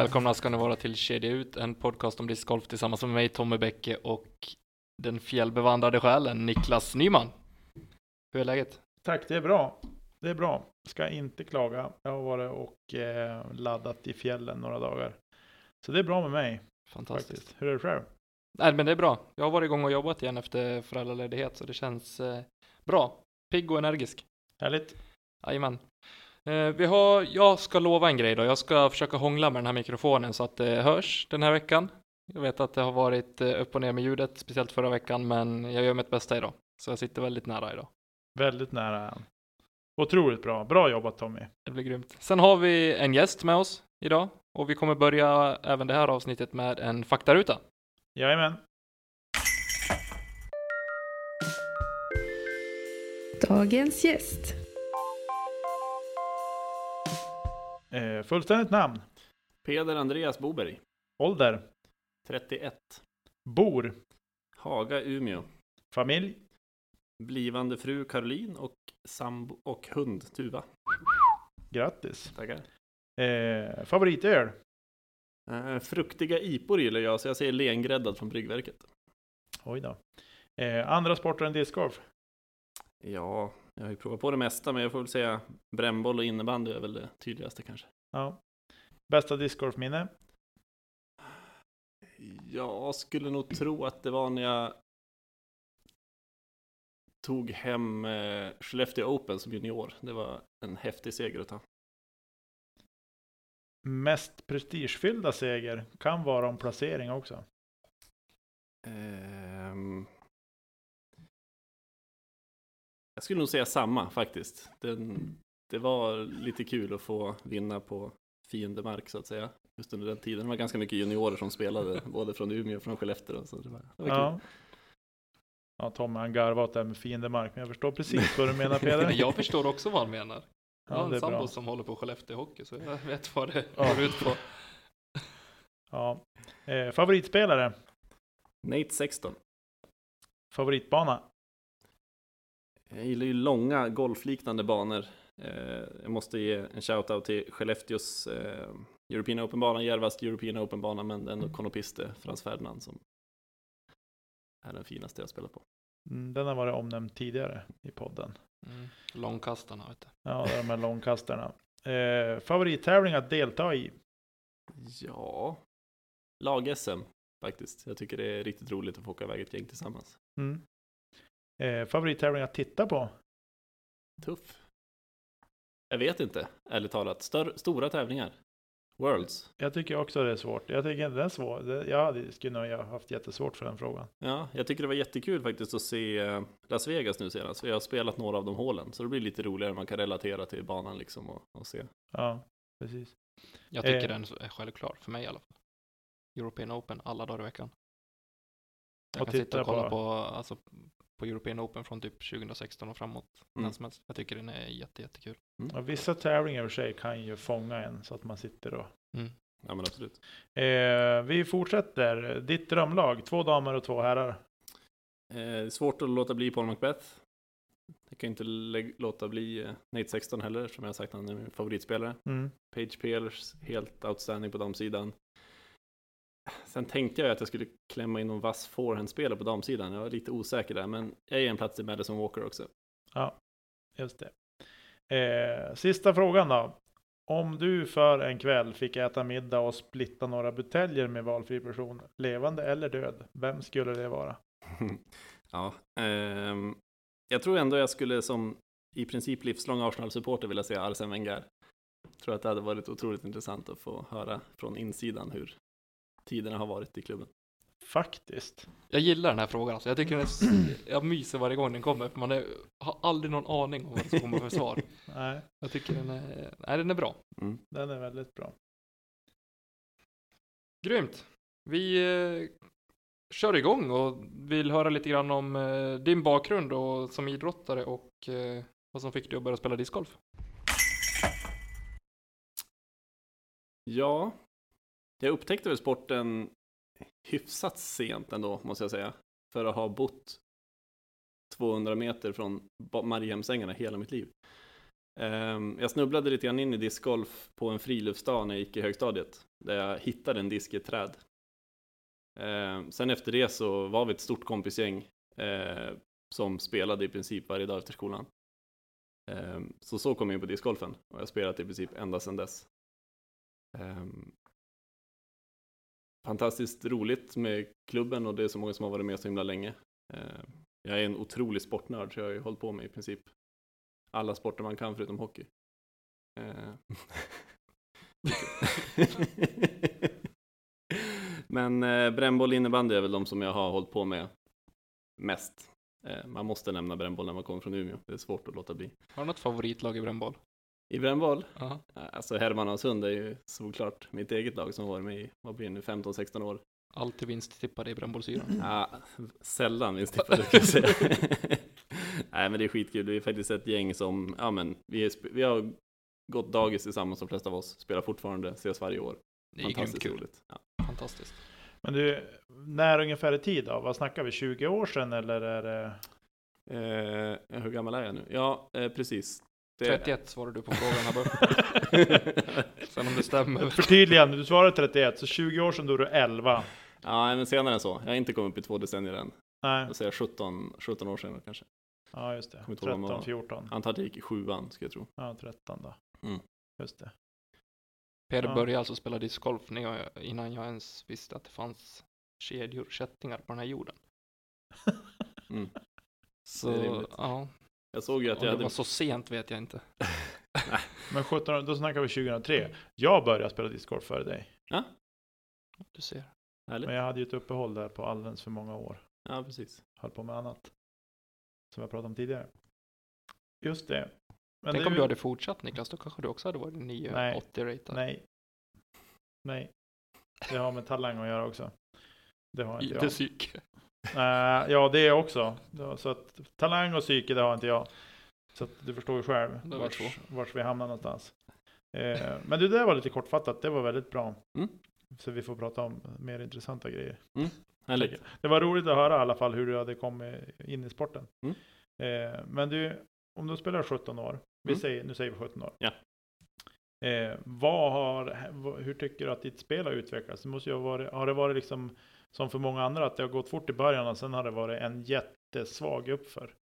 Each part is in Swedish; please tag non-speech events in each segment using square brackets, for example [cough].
Välkomna ska ni vara till Kedja Ut, en podcast om discgolf tillsammans med mig Tommy Bäcke och den fjällbevandrade själen Niklas Nyman. Hur är läget? Tack, det är bra. Det är bra. Ska inte klaga. Jag har varit och eh, laddat i fjällen några dagar. Så det är bra med mig. Fantastiskt. Faktiskt. Hur är det själv? Nej, men det är bra. Jag har varit igång och jobbat igen efter föräldraledighet, så det känns eh, bra. Pigg och energisk. Härligt. Jajamän. Eh, vi har, jag ska lova en grej då. Jag ska försöka hångla med den här mikrofonen så att det hörs den här veckan. Jag vet att det har varit eh, upp och ner med ljudet, speciellt förra veckan, men jag gör mitt bästa idag. Så jag sitter väldigt nära idag. Väldigt nära. Otroligt bra. Bra jobbat Tommy. Det blir grymt. Sen har vi en gäst med oss idag och vi kommer börja även det här avsnittet med en faktaruta. Jajamän. Dagens gäst. Eh, fullständigt namn. Peder Andreas Boberg, Ålder. 31. Bor. Haga, Umeå. Familj. Blivande fru Caroline och sambo och hund Tuva. Grattis. Tackar. Eh, favoritöl. Eh, fruktiga ipor gillar jag, så jag säger lengräddad från bryggverket. Oj då. Eh, andra sporter än discgolf. Ja, jag har ju provat på det mesta, men jag får väl säga brännboll och innebandy är väl det tydligaste kanske. Ja. Bästa discgolfminne. Jag skulle nog tro att det var när jag tog hem eh, Skellefteå Open som junior. Det var en häftig seger att ta. Mest prestigefyllda seger. Kan vara om placering också. Ehm, jag skulle nog säga samma faktiskt. Den, det var lite kul att få vinna på fiendemark så att säga. Just under den tiden. Det var ganska mycket juniorer som spelade, [laughs] både från Umeå och från Skellefteå. Så det var, det var kul. Ja. Ja, Tommy han garvar åt det här med fiendemark, men jag förstår precis vad du menar [laughs] Peder. Jag förstår också vad han menar. Jag har Ja, en sambo bra. som håller på Skellefteå Hockey, så jag vet vad det Ja. går ut på. [laughs] Ja. Eh, favoritspelare, Nate 16. favoritbana, Jag gillar ju långa golfliknande banor. Eh, jag måste ge en shout-out till Skellefteås eh, European Open-bana, Järvas European Open-bana, men ändå Konopiste, Frans Ferdinand som är den finaste jag spelat på. mm, den har varit omnämnd tidigare i podden. Mm. Långkastarna, vet du. Ja, det är de här långkastarna. Eh, favorittävling att delta i, Ja, lag-SM faktiskt. Jag tycker det är riktigt roligt att få åka iväg ett gäng tillsammans. mm. Eh, favorittävling att titta på, Tuff. Jag vet inte, ärligt talat. Stör, stora tävlingar. Worlds. jag tycker också det är svårt. Jag tycker inte det är svårt. Jag hade, skulle nog ha haft jättesvårt för den frågan. Ja, jag tycker det var jättekul faktiskt att se eh, Las Vegas nu senast. Jag har spelat några av de hålen. Så det blir lite roligare. Man kan relatera till banan liksom och, och se. Ja, precis. Jag tycker Eh. den är självklar, för mig i alla fall. European Open alla dagar i veckan. Jag Och kan sitta titta och kolla på- på, alltså, på European Open från typ 2016 och framåt. Mm. När som helst. Jag tycker den är jätte, jättekul. Och vissa tävlingar i och för sig kan ju fånga en så att man sitter och Mm. Ja men absolut. Eh, vi fortsätter. Ditt drömlag, två damer och två herrar. Eh, svårt att låta bli Paul Macbeth. Jag kan inte låta bli eh, Nate 16 heller, som jag har sagt han är min favoritspelare. Mm. Page Peelers, helt outstanding på damsidan. Sen tänkte jag att jag skulle klämma in någon vass forehandspelare på damsidan. Jag var lite osäker där, men jag ger en plats till Madison Walker också. Just det. Eh, sista frågan då. Om du för en kväll fick äta middag och splitta några buteljer med valfri person, levande eller död, vem skulle det vara? [laughs] ja, ehm, jag tror ändå jag skulle som i princip livslång Arsenal-supporter vilja säga Arsene Wenger. Jag tror att det hade varit otroligt intressant att få höra från insidan hur tiderna har varit i klubben. Faktiskt. Jag gillar den här frågan alltså. Jag tycker den är, jag myser varje gång den kommer, för man är, har aldrig någon aning om vad det komma för svar. [laughs] Nej, Jag tycker den är, nej den är bra. Mm. den är väldigt bra. Grymt. Vi eh, kör igång och vill höra lite grann om eh, din bakgrund och som idrottare och eh, vad som fick dig att börja spela discgolf. Ja, jag upptäckte väl sporten hyfsat sent ändå, måste jag säga. För att ha bott 200 meter från Mariehemsängarna hela mitt liv. Ehm, jag snubblade lite grann in i discgolf på en friluftsdag när jag gick i högstadiet, där jag hittade en disk i ett träd. Ehm, sen efter det så var vi ett stort kompisgäng eh, som spelade i princip varje dag efter skolan. Ehm, så så kom jag in på discgolfen och jag har spelat i princip ända sedan dess. Fantastiskt roligt med klubben och det är så många som har varit med så himla länge. Eh, jag är en otrolig sportnörd så jag har ju hållit på med i princip alla sporter man kan förutom hockey. Eh, [laughs] Men eh, brännboll innebandy är väl de som jag har hållit på med mest. Man måste nämna brännboll när man kommer från Umeå, det är svårt att låta bli. Har du något favoritlag i brännboll? I brännboll, Ja. alltså Herrmanasund är ju såklart mitt eget lag som har varit med i, vad blir det nu, 15-16 år. Alltid vinsttippade i brännbollsyran. Ja, sällan minst tippade ska jag säga. [laughs] Nej men det är skitkul, det är faktiskt ett gäng som, ja men vi, är, vi har gått dagis tillsammans de flesta av oss, spelar fortfarande, ses varje år. Det är grymt Fantastiskt kul. roligt. Ja. Fantastiskt. Men du, när ungefär i tid då? Vad snackar vi? 20 år sedan eller är det? Eh, hur gammal är jag nu? Ja, eh, precis. Det- 31 svarade du på frågan här [laughs] bara. Sen om det stämmer. Förtydligande, du svarade 31, så 20 år sedan då är du 11. ja, men senare än så. Jag har inte kommit upp i två decennier än. Nej, Jag säger 17, 17 år senare kanske. ja just det. Kommer inte ihåg vad man 13, var. 14. Antar att jag gick i sjuan, ska jag tro. Ja, 13 då. Mm. Just det. Peder Ja. började alltså spela discgolf innan jag ens visste att det fanns kedjor, kättingar på den här jorden. Mm. Så, Det är rimligt. ja. Jag såg ju att Om jag det hade... var så sent vet jag inte. [laughs] Men 17, år, då snackar vi 2003. Jag började spela discgolf före dig. Du ser. Härligt. Men jag hade ju ett uppehåll där på alldeles för många år. Ja, precis. Höll på med annat. Som jag pratade om tidigare. Just det. Men Tänk det om ju- du hade fortsatt Niklas, då kanske du också hade varit 980 ratad. Nej. Nej. Det har med talang att göra också. Det har inte jag. IT psyk. Nej, ja, det också. Så att talang och psyke, det har inte jag. Så att du förstår ju själv vars, vars vi hamnar någonstans. Eh, men det där var lite kortfattat. Det var väldigt bra. Mm. Så vi får prata om mer intressanta grejer. Härligt. Det var roligt att höra i alla fall hur du hade kommit in i sporten. Mm. Eh, men du, om du spelar 17 år. Vi Mm. säger, nu säger vi 17 år. Ja. Vad har, hur tycker du att ditt spel har utvecklats? Det måste ju ha, varit, har det varit liksom som för många andra att det har gått fort i början och sen har det varit en jättesvag uppför?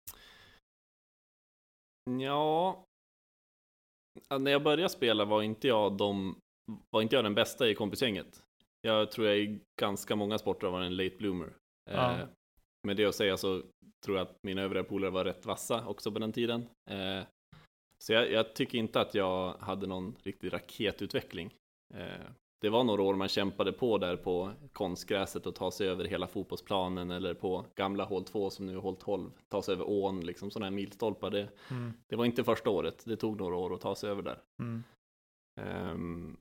Ja, Ja, när jag började spela var inte jag de, var inte jag den bästa i kompisgänget. Jag tror jag i ganska många sporter var en late bloomer. Ja. Eh, med det att säga så tror jag att mina övriga polare var rätt vassa också på den tiden. Eh, så jag, jag tycker inte att jag hade någon riktig raketutveckling. Eh, det var några år man kämpade på där på konstgräset och ta sig över hela fotbollsplanen eller på gamla hål 2 som nu är hål 12, ta sig över ån, liksom sådana här milstolpar. Det, Mm. det var inte första året, det tog några år att ta sig över där. Mm. Ehm,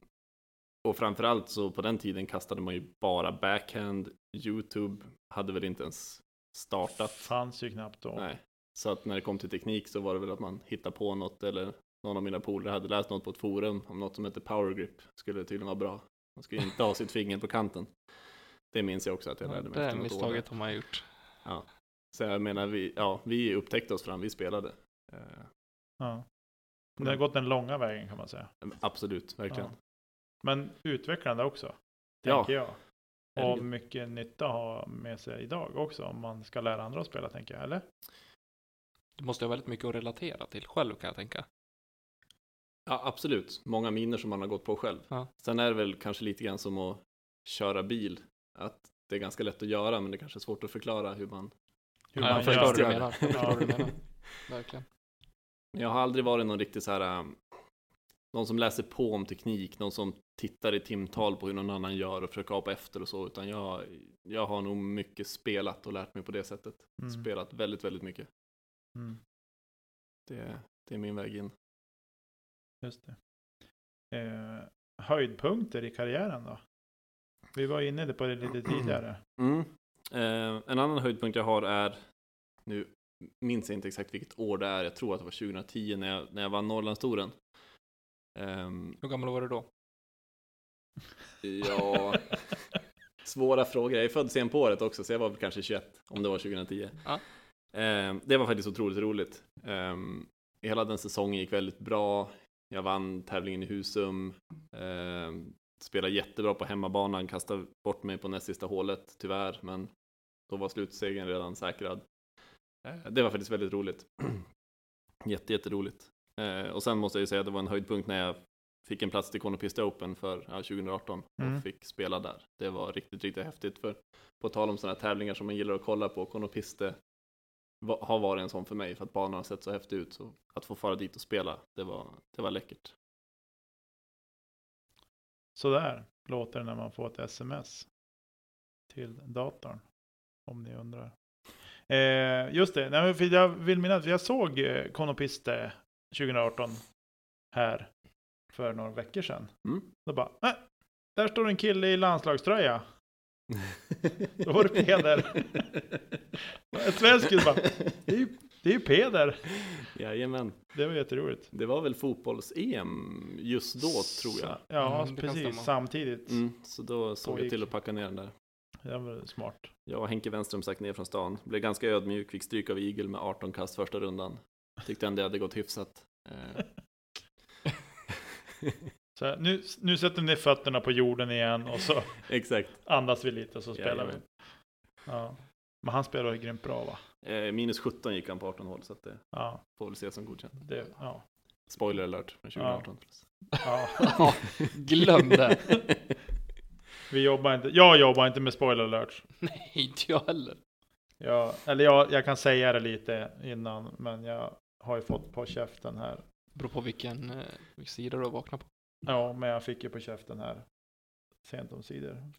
och framförallt så på den tiden kastade man ju bara backhand. Youtube hade väl inte ens startat. Fanns ju knappt då. Nej. Så att när det kom till teknik så var det väl att man hittade på något eller någon av mina polare hade läst något på ett forum om något som heter power grip. Skulle tydligen vara bra. Man skulle inte ha sitt finger på kanten. Det minns jag också att jag lärde mig det efter något år. misstaget har man gjort. Så jag menar, vi, ja, vi upptäckte oss fram, vi spelade. Eh, Ja. Det har gått den långa vägen kan man säga. absolut, verkligen. Ja. Men utvecklande också. Ja. Tänker jag. Och mycket nytta att ha med sig idag också om man ska lära andra att spela tänker jag. Eller? Du måste ha väldigt mycket att relatera till själv kan jag tänka. Ja, absolut. Många miner som man har gått på själv. Ja. Sen är det väl kanske lite grann som att köra bil. Att det är ganska lätt att göra, men det kanske är svårt att förklara hur man... Hur man jag förstår det. Jag förstår Ja. vad du menar. [laughs] Verkligen. Jag har aldrig varit någon riktigt så här... um, Någon som läser på om teknik, någon som tittar i timtal på hur någon annan gör och försöker apa efter och så, utan jag, jag har nog mycket spelat och lärt mig på det sättet. Mm. Spelat väldigt, väldigt mycket. Mm. Det, det är min väg in. Just det. Eh, höjdpunkter i karriären då? Vi var inne på det lite [clears throat] tidigare. Mm. Eh, en annan höjdpunkt jag har är, nu minns jag inte exakt vilket år det är, jag tror att det var 2010 när jag, när jag vann Norrlandstouren. Ehm, Hur gammal var du då? ja, [laughs] svåra frågor. Jag är född sen på året också, så jag var väl kanske 21, om det var 2010. Ja. Ehm, det var faktiskt otroligt roligt. Ehm, hela den säsongen gick väldigt bra. Jag vann tävlingen i Husum. Eh, spelade jättebra på hemmabanan, kastade bort mig på näst sista hålet tyvärr, men då var slutsegern redan säkrad. Eh, det var faktiskt väldigt roligt. [clears throat] Jätte, jätteroligt. Eh, och sen måste jag ju säga att det var en höjdpunkt när jag fick en plats till Konopista Open för ja, 2018 Mm. och fick spela där. Det var riktigt, riktigt häftigt. För på tal om sådana här tävlingar som man gillar att kolla på, Konopiste har varit en sån för mig för att banan har sett så häftig ut. Så att få fara dit och spela, det var, det var läckert. Så där låter det när man får ett sms till datorn. Om ni undrar. Eh, just det, nej, för jag vill minnas, jag såg eh, Konopiste 2018 här för några veckor sedan. Mm. Då bara, äh, där står en kille i landslagströja. Då var det Peder. En svensk bara, det är ju, det är ju Peder. Jajamän. Det var jätteroligt. Det var väl fotbolls-EM just då tror jag. Ja, Mm, precis. Samtidigt. Mm, så då såg jag till att packa ner den där. Det var smart. Jag och Henke Wenström stack ner från stan. Blev ganska ödmjuk, fick stryk av Igel med 18 kast första rundan. Tyckte ändå det hade gått hyfsat. [laughs] [laughs] Så här, nu, nu sätter ner fötterna på jorden igen och så [laughs] Exakt. andas vi lite och så spelar Jajamän. vi. Ja. Men han spelar ju grymt bra va? Eh, minus 17 gick han på 18 hål, så att det Ja, får väl ses som godkänt. det, ja. Spoiler alert från 2018. ja. [laughs] Ja, glöm det. [laughs] Vi jobbar inte, jag jobbar inte med spoiler alerts. Nej, inte jag heller. Jag, eller jag, jag kan säga det lite innan, men jag har ju fått på käften här. Beror på vilken, eh, vilken sida du har vaknat på. Ja, men jag fick ju på käften här sent omsider,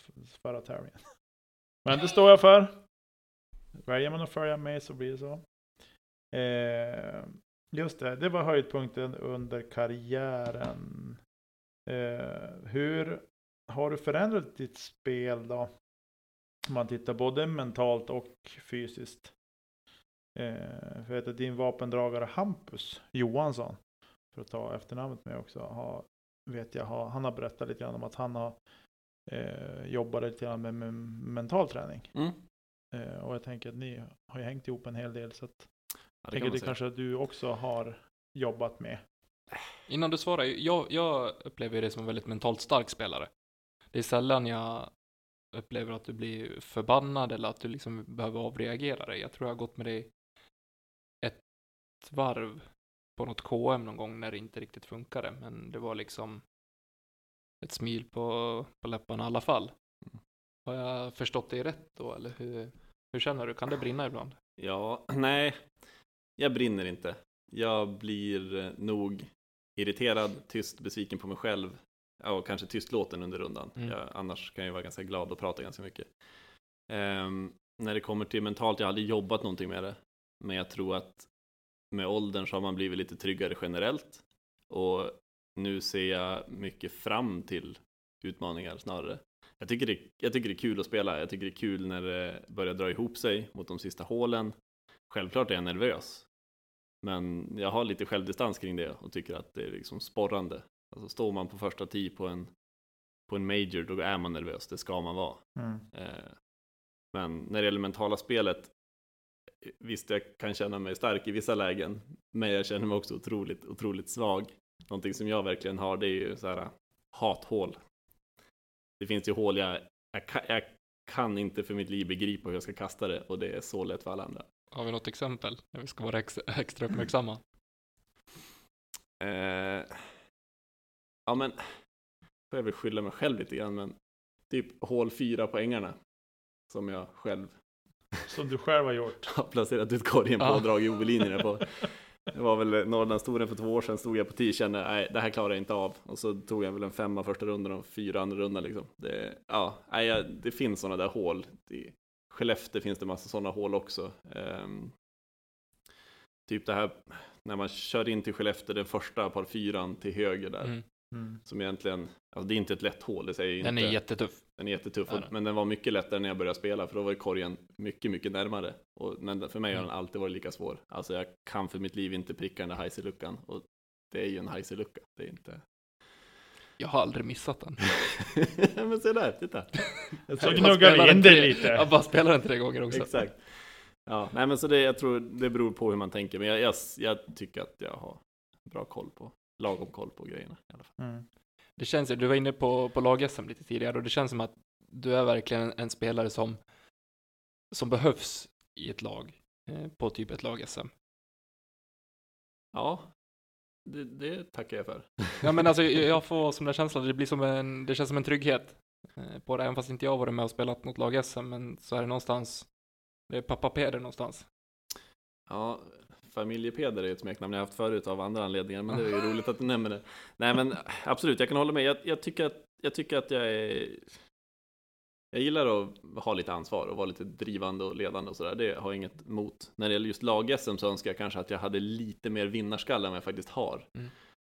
förra tävlingen. [laughs] Men det står jag för. Väljer man att följa med så blir det så. Eh, just det, det var höjdpunkten under karriären. Eh, hur har du förändrat ditt spel då? Om man tittar både mentalt och fysiskt. Eh, för att din vapendragare Hampus Johansson, för att ta efternamnet med också, har, vet jag, har, han har berättat lite grann om att han har eh, jobbat lite grann med, med mental träning. Mm. Eh, och jag tänker att ni har ju hängt ihop en hel del så att Ja, det tänker kan det kanske att du också har jobbat med. Innan du svarar, jag, jag upplever dig som en väldigt mentalt stark spelare. Det är sällan jag upplever att du blir förbannad eller att du liksom behöver avreagera dig. Jag tror jag har gått med dig ett varv på något KM någon gång när det inte riktigt funkade, men det var liksom ett smil på, på läpparna i alla fall. Har jag förstått dig rätt då, eller hur, hur känner du? Kan det brinna ibland? Ja, nej, jag brinner inte. Jag blir eh, nog irriterad, tyst, besviken på mig själv. Ja, och kanske tystlåten under rundan. Mm. Jag, annars kan jag vara ganska glad och prata ganska mycket. Ehm, när det kommer till mentalt, jag har aldrig jobbat någonting med det. Men jag tror att med åldern så har man blivit lite tryggare generellt. Och nu ser jag mycket fram till utmaningar snarare. Jag tycker, det, jag tycker det är kul att spela. Jag tycker det är kul när det börjar dra ihop sig mot de sista hålen. Självklart är jag nervös. Men jag har lite självdistans kring det och tycker att det är liksom sporrande. Alltså står man på första tee på en, på en major, då är man nervös. Det ska man vara. Mm. Eh, Men när det gäller mentala spelet, visst jag kan känna mig stark i vissa lägen, men jag känner mig också otroligt, otroligt svag. Någonting som jag verkligen har, det är ju så här hathål. Det finns ju hål jag, jag, kan, jag kan inte för mitt liv begripa hur jag ska kasta det och det är så lätt för alla andra. Har vi något exempel? När vi ska vara ex, extra uppmärksamma. Eh, ja men, får jag väl skylla mig själv lite grann, men typ hål fyra på ängarna. Som jag själv Som du själv har gjort. [laughs] har placerat ut korgen på Ja. och dragit OB-linjerna på. Det var väl Norrlandstouren för två år sedan, stod jag på tee och kände nej, det här klarar jag inte av. Och så tog jag väl en femma första rundan och fyra andra rundan liksom. Det, ja, nej, jag- det finns sådana där hål. I Skellefteå finns det massa sådana hål också. Ehm, typ det här när man kör in till Skellefteå, den första par fyran till höger där. Mm. Mm. Som egentligen, alltså det är inte ett lätt hål, det säger Den inte. är jättetuff. Den är jättetuff, den? men den var mycket lättare när jag började spela, för då var korgen mycket, mycket närmare. Och, men för mig har den Mm. alltid varit lika svår. Alltså jag kan för mitt liv inte pricka den där Heise-luckan, och det är ju en Heise-lucka, det är inte... Jag har aldrig missat den. [laughs] men se där, titta! [laughs] Så Jag gnuggar vi in tre- lite. Jag bara spelar den tre gånger också. Exakt. Ja, nej men så det, jag tror det beror på hur man tänker, men jag, jag, jag tycker att jag har bra koll på, lagom koll på grejerna i alla fall. Mm. Det känns du var inne på, på lag-SM lite tidigare och det känns som att du är verkligen en, en spelare som, som behövs i ett lag, eh, på typ ett lag-SM. Ja, det, det tackar jag för. [laughs] Ja men alltså jag [laughs] får som den känslan, det blir som en, det känns som en trygghet eh, på det, även fast inte jag varit med och spelat något lag-SM, men så är det någonstans, det är pappa Peder någonstans. Ja, familjepeder är ett smeknamn jag haft förut av andra anledningar, men det är ju [laughs] roligt att du nämner det. Nej men absolut, jag kan hålla med. Jag, jag, tycker, att, jag tycker att jag är... Jag gillar att ha lite ansvar och vara lite drivande och ledande och sådär. Det har jag inget emot. När det gäller just lag-SM så önskar jag kanske att jag hade lite mer vinnarskalle än vad jag faktiskt har. Mm.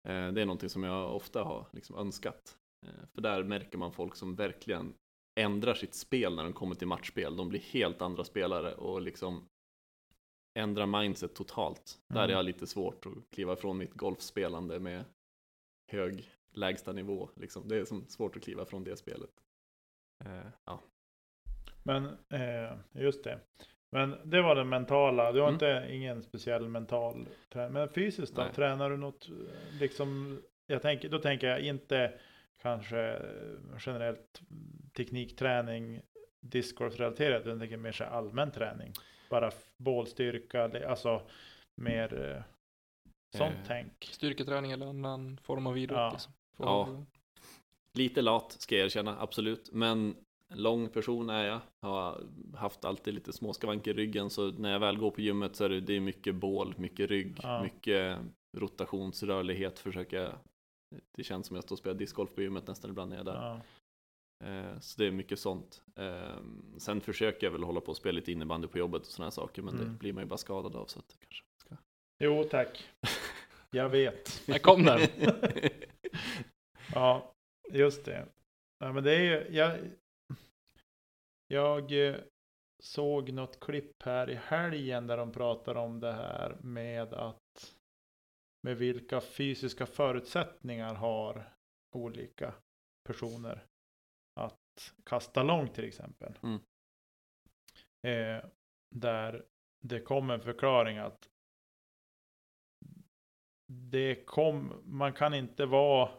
Eh, Det är någonting som jag ofta har liksom önskat. Eh, För där märker man folk som verkligen ändrar sitt spel när de kommer till matchspel. De blir helt andra spelare och liksom ändrar mindset totalt. Där Mm. är jag lite svårt att kliva ifrån mitt golfspelande med hög lägsta nivå. Liksom. Det är som svårt att kliva från det spelet. Eh, ja. Men eh, just det. Men det var den mentala. Du har Mm. inte ingen speciell mental träning. Men fysiskt då? Nej. Tränar du något liksom? Jag tänker, då tänker jag inte kanske generellt teknikträning discgolfrelaterat. utan Jag tänker mer så allmän träning. Bara bålstyrka, alltså mer eh, sånt Eh, tänk. Styrketräning eller annan form av idrott Ja. liksom. Ja. Lite lat ska jag erkänna, absolut. Men en lång person är jag. Har haft alltid lite småskavanker i ryggen. Så när jag väl går på gymmet så är det, det är mycket bål, mycket rygg, Ja. mycket rotationsrörlighet försöker jag. Det känns som jag står och spelar discgolf på gymmet nästan ibland när jag är där. Ja. Eh, Så det är mycket sånt. Eh, Sen försöker jag väl hålla på och spela lite innebandy på jobbet och sådana saker. Men det Mm. blir man ju bara skadad av. Så att det kanske ska... Jo tack. [laughs] Jag vet. Där kom [laughs] den! Ja, just det. Ja, men det är ju, jag, jag eh, såg något klipp här i helgen där de pratar om det här med att med vilka fysiska förutsättningar har olika personer kasta långt till exempel. Mm. Eh, där det kom en förklaring att det kom, man kan inte vara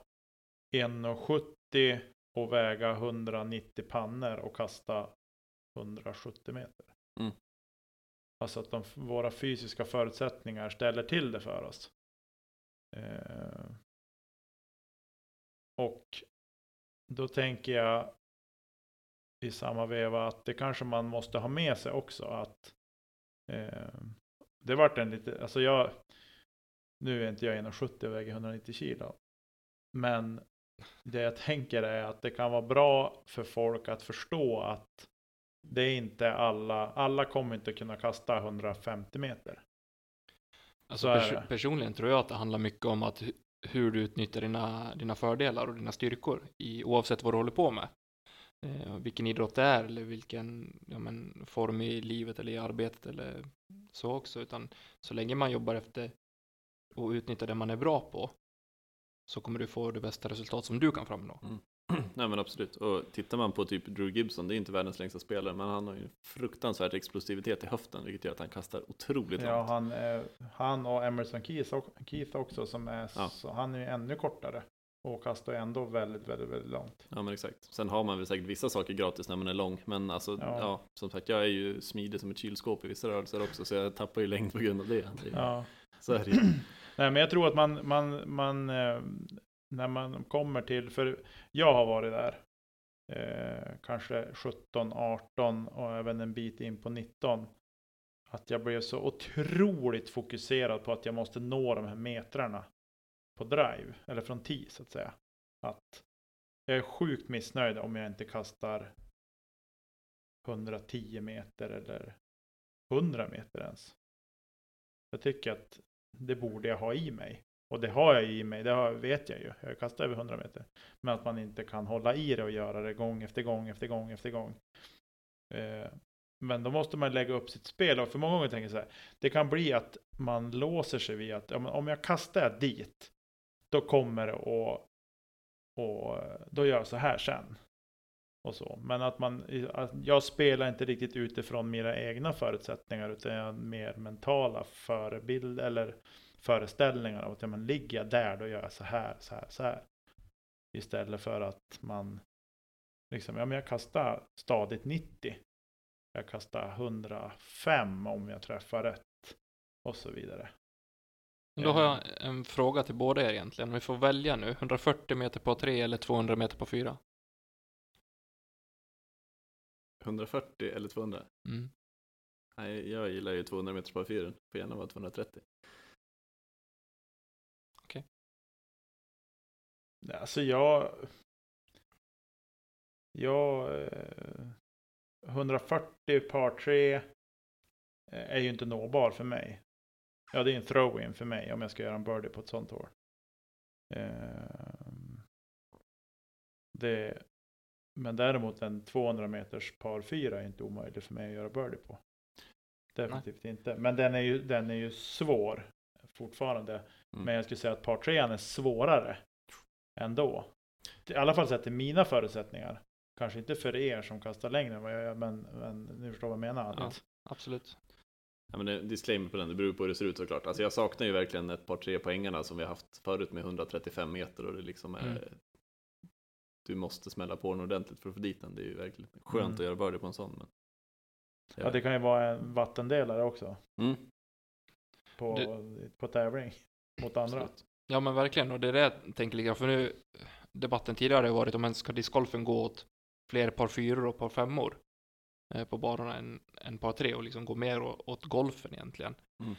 1,70 och väga 190 pannor och kasta 170 meter. Mm. Alltså att de, våra fysiska förutsättningar ställer till det för oss. Eh, och då tänker jag i samma veva att det kanske man måste ha med sig också att eh, det vart en lite, alltså jag nu är inte jag 1,70 och väger 190 kilo. Men det jag tänker är att det kan vara bra för folk att förstå att det är inte alla, alla kommer inte kunna kasta 150 meter. Alltså det. personligen tror jag att det handlar mycket om att hu- hur du utnyttjar dina, dina fördelar och dina styrkor i, oavsett vad du håller på med. Eh, vilken idrott det är eller vilken ja, men, form i livet eller i arbetet eller så också. Utan så länge man jobbar efter och utnyttjar det man är bra på så kommer du få det bästa resultat som du kan framnå. [clears throat] Nej men absolut. Och tittar man på typ Drew Gibson, det är inte världens längsta spelare, men han har ju fruktansvärt explosivitet i höften, vilket gör att han kastar otroligt Ja, långt. han, eh, han och Emerson Keith, också som är, Ja. så, han är ju ännu kortare. Och kastar ändå väldigt, väldigt, väldigt långt. Ja men exakt. Sen har man väl säkert vissa saker gratis när man är lång, men alltså Ja. ja, som sagt, jag är ju smidig som ett kylskåp i vissa rörelser också, så jag tappar ju längd på grund av det. det är, Ja. Så är det. [clears throat] Nej, men jag tror att man, man, man eh, när man kommer till, för jag har varit där, eh, kanske 17, 18 och även en bit in på 19. Att jag blev så otroligt fokuserad på att jag måste nå de här metrarna på drive, eller från tee så att säga. Att jag är sjukt missnöjd om jag inte kastar 110 meter eller 100 meter ens. Jag tycker att det borde jag ha i mig. Och det har jag i mig, det har, vet jag ju. Jag kastar över 100 meter. Men att man inte kan hålla i det och göra det gång efter gång efter gång efter gång. Eh, men då måste man lägga upp sitt spel. Och för många gånger tänker jag så här. Det kan bli att man låser sig vid att ja, om jag kastar dit. Då kommer det och, och då gör jag så här sen. och så. Men att man, att jag spelar inte riktigt utifrån mina egna förutsättningar utan jag har mer mentala förebild eller föreställningar att ja, men ligger jag där då gör jag så här, så här, så här. Istället för att man liksom, ja men jag kastar stadigt 90. Jag kastar 105 om jag träffar rätt och så vidare. Men Då har jag en fråga till båda er egentligen. Vi får välja nu. 140 meter på 3 eller 200 meter på 4? 140 eller 200? Mm. Nej, jag gillar ju 200 meter på fyren. Får gärna vara 230. Alltså jag... Jag... Eh, 140 par 3 eh, är ju inte nåbar för mig. Ja, det är en throw-in för mig om jag ska göra en birdie på ett sånt hål. Eh, det, men däremot en 200 meters par 4 är inte omöjlig för mig att göra birdie på. Definitivt inte. Men den är ju, den är ju svår fortfarande. Mm. Men jag skulle säga att par 3 är svårare ändå. I alla fall sett till mina förutsättningar. Kanske inte för er som kastar längre än vad jag gör, men, men ni förstår vad jag menar. Ja. Absolut. Ja, men disclaimer på den, det beror på hur det ser ut såklart. Alltså jag saknar ju verkligen ett par tre poängarna som vi har haft förut med 135 meter och det liksom är Mm. Du måste smälla på den ordentligt för att få dit den. Det är ju verkligen skönt Mm. att göra birdie på en sån. Men... ja, det kan ju vara en vattendelare också Mm, på, på tävling mot andra. absolut. Ja men verkligen, och det är det jag tänker lite för nu debatten tidigare har varit om man ska discgolfen gå åt fler par fyror och par femmor eh, på banorna än, än par tre och liksom gå mer å- åt golfen egentligen. Mm.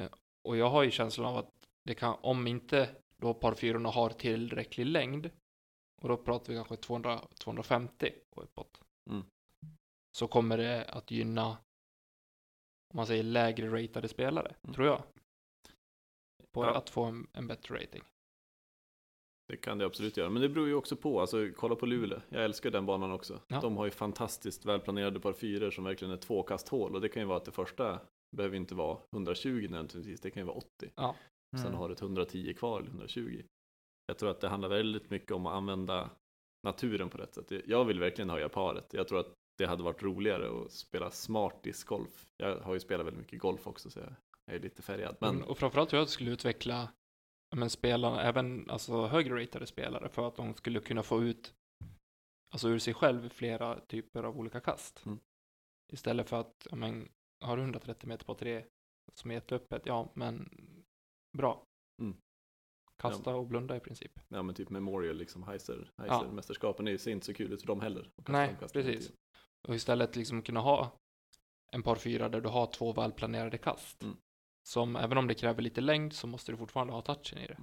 Eh, och jag har ju känslan av att det kan, om inte då par fyrorna har tillräcklig längd, och då pratar vi kanske 200, 250 och uppåt, Mm. så kommer det att gynna, om man säger lägre ratade spelare, Mm. tror jag. På Ja. att få en, en bättre rating. Det kan det absolut göra, men det beror ju också på. Alltså, kolla på Luleå, jag älskar den banan också. Ja. De har ju fantastiskt välplanerade par fyror som verkligen är tvåkasthål och det kan ju vara att det första behöver inte vara 120 nödvändigtvis, det kan ju vara 80. Ja. Sen Mm. har du ett 110 kvar eller 120. Jag tror att det handlar väldigt mycket om att använda naturen på rätt sätt. Jag vill verkligen höja paret. Jag tror att det hade varit roligare att spela smart discgolf. Jag har ju spelat väldigt mycket golf också så jag är lite färgad. Men Men, och framförallt tror jag att det skulle utveckla men spelarna, även alltså högre ratade spelare, för att de skulle kunna få ut alltså ur sig själv flera typer av olika kast. Mm. Istället för att, ja, men, har du 130 meter på tre som är jätteöppet, ja men bra. Mm. Kasta och blunda i princip. ja, men typ Memorial, liksom Heiser, Ja. Heiser-mästerskapen det ser inte så kul ut för dem heller. Nej, precis. Och istället liksom kunna ha en par fyra där du har två välplanerade kast. Mm. Som även om det kräver lite längd så måste du fortfarande ha touchen i det.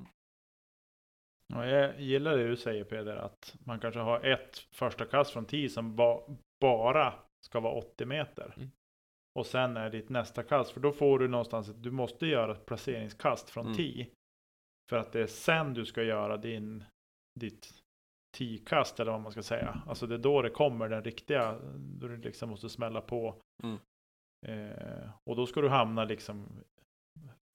Ja, jag gillar det du säger Peder, att man kanske har ett första kast från 10 som ba, bara ska vara 80 meter. Mm. Och sen är ditt nästa kast, för då får du någonstans att du måste göra ett placeringskast från Mm. 10. För att det är sen du ska göra din, ditt 10-kast eller vad man ska säga. Alltså det är då det kommer den riktiga, då du liksom måste smälla på. Mm. Eh, och då ska du hamna liksom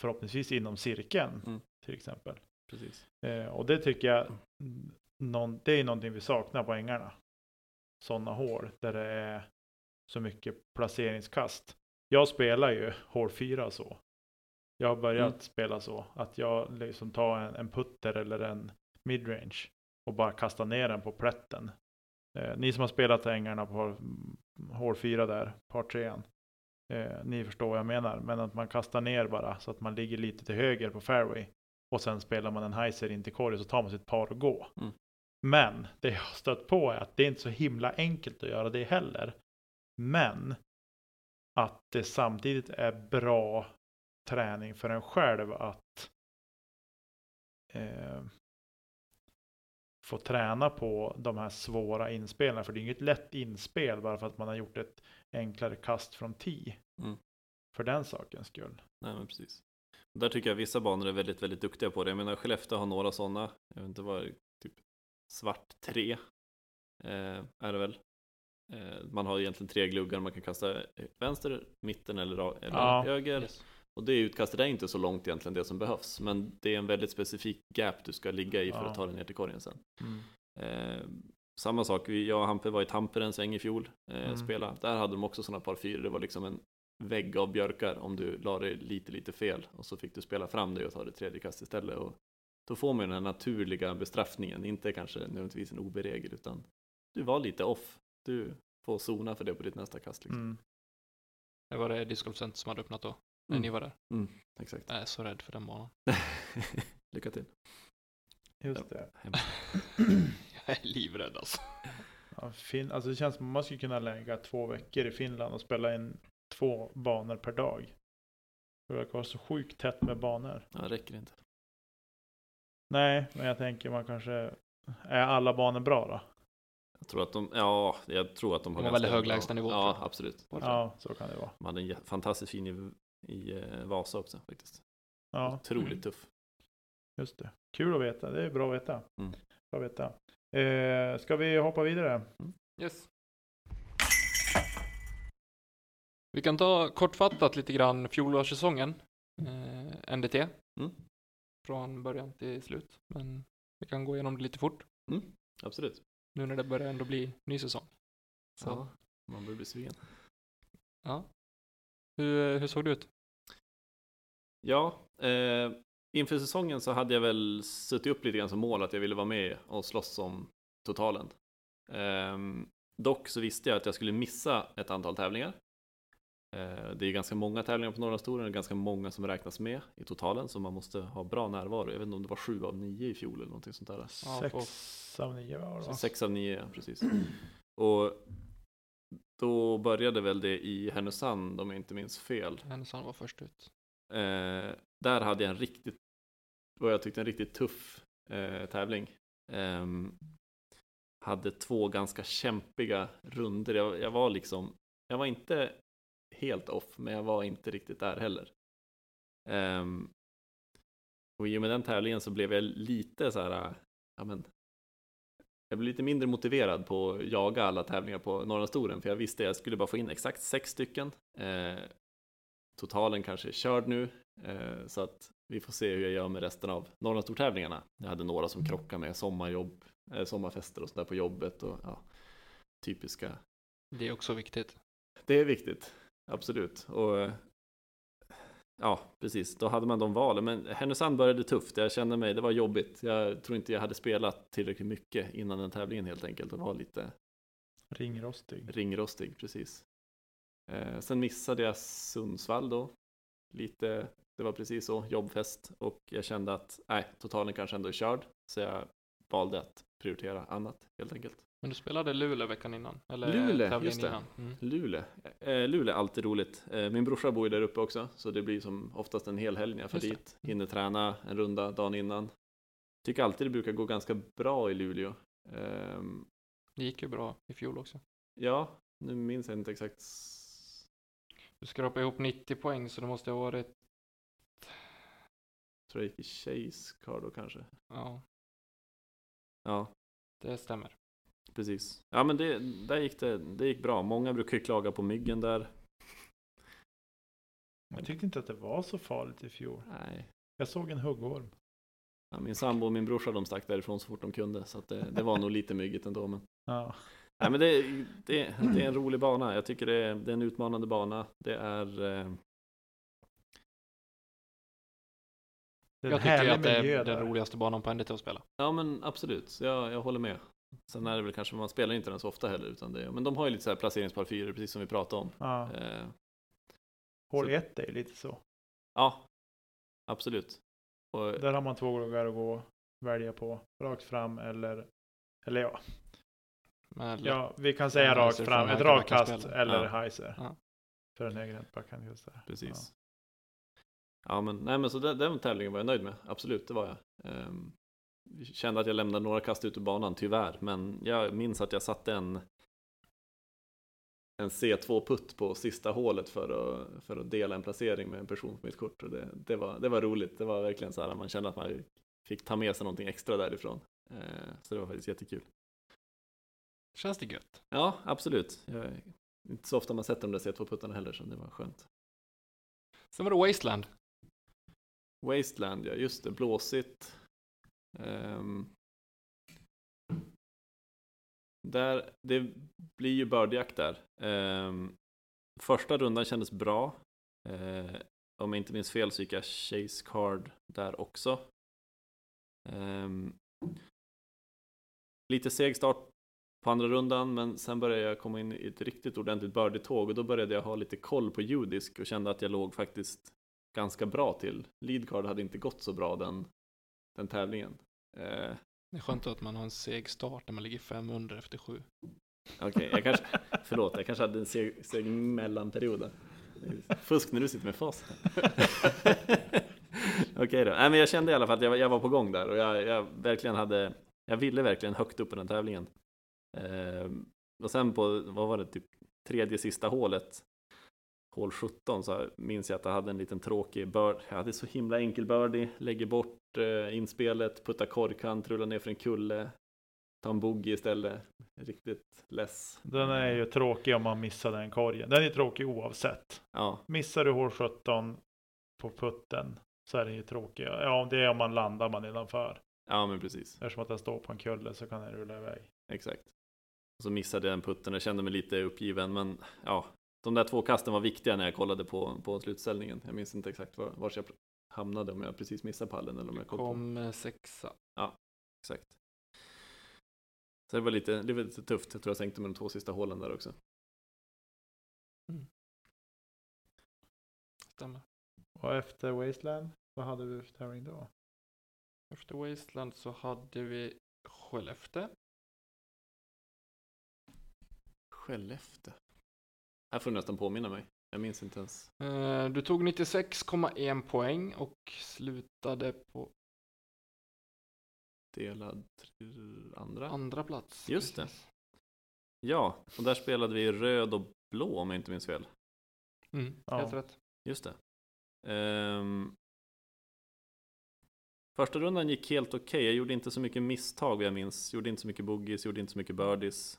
förhoppningsvis inom cirkeln Mm. till exempel. Precis. Eh, och det tycker jag, mm, någon, det är någonting vi saknar på ängarna. Sådana hål där det är så mycket placeringskast. Jag spelar ju hål 4 så. Jag har börjat Mm. spela så att jag liksom tar en, en putter eller en midrange och bara kastar ner den på plätten. Eh, ni som har spelat ängarna på hål 4 där, par 3 eh, ni förstår vad jag menar. Men att man kastar ner bara så att man ligger lite till höger på fairway. Och sen spelar man en heiser in till korgen så tar man sitt par och går. Mm. Men det jag har stött på är att det är inte så himla enkelt att göra det heller. Men att det samtidigt är bra träning för en själv att eh, få träna på de här svåra inspelen. För det är inget lätt inspel bara för att man har gjort ett enklare kast från tee. Mm. För den sakens skull. Nej men precis. Där tycker jag vissa banor är väldigt, väldigt duktiga på det. Jag menar Skellefteå har några sådana. Jag vet inte vad, typ svart 3 eh, är det väl. Eh, man har egentligen tre gluggar man kan kasta vänster, mitten eller, eller Ja. höger. Yes. Och det utkastet är inte så långt egentligen det som behövs. Men det är en väldigt specifik gap du ska ligga i för Ja. att ta dig ner till korgen sen. Mm. Eh, samma sak, vi, jag och Hampe var i Tampere en sväng i fjol, eh, Mm. spela. Där hade de också sådana par fyror, det var liksom en vägg av björkar om du la det lite, lite fel och så fick du spela fram det och ta det tredje kast istället. Och då får man ju den här naturliga bestraffningen, inte kanske nödvändigtvis en OB-regel utan du var lite off. Du får zona för det på ditt nästa kast. Liksom. Mm. Det var det discgolfcenter som hade öppnat då, när Mm. ni var där. Exakt. Jag är så rädd för den banan. [laughs] Lycka till. Just det. [clears throat] Jag är livrädd alltså. Ja, fin- alltså det känns som att man skulle kunna lägga två veckor i Finland och spela in två banor per dag. Det verkar vara så sjukt tätt med banor. Ja, det räcker inte. Nej, men jag tänker man kanske... Är alla banor bra då? Jag tror att de, ja, jag tror att de har De väldigt hög lägstanivå, Ja, absolut. Ja, så kan det vara. De hade en fantastiskt fin i, i eh, Vasa också faktiskt. Ja, Otroligt tuff. just det. Kul att veta. Det är bra att veta. Mm. Bra att veta. Eh, ska vi hoppa vidare? Yes. Vi kan ta kortfattat lite grann fjolårssäsongen. Eh, NDT. Mm. Från början till slut. Men vi kan gå igenom det lite fort. Absolut. Nu när det börjar ändå bli ny säsong. Så, Ja, man blir besviken. ja. Hur, hur såg det ut? Ja, eh, inför säsongen så hade jag väl suttit upp lite grann som mål att jag ville vara med och slåss om totalen. Ehm, dock så visste jag att jag skulle missa ett antal tävlingar. Eh, det är ganska många tävlingar på Norrlandstouren och ganska många som räknas med i totalen så man måste ha bra närvaro. Jag vet inte om det var sju av nio i fjol eller någonting sånt där. Sex av nio var det va? sex av nio, ja, precis. Och då började väl det i Härnösand om jag inte minns fel. Härnösand var först ut. Eh, där hade jag en riktigt, vad jag tyckte en riktigt tuff eh, tävling. Ehm, hade två ganska kämpiga runder. Jag, jag var liksom, jag var inte helt off, men jag var inte riktigt där heller. Ehm, och i och med den tävlingen så blev jag lite så här, ja men, jag blev lite mindre motiverad på att jaga alla tävlingar på Norrlandstouren, för jag visste att jag skulle bara få in exakt sex stycken. Eh, totalen kanske är körd nu, så att vi får se hur jag gör med resten av Norrlandstourtävlingarna. Jag hade några som krockade med sommarjobb, eh, sommarfester och sådär på jobbet och ja, typiska. Det är också viktigt. Det är viktigt, absolut. Och eh, ja, precis, då hade man de valen. Men Härnösand började tufft. Jag kände mig, det var jobbigt. Jag tror inte jag hade spelat tillräckligt mycket innan den tävlingen helt enkelt och var lite Ringrostig. ringrostig, precis. Eh, sen missade jag Sundsvall då. Lite, det var precis så, jobbfest. Och jag kände att, nej, totalen kanske ändå är körd. Så jag valde att prioritera annat, helt enkelt. Men du spelade Luleå veckan innan? Eller Luleå, just det. innan? Mm. Luleå. Eh, Luleå är alltid roligt. Eh, min brorsa bor ju där uppe också, så det blir som oftast en hel helg när jag får det. dit. Hinner träna en runda dagen innan. Tycker alltid det brukar gå ganska bra i Luleå. Ehm, Det gick ju bra i fjol också. ja, nu minns jag inte exakt. Du skrapade ihop 90 poäng så det måste ha varit, Tror jag gick i Chase Card då kanske. ja, Ja, det stämmer. precis. Ja, men det, där gick det, det gick bra. Många brukar ju klaga på myggen där. Jag tyckte inte att det var så farligt i fjol. Nej, Jag såg en huggorm. ja, min sambo och min brorsa de stack därifrån så fort de kunde. Så att det, det var nog lite myggigt ändå. Men, Ja. Nej, men det, det, det är en rolig bana. Jag tycker det är, det är en utmanande bana. Det är... Eh, Jag tycker att det är den roligaste banan på NDT att spela. ja men absolut, jag, jag håller med. Sen är det väl kanske, man spelar inte den så ofta heller. Utan det, men de har ju lite så här placeringspar fyror, precis som vi pratade om. Ja. Eh, Hål så- 1 är ju lite så. ja, absolut. Och, Där har man två gånger att gå välja på. Rakt fram eller, eller ja, ja vi kan säga Ja, rakt fram. Ett rakt kast eller Ja. Heiser. Ja. För en högerhäntbacken just där. Precis. Ja, men, nej, men så den, den tävlingen var jag nöjd med. Absolut, det var jag. Ehm, kände att jag lämnade några kast ut ur banan, tyvärr. Men jag minns att jag satte en, en C2-putt på sista hålet för att, för att dela en placering med en person på mitt kort. Och det, det, var, det var roligt. Det var verkligen så här, man kände att man fick ta med sig någonting extra därifrån. Ehm, så det var faktiskt jättekul. Känns det gött? Ja, absolut. Jag, inte så ofta man sätter de där C2-puttarna heller, så det var skönt. Sen var det Wasteland. Wasteland, ja just det, blåsigt. Ehm, där, det blir ju bördjakt där. Ehm, första rundan kändes bra. Eh, om jag inte minns fel så gick jag Chase Card där också. Ehm, lite seg start på andra rundan men sen började jag komma in i ett riktigt ordentligt birdie-tåg och då började jag ha lite koll på judisk och kände att jag låg faktiskt ganska bra till. Leadcard hade inte gått så bra den, den tävlingen. Eh, Det är skönt att man har en seg start när man ligger 500 efter sju. Okej, jag kanske, [laughs] förlåt, jag kanske hade en seg, seg mellanperiod. Fusk när du sitter med fas. [laughs] Okej då, Nej, men jag kände i alla fall att jag, var- jag var på gång där och jag, jag verkligen hade, jag ville verkligen högt upp på den tävlingen. Ehm, och sen på, vad var det, typ tredje sista hålet, hål 17, så minns jag att jag hade en liten tråkig bird. Jag hade så himla enkel birdie, lägger bort eh, inspelet, puttar korkant, rullar ner för en kulle, tar en bogey istället. Riktigt less. Den är ju tråkig om man missar den korgen. Den är tråkig oavsett. Ja, Missar du hål 17 på putten så är den ju tråkig. Ja, det är om man landar man nedanför. ja men precis. Eftersom att den står på en kulle så kan den rulla iväg. Exakt. Och så missade jag den putten, jag kände mig lite uppgiven, men ja, de där två kasten var viktiga när jag kollade på, på slutställningen. Jag minns inte exakt var, var jag hamnade, om jag precis missade pallen eller om jag kom. Kom eh, sexa. Exakt. Så det var lite, det var lite tufft, jag tror jag sänkte med de två sista hålen där också. Stämmer. Och efter Wasteland, vad hade vi för tävling då? Efter Wasteland så hade vi Skellefteå. Skellefteå. Här får du nästan påminna mig. Jag minns inte ens. Eh, Du tog 96,1 poäng och slutade på Delad andra. andra plats. Just det. Precis. Ja, och där spelade vi röd och blå om jag inte minns fel. Mm, Ja. Helt rätt. Just det. Ehm, första rundan gick helt okej. Jag gjorde inte så mycket misstag vad jag minns. Gjorde inte så mycket boogies, gjorde inte så mycket birdies.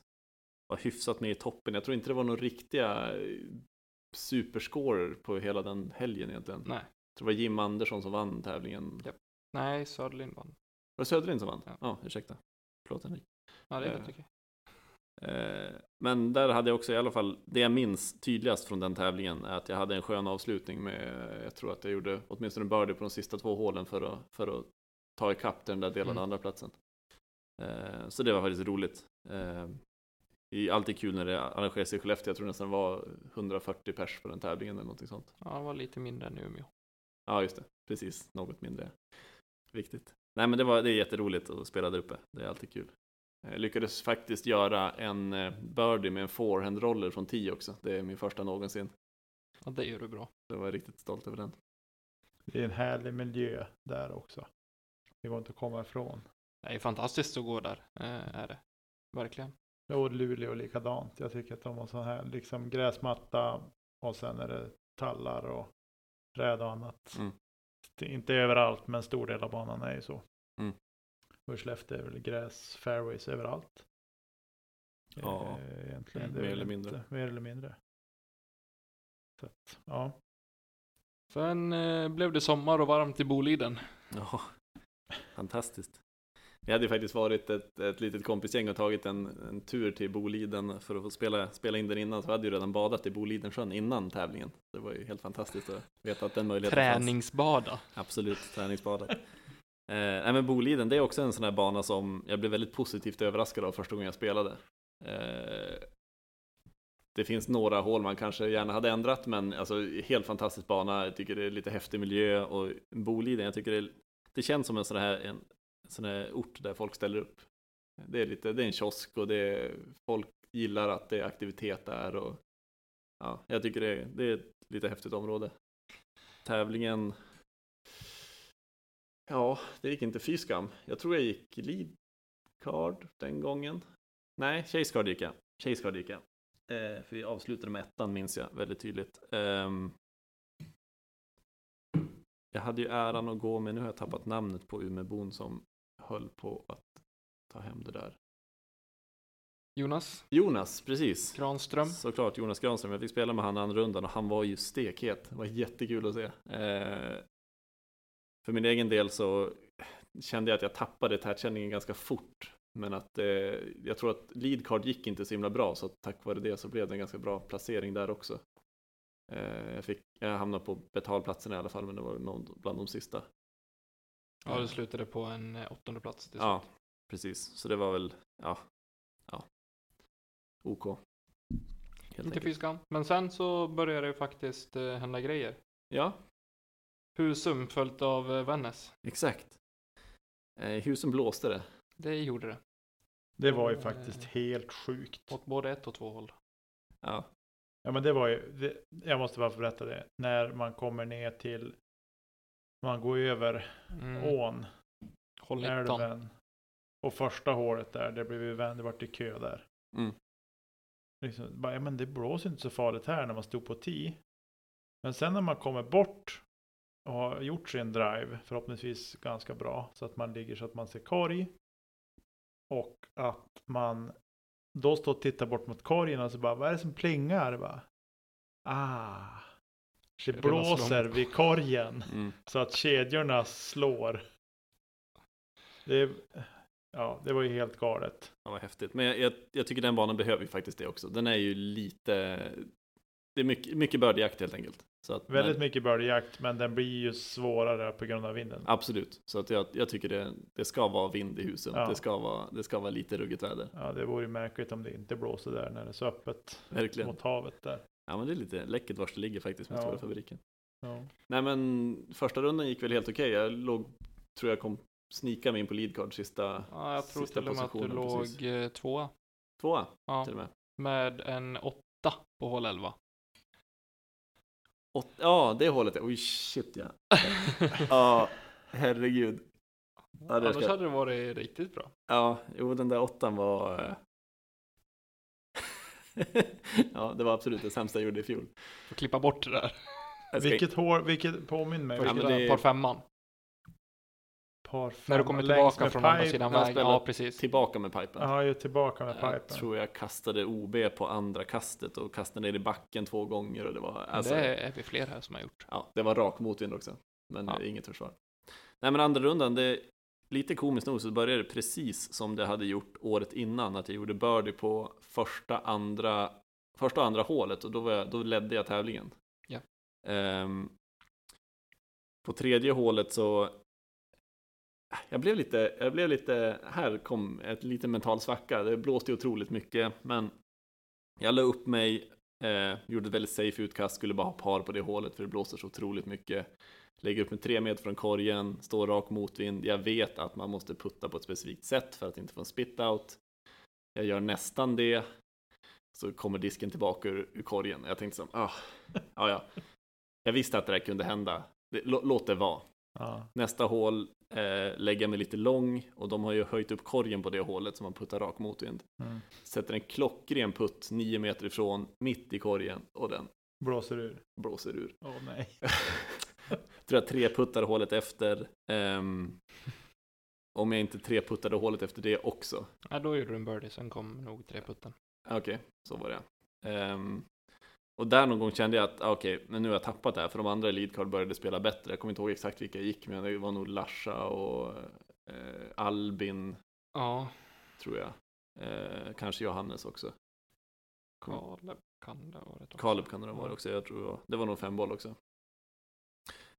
Var hyfsat med i toppen. Jag tror inte det var några riktiga eh, superscorer på hela den helgen egentligen. Nej. Jag tror det var Jim Andersson som vann tävlingen. Japp. Nej, Söderlind vann. Var det Söderlind som vann? Ja. Ja, ursäkta. Förlåt Henrik. Ja, det är Eh, helt okej. Eh, Men där hade jag också i alla fall, det jag minns tydligast från den tävlingen är att jag hade en skön avslutning med, jag tror att jag gjorde åtminstone en birdie på de sista två hålen för att, för att ta ikapp den där delade Mm. andra platsen. Eh, Så det var faktiskt roligt. Det är alltid kul när det arrangeras i Skellefteå, jag tror nästan det var 140 pers på den tävlingen eller någonting sånt. Ja, det var lite mindre än Umeå. Ja, just det. Precis, något mindre. Viktigt. Nej, men det, var, det är jätteroligt att spela där uppe. Det är alltid kul. Jag lyckades faktiskt göra en eh, birdie med en forehand-roller från 10 också. Det är min första någonsin. Ja, det gör du bra. Jag var riktigt stolt över den. Det är en härlig miljö där också. Det går inte att komma ifrån. Det är fantastiskt att gå där, eh, är det. Verkligen. Och Luleå likadant. Jag tycker att de har sån här liksom gräsmatta och sen är det tallar och träd och annat. Mm. Inte överallt men stor del av banan är ju så. Mm. Och Skellefteå är väl gräs, fairways överallt. Ja, Eh, egentligen. mer eller inte- mindre. Mer eller mindre. Så att, ja. Sen eh, blev det sommar och varmt i Boliden. Ja, fantastiskt. Vi hade ju faktiskt varit ett, ett litet kompisgäng och tagit en, en tur till Boliden för att få spela, spela in den innan. Så vi hade ju redan badat i Bolidensjön innan tävlingen. Det var ju helt fantastiskt att veta att den möjligheten fanns. Träningsbada. Absolut, träningsbadet. [laughs] Eh, nej men Boliden, det är också en sån här bana som jag blev väldigt positivt överraskad av första gången jag spelade. Eh, det finns några hål man kanske gärna hade ändrat, men alltså helt fantastisk bana. Jag tycker det är lite häftig miljö och Boliden, jag tycker det, är, det känns som en sån här, en, sån här ort där folk ställer upp. Det är lite, det är en kiosk och det är, folk gillar att det är aktivitet där och ja, jag tycker det är, det är ett lite häftigt område. Tävlingen Ja, det gick inte fy skam. Jag tror jag gick lead card den gången. Nej, chase card gick jag. Chase card gick jag. Eh, för vi avslutade med ettan minns jag väldigt tydligt. Ehm, jag hade ju äran att gå med, nu har jag tappat namnet på Umebon som höll på att ta hem det där. Jonas Jonas, precis. Granström. Såklart, Jonas Granström. Jag fick spela med han andra rundan och han var ju stekhet. Det var jättekul att se. Eh, för min egen del så kände jag att jag tappade tätkänningen ganska fort Men att eh, jag tror att leadcard gick inte så himla bra så tack vare det så blev det en ganska bra placering där också. Eh, jag, fick, jag hamnade på betalplatserna i alla fall men det var någon bland de sista. Ja, du slutade på en eh, åttonde plats till Ja, precis. Så det var väl, ja, ja, OK. Helt Inte enkelt. fy skam. Men sen så började det faktiskt eh, hända grejer. Ja, Husum följt av eh, Vännäs. exakt. Eh, husen blåste det. Det gjorde det. Det var ju Eh, faktiskt helt sjukt. Åt både ett och två håll. Ja, Ja men det var ju, det, jag måste bara få berätta det. När man kommer ner till, man går över Mm. ån, Håll 19. älven. Och första hålet där, det blev ju vänd, det vart i kö där. Mm. Liksom, bara, ja, men det blåser inte så farligt här när man stod på 10. Men sen när man kommer bort och har gjort sin drive, förhoppningsvis ganska bra, så att man ligger så att man ser korg. Och att man då står och tittar bort mot korgen och så bara, vad är det som plingar? Bara, ah, det blåser vid korgen mm. så att kedjorna slår. Det, ja, det var ju helt galet. Ja, vad häftigt. Men jag, jag, jag tycker den banan behöver ju faktiskt det också. Den är ju lite... Det är mycket, mycket birdjakt helt enkelt. Så att Väldigt men, mycket birdjakt, men den blir ju svårare på grund av vinden. Absolut. Så att jag, jag tycker det, det ska vara vind i husen. Ja. Det, ska vara, det ska vara lite ruggigt väder. Ja, det vore ju märkligt om det inte blåser där när det är så öppet Verkligen. mot havet där. Ja, men det är lite läckert var det ligger faktiskt med Ja. stora fabriken. Ja. Nej, men första rundan gick väl helt okej. Jag låg, tror jag kom snika mig in på leadcard sista Ja, jag tror till och med att du positionen, låg precis. eh, tvåa. tvåa Ja, till och med. med en åtta på hål 11. Åt, ja, det hålet. Oj, shit ja. [laughs] Ja, herregud. Ja, Annars ska- hade det varit riktigt bra. Ja, jo den där åttan var... [laughs] ja, det var absolut det sämsta jag gjorde i fjol. Får klippa bort det där. Jag Vilket hår, vilket påminn mig. Ja, men det- par femman. Par När du kommer tillbaka från andra sidan jag vägen. spelar Ja, precis. Tillbaka med pipen. Ja, ju tillbaka med Jag pipen. tror jag kastade OB på andra kastet och kastade ner i backen två gånger och det var... Alltså, det är vi fler här som har gjort. ja, det var rak motvind också. Men Ja. inget försvar. Nej men andra rundan, det lite komiskt nog så började det precis som det hade gjort året innan. Att jag gjorde birdie på första, andra, första och andra hålet och då, var jag, då ledde jag tävlingen. Ja. Ehm, på tredje hålet så jag blev lite, jag blev lite, här kom ett lite mental svacka. Det blåste otroligt mycket, men jag la upp mig, eh, gjorde ett väldigt safe utkast, skulle bara ha par på det hålet för det blåser så otroligt mycket. Lägger upp mig tre meter från korgen, står rak motvind. Jag vet att man måste putta på ett specifikt sätt för att inte få en spit out. Jag gör nästan det. Så kommer disken tillbaka ur, ur korgen. Jag tänkte som, ah, ja, ja. Jag visste att det där kunde hända. Det, lå, låt det vara. Ja. Nästa hål eh, lägger mig lite lång och de har ju höjt upp korgen på det hålet som man puttar rak motvind. Mm. Sätter en klockren putt nio meter ifrån, mitt i korgen och den Blåser ur. blåser ur. Åh nej. [laughs] [laughs] tror jag tre puttar hålet efter. Ehm, om jag inte tre puttade hålet efter det också. Ja, då gjorde du en birdie, sen kom nog tre putten. Okej, så var det. Ehm, och där någon gång kände jag att ah, okej, men nu har jag tappat det här för de andra i leadcard började spela bättre. Jag kommer inte ihåg exakt vilka jag gick med, det var nog Larsa och eh, Albin Ja, tror jag. Eh, kanske Johannes också. Kaleb kan det ha varit också. Kaleb kan det ha varit också, jag tror det var, det var nog fem boll också.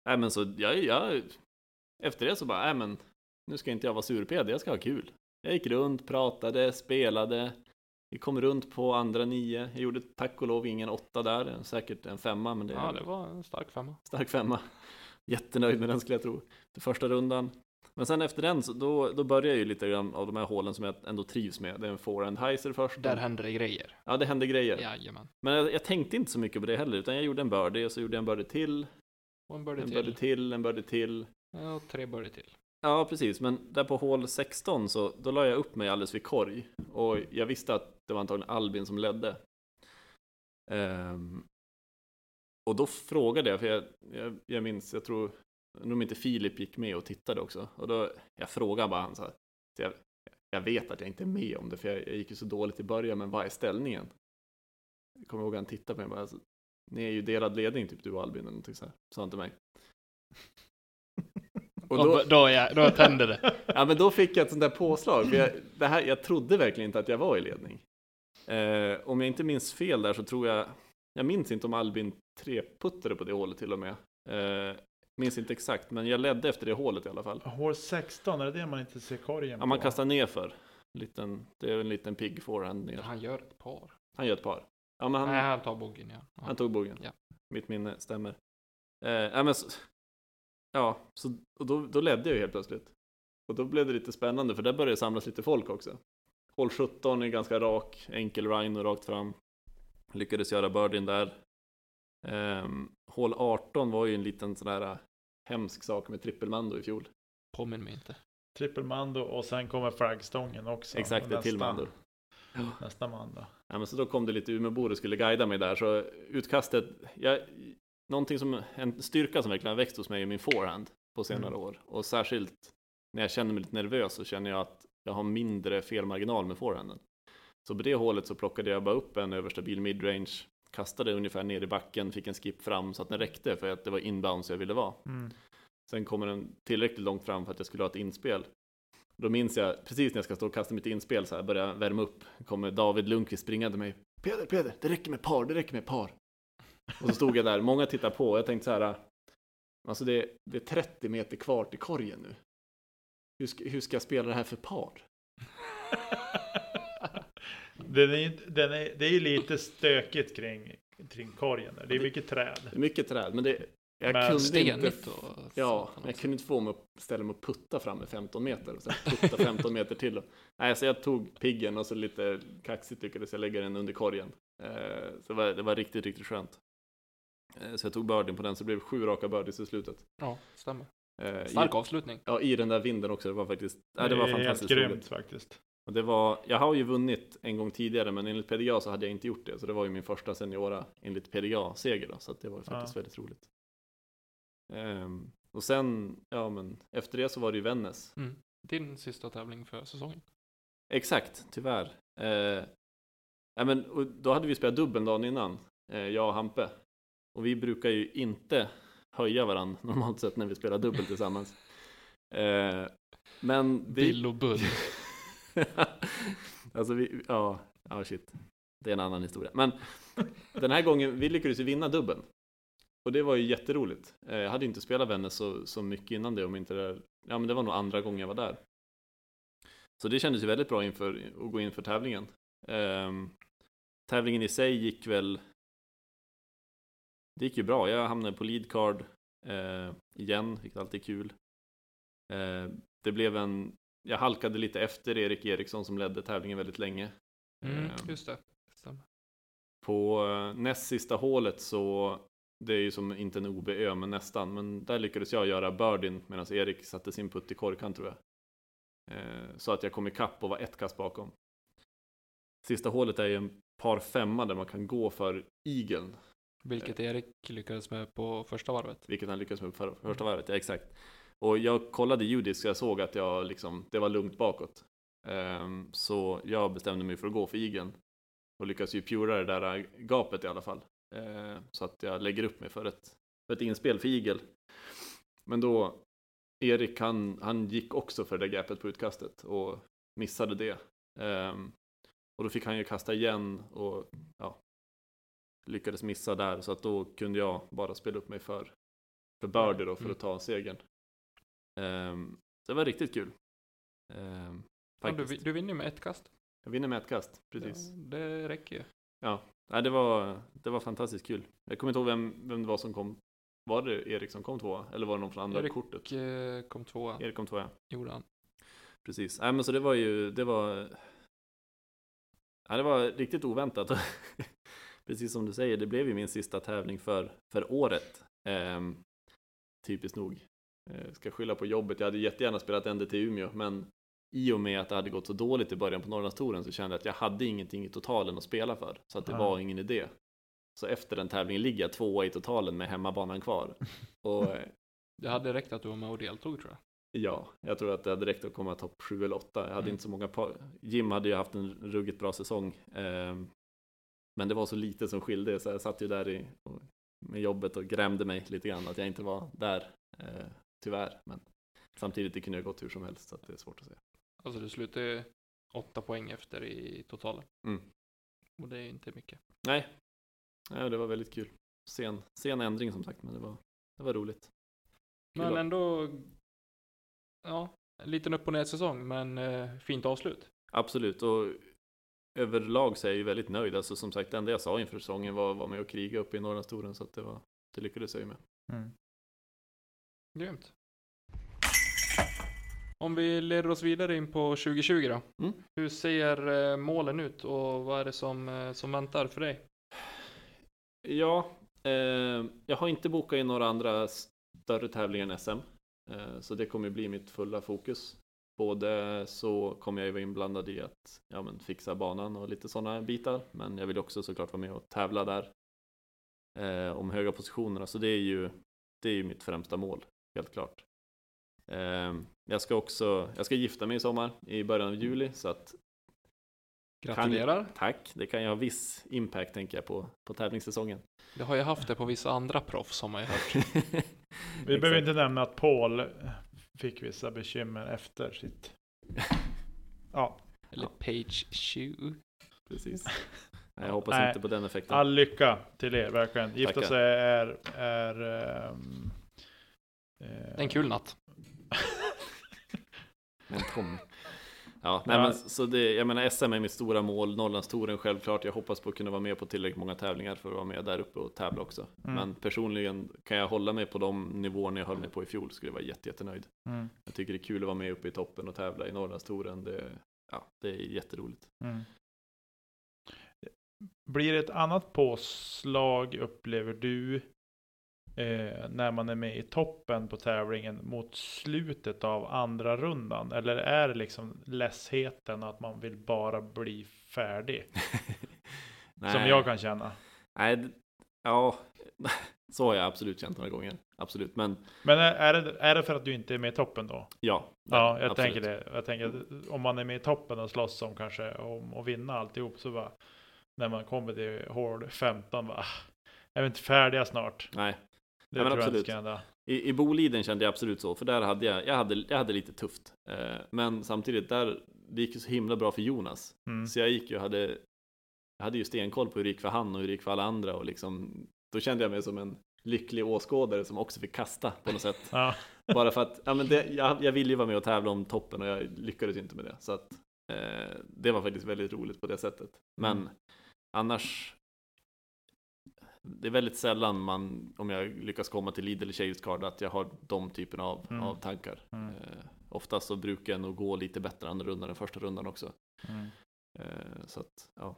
Nej men så, jag, jag, efter det så bara, nej men, nu ska inte jag vara surped, jag ska ha kul. Jag gick runt, pratade, spelade. Vi kom runt på andra nio. Jag gjorde tack och lov ingen åtta där, säkert en femma, men det Ja, det var en stark femma. stark femma. [laughs] Jättenöjd med den skulle jag tro. Till första rundan. Men sen efter den, så då, då börjar jag ju lite grann av de här hålen som jag ändå trivs med. Det är en forehand heiser först. Där hände det grejer. Ja, det hände grejer. Jajamän. Men jag, jag tänkte inte så mycket på det heller, utan jag gjorde en birdie och så gjorde jag en birdie till, Och en birdie en till. birdie till, en birdie till. Ja, och tre birdie till. Ja, precis, men där på hål 16 så då la jag upp mig alldeles vid korg och jag visste att det var antagligen Albin som ledde. Ehm, och då frågade jag, för jag, jag, jag minns, jag tror, om inte Filip gick med och tittade också. Och då, jag frågade bara han så här, så jag, jag vet att jag inte är med om det, för jag, jag gick ju så dåligt i början, men vad är ställningen? Jag kommer ihåg att han tittade på mig och bara, ni är ju delad ledning, typ du och Albin eller någonting så här, sa han till mig. Och [laughs] Och då, då, då, jag, då tänder det. [laughs] ja, men då fick jag ett sånt där påslag. För jag, det här, jag trodde verkligen inte att jag var i ledning. Eh, om jag inte minns fel där så tror jag, jag minns inte om Albin treputtade på det hålet till och med. Eh, minns inte exakt, men jag ledde efter det hålet i alla fall. Hål 16, är det det man inte ser korgen Ja, man på? kastar ner för. Liten, det är en liten pigg forehand ner. Han gör ett par. Han gör ett par. Ja, men han, Nej, han tar boggen ja. ja. Han tog bogen. Ja. Mitt minne stämmer. Eh, ja, men så, ja, så, och då, då ledde jag ju helt plötsligt. Och då blev det lite spännande för där började det samlas lite folk också. Hål 17 är ganska rak, enkel Rhino rakt fram. Lyckades göra birdien där. Um, hål 18 var ju en liten sån där äh, hemsk sak med trippelmando i fjol. Påminn mig inte. Trippelmando och sen kommer flaggstången också. Exakt, det Nästa- till mando. Nästa mando. Ja, men så då kom det lite Umeåbor och skulle guida mig där, så utkastet, jag, någonting som, en styrka som verkligen har växt hos mig är min forehand på senare Mm. år. Och särskilt när jag känner mig lite nervös så känner jag att jag har mindre felmarginal med forehanden. Så på det hålet så plockade jag bara upp en överstabil midrange, kastade ungefär ner i backen, fick en skip fram så att den räckte för att det var inbounds jag ville vara. Mm. Sen kommer den tillräckligt långt fram för att jag skulle ha ett inspel. Då minns jag, precis när jag ska stå och kasta mitt inspel så här, börja värma upp, kommer David Lundqvist springande mig. Peder, Peder, det räcker med par, det räcker med par. Och så stod jag där, många tittar på och jag tänkte så här, alltså det, det är 30 meter kvar till korgen nu. Hur ska, hur ska jag spela det här för par? [laughs] Den är, den är, det är ju lite stökigt kring, kring korgen. där. Det är mycket träd. Det är mycket träd, men det, jag Men kunde inte och... Ja, jag också. kunde inte få mig att ställa mig och putta fram med 15 meter och sen putta 15 meter till. Nej, så jag tog piggen och så lite kaxigt lyckades jag lägga den under korgen. Eh, så det var, det var riktigt, riktigt skönt. Eh, så jag tog birdien på den, så det blev sju raka birdies i slutet. Ja, stämmer. Eh, Stark avslutning. ja, i den där vinden också. Det var faktiskt, nej, det var är helt fantastiskt grymt roligt. faktiskt. Och det var, jag har ju vunnit en gång tidigare, men enligt PDA så hade jag inte gjort det. Så det var ju min första seniora enligt PDA-seger så det var ju faktiskt Ja. väldigt roligt. Ehm, och sen, ja men efter det så var det ju Vännäs. Mm. Din sista tävling för säsongen. Exakt, tyvärr. Eh, ja, men, och då hade vi spelat dubbel dagen innan, eh, jag och Hampe. Och vi brukar ju inte höja varandra [laughs] normalt sett när vi spelar dubbel tillsammans. [laughs] Eh, men det... Bill och Bull. [laughs] alltså vi, ja, ja shit. Det är en annan historia. Men den här gången, vi lyckades ju vinna dubbeln. Och det var ju jätteroligt. Eh, Jag hade inte spelat Vännäs så, så mycket innan det, om inte det, ja men det var nog andra gången jag var där. Så det kändes ju väldigt bra inför att gå in för tävlingen. Ehm, tävlingen i sig gick väl, det gick ju bra. Jag hamnade på lead card eh, igen, vilket alltid är kul. Eh, det blev en, jag halkade lite efter Erik Eriksson som ledde tävlingen väldigt länge. Mm, Ehm, just det. Stämmer. på eh, näst sista hålet så, det är ju som inte en OB-ö, men nästan, men där lyckades jag göra birdien medan Erik satte sin putt i korgkant tror jag. Eh, så att jag kom ikapp och var ett kast bakom. Sista hålet är ju en par femma där man kan gå för igeln, Vilket Erik lyckades med på första varvet. vilket han lyckades med på för, första varvet, ja, exakt. Och jag kollade ljudet så jag såg att jag liksom, det var lugnt bakåt. Ehm, så jag bestämde mig för att gå för igeln. Och lyckas ju pura det där gapet i alla fall. Ehm, så att jag lägger upp mig för ett, för ett inspel för igel. Men då, Erik han, han gick också för det gapet på utkastet och missade det. Ehm, och då fick han ju kasta igen och ja, lyckades missa där. Så att då kunde jag bara spela upp mig för, för birdie då för Mm. att ta segern. Ehm, det var riktigt kul. Ehm, Ja, du, du vinner med ett kast. Jag vinner med ett kast, precis. Ja, det räcker ju. Ja, Nej, det, var, det var fantastiskt kul. Jag kommer inte ihåg vem, vem det var som kom. Var det Erik som kom tvåa? Eller var det någon från andra Erik. kortet? Och eh, kom tvåa, Erik kom tvåa, ja. gjorde han. Precis. Nej, men så det var ju, det var... Ja, det var riktigt oväntat. [laughs] Precis som du säger, det blev ju min sista tävling för, för året. Ehm, typiskt nog. Eh, ska skylla på jobbet. Jag hade jättegärna spelat ND till Umeå, men i och med att det hade gått så dåligt i början på Norrlandstouren så kände jag att jag hade ingenting i totalen att spela för. Så att det Ja. var ingen idé. Så efter den tävlingen ligger jag tvåa i totalen med hemmabanan kvar. [laughs] Och eh, Det hade räckt att du var med och deltog tror jag. Ja, jag tror att det hade räckt att komma topp 7 eller 8. Jag hade Mm. inte så många par. Jim hade ju haft en ruggigt bra säsong. ehm, men det var så lite som skilde, så jag satt ju där i, med jobbet och grämde mig lite grann att jag inte var där. eh, tyvärr. Men Samtidigt, det kunde ha gått hur som helst, så det är svårt att säga. Alltså du slutade åtta poäng efter i totalen. Mm. Och det är inte mycket. Nej, Nej det var väldigt kul. Sen, sen ändring som sagt, men det var, det var roligt. Kul Men ändå, ja, en liten upp och ner säsong, men eh, fint avslut. Absolut, och överlag så är jag ju väldigt nöjd. Alltså som sagt, det enda jag sa inför säsongen var att vara med och kriga uppe i Norrlandstouren, så att det, var, det lyckades jag ju med. Mm. Grymt. Om vi leder oss vidare in på 2020 då. Mm. Hur ser eh, målen ut och vad är det som, eh, som väntar för dig? Ja, eh, jag har inte bokat in några andra större tävlingar än SM. Eh, så det kommer bli mitt fulla fokus. Både så kommer jag ju vara inblandad i att ja, men fixa banan och lite sådana bitar. Men jag vill också såklart vara med och tävla där. Eh, om höga positionerna. Så det är ju, det är ju mitt främsta mål, helt klart. Eh, jag ska också, jag ska gifta mig i sommar i början av juli. Så att Gratulerar. tack, det kan ju ha viss impact tänker jag på, på tävlingssäsongen. Det har jag haft det på vissa andra proffs som har jag hört. [laughs] Vi behöver inte nämna att Paul fick vissa bekymmer efter sitt... [laughs] Ja, Eller. Page 20. Precis. Nej, [laughs] jag hoppas Nej. inte på den effekten. all lycka till er verkligen. Gifta Tackar. sig är... är ehm, eh, en kul natt. [laughs] Men Tom. Ja, nej, men så det, jag menar SM är mitt stora mål, Norrlandstouren självklart. Jag hoppas på att kunna vara med på tillräckligt många tävlingar för att vara med där uppe och tävla också. Mm. Men personligen kan jag hålla mig på de nivåerna jag höll mig på i fjol skulle jag vara jätte, jättenöjd. Mm, Jag tycker det är kul att vara med uppe i toppen och tävla i Norrlandstouren. Det, ja, det är jätteroligt. mm. Blir det ett annat påslag upplever du eh, när man är med i toppen på tävlingen mot slutet av andra rundan? Eller är det liksom ledsheten att man vill bara bli färdig? [laughs] Som jag kan känna. Nej, ja, [laughs] så har jag absolut känt några gånger. Absolut, men Men är, är, det, är det för att du inte är med i toppen då? ja. Ja, jag absolut. tänker det. Jag tänker att om man är med i toppen och slåss om kanske om att vinna alltihop så bara när man kommer till hål 15 bara, "Ah, är vi inte färdiga snart? Nej, Det Ja, men jag absolut. hända. I, i Boliden kände jag absolut så, för där hade jag, jag hade, jag hade lite tufft. Eh, men samtidigt, där, det gick ju så himla bra för Jonas. Mm. Så jag gick ju och hade, jag hade ju stenkoll på hur det gick för han och hur det gick för alla andra och liksom, då kände jag mig som en lycklig åskådare som också fick kasta på något sätt. [laughs] Ja, Bara för att, ja men det, jag, jag ville ju vara med och tävla om toppen och jag lyckades inte med det. Så att, eh, det var faktiskt väldigt roligt på det sättet. Men Mm. annars, det är väldigt sällan man, om jag lyckas komma till Lidl eller Chase Card, att jag har de typerna av, Mm. av tankar. Mm. Eh, oftast så brukar jag nog gå lite bättre andra rundan än första rundan också. mm, Eh, så att, ja.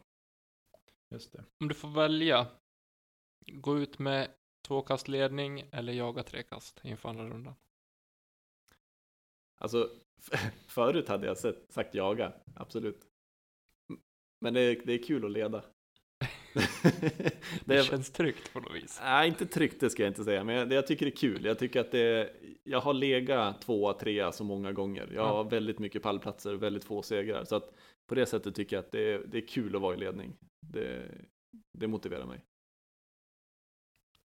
just det. Om du får välja, gå ut med tvåkastledning eller jaga trekast inför andra rundan. Alltså, [laughs] förut hade jag sett, sagt jaga, absolut. Men det är, det är kul att leda. Det, känns tryggt på något vis. Nej, inte tryggt det ska jag inte säga, men jag, det jag tycker det är kul. Jag tycker att det, jag har legat tvåa, trea så många gånger. Jag har väldigt mycket pallplatser och väldigt få segrar. Så att på det sättet tycker jag att det är, det är kul att vara i ledning. Det, det motiverar mig.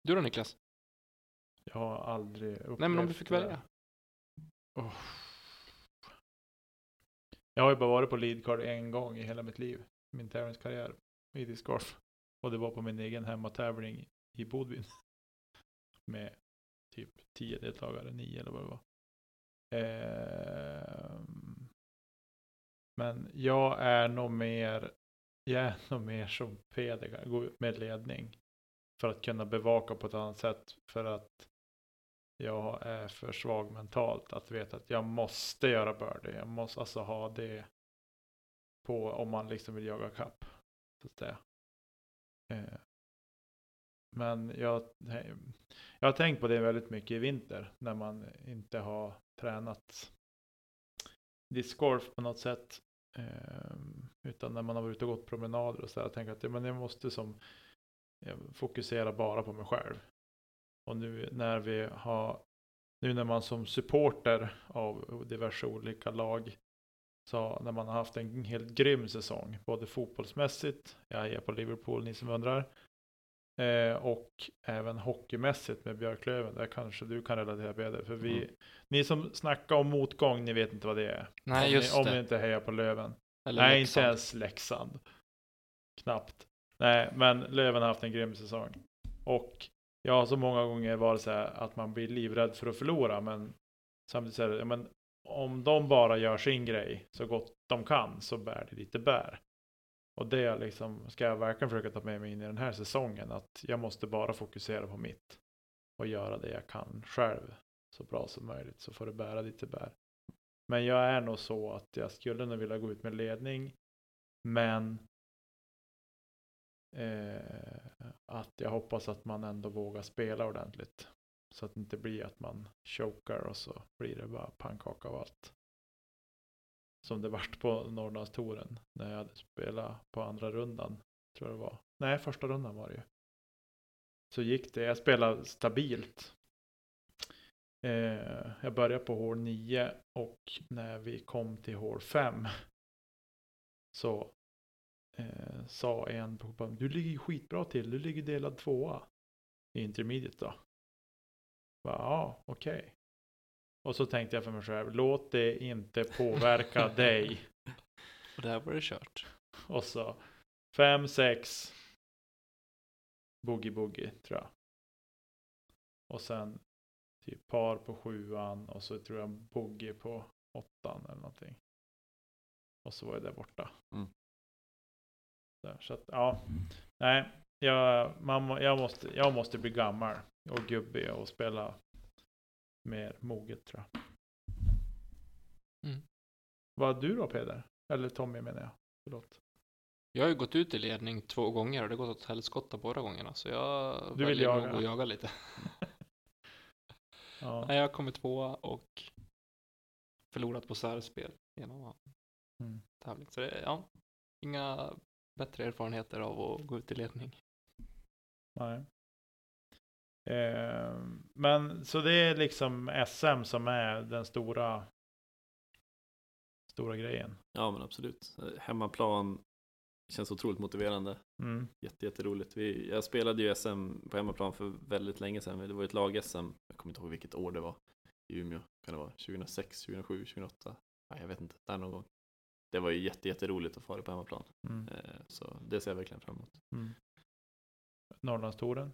Du då Niklas? Jag har aldrig upplevt Nej men om du fick välja. Oh. Jag har ju bara varit på leadcard en gång i hela mitt liv. Min tävlingskarriär i discgolf. Och det var på min egen hemmatävling i Bodvin. [laughs] Med typ 10 deltagare, 9 eller vad det var. Eh, men jag är nog mer, jag är [laughs] nog mer som Peder, gå ut med ledning. För att kunna bevaka på ett annat sätt. För att jag är för svag mentalt att veta att jag måste göra birdie. Jag måste alltså ha det på om man liksom vill jaga kapp. Så att säga. Eh, men jag, jag har tänkt på det väldigt mycket i vinter när man inte har tränat discgolf på något sätt. Eh, utan när man har varit ute och gått promenader och så där. Jag tänker att ja, men jag måste som jag fokusera bara på mig själv. Och nu när vi har, nu när man som supporter av diverse olika lag, så när man har haft en helt grym säsong, både fotbollsmässigt, jag är på Liverpool, ni som undrar, Eh, och även hockeymässigt med Björklöven. Där kanske du kan relatera Peder. För vi, Mm. ni som snackar om motgång, ni vet inte vad det är. Nej, om just ni, om det. ni inte hejar på Löven. Eller Nej, Leksand. inte ens Leksand. Knappt. Nej, men Löven har haft en grym säsong. Och jag har så många gånger varit så här att man blir livrädd för att förlora. Men samtidigt så är det, ja, men om de bara gör sin grej så gott de kan så bär det lite bär. Och det liksom, ska jag verkligen försöka ta med mig in i den här säsongen. Att jag måste bara fokusera på mitt. Och göra det jag kan själv så bra som möjligt. Så får det bära lite bär. Men jag är nog så att jag skulle nog vilja gå ut med ledning. Men eh, att jag hoppas att man ändå vågar spela ordentligt. Så att det inte blir att man chokar och så blir det bara pannkaka av allt. Som det vart på Norrlandstouren när jag hade spelat på andra rundan. Tror jag det var. Nej, första rundan var det ju. Så gick det. Jag spelade stabilt. Eh, jag började på hål 9 och när vi kom till hål 5 så eh, sa en på du ligger skitbra till, du ligger delad tvåa i intermediate då. Bara, Ja, okej. Och så tänkte jag för mig själv, låt det inte påverka [laughs] dig. Och där var det kört. Och så 5, 6 boogie boogie tror jag. Och sen typ par på sjuan och så tror jag boogie på åttan eller någonting. Och så var jag där borta. Mm. Där, så att ja, nej, jag, man, jag, måste, jag måste bli gammal och gubbig och spela mer moget tror jag. Mm. Vad du då Peder? Eller Tommy menar jag. Förlåt. Jag har ju gått ut i ledning två gånger och det har gått åt helskotta båda gångerna. Så jag Du vill väljer nog jaga. att jaga lite. Ja. Nej, jag har kommit tvåa och förlorat på särspel genom Mm. tävling. Så det ja, inga bättre erfarenheter av att gå ut i ledning. Nej. Eh, men så det är liksom SM som är den stora stora grejen. Ja men absolut. Hemmaplan känns otroligt motiverande. Mm. Jätte, jätteroligt. Vi, jag spelade ju SM på hemmaplan för väldigt länge sedan. Det var ett lag-SM. Jag kommer inte ihåg vilket år det var. I Umeå. Kan det vara 2006, 2007, 2008? Nej, jag vet inte. Där någon gång. Det var ju jätte, jätteroligt att fara på hemmaplan. Mm. Eh, Så det ser jag verkligen fram emot. Mm. Norrlandstouren.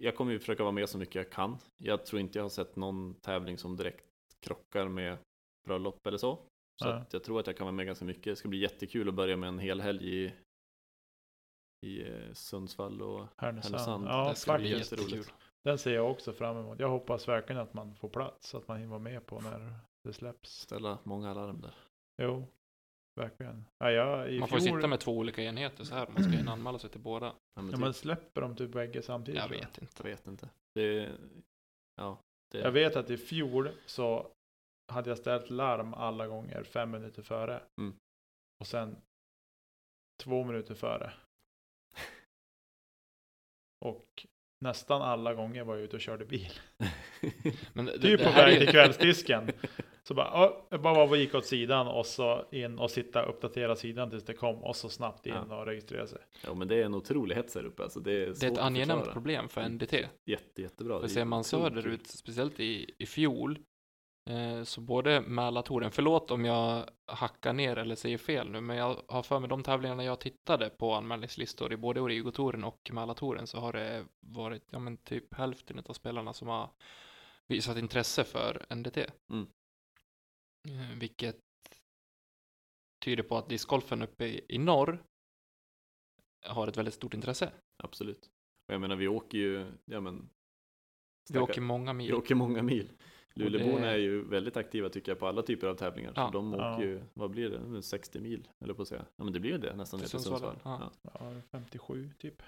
Jag kommer ju försöka vara med så mycket jag kan. Jag tror inte jag har sett någon tävling som direkt krockar med bröllop eller så. Så att jag tror att jag kan vara med ganska mycket. Det ska bli jättekul att börja med en hel helg i, i eh, Sundsvall och Härnösand. Härnösand. Ja, det ska bli jättekul. Den ser jag också fram emot. Jag hoppas verkligen att man får plats. Att man hinner vara med på när det släpps. ställa många alarm där. Jo, verkligen. Ja, jag, i Man får fjol, sitta med två olika enheter så här. Man ska hinna [clears throat] anmäla sig till båda. Ja, men Ja, typ, men släpper de typ bägge samtidigt? Jag vet inte. Jag vet inte. Det, ja, det, Jag vet att i fjol så hade jag ställt larm alla gånger fem minuter före. Mm. Och sen två minuter före. [laughs] Och nästan alla gånger var jag ute och körde bil. [laughs] Men det, Typ det på väg ju- till kvällsdisken. [laughs] Så bara, ja, jag bara gick åt sidan och så in och sitta och uppdatera sidan tills det kom och så snabbt in Ja. och registrera sig. ja, men det är en otrolig hets här uppe. Alltså, det är, Det är ett angenämt problem för NDT. Jätte, jättebra. För ser man söderut, speciellt i, i fjol, eh, så både Mälartouren, förlåt om jag hackar ner eller säger fel nu, men jag har för mig de tävlingarna jag tittade på anmälningslistor i både Origo-touren och Mälartouren så har det varit, ja men typ hälften av spelarna som har visat intresse för NDT. Mm. Eh, vilket tyder på att discgolfen uppe i, norr har ett väldigt stort intresse. Absolut. Och jag menar, vi åker ju, ja men. Vi åker många mil. vi åker många mil. Luleåborna det- är ju väldigt aktiva tycker jag på alla typer av tävlingar. Ja. Så de åker Ja. ju, vad blir det, 60 mil eller på att säga. Ja men det blir ju det nästan ner Till Sundsvall, Sundsvall. ja. Ja. Ja, 57 typ.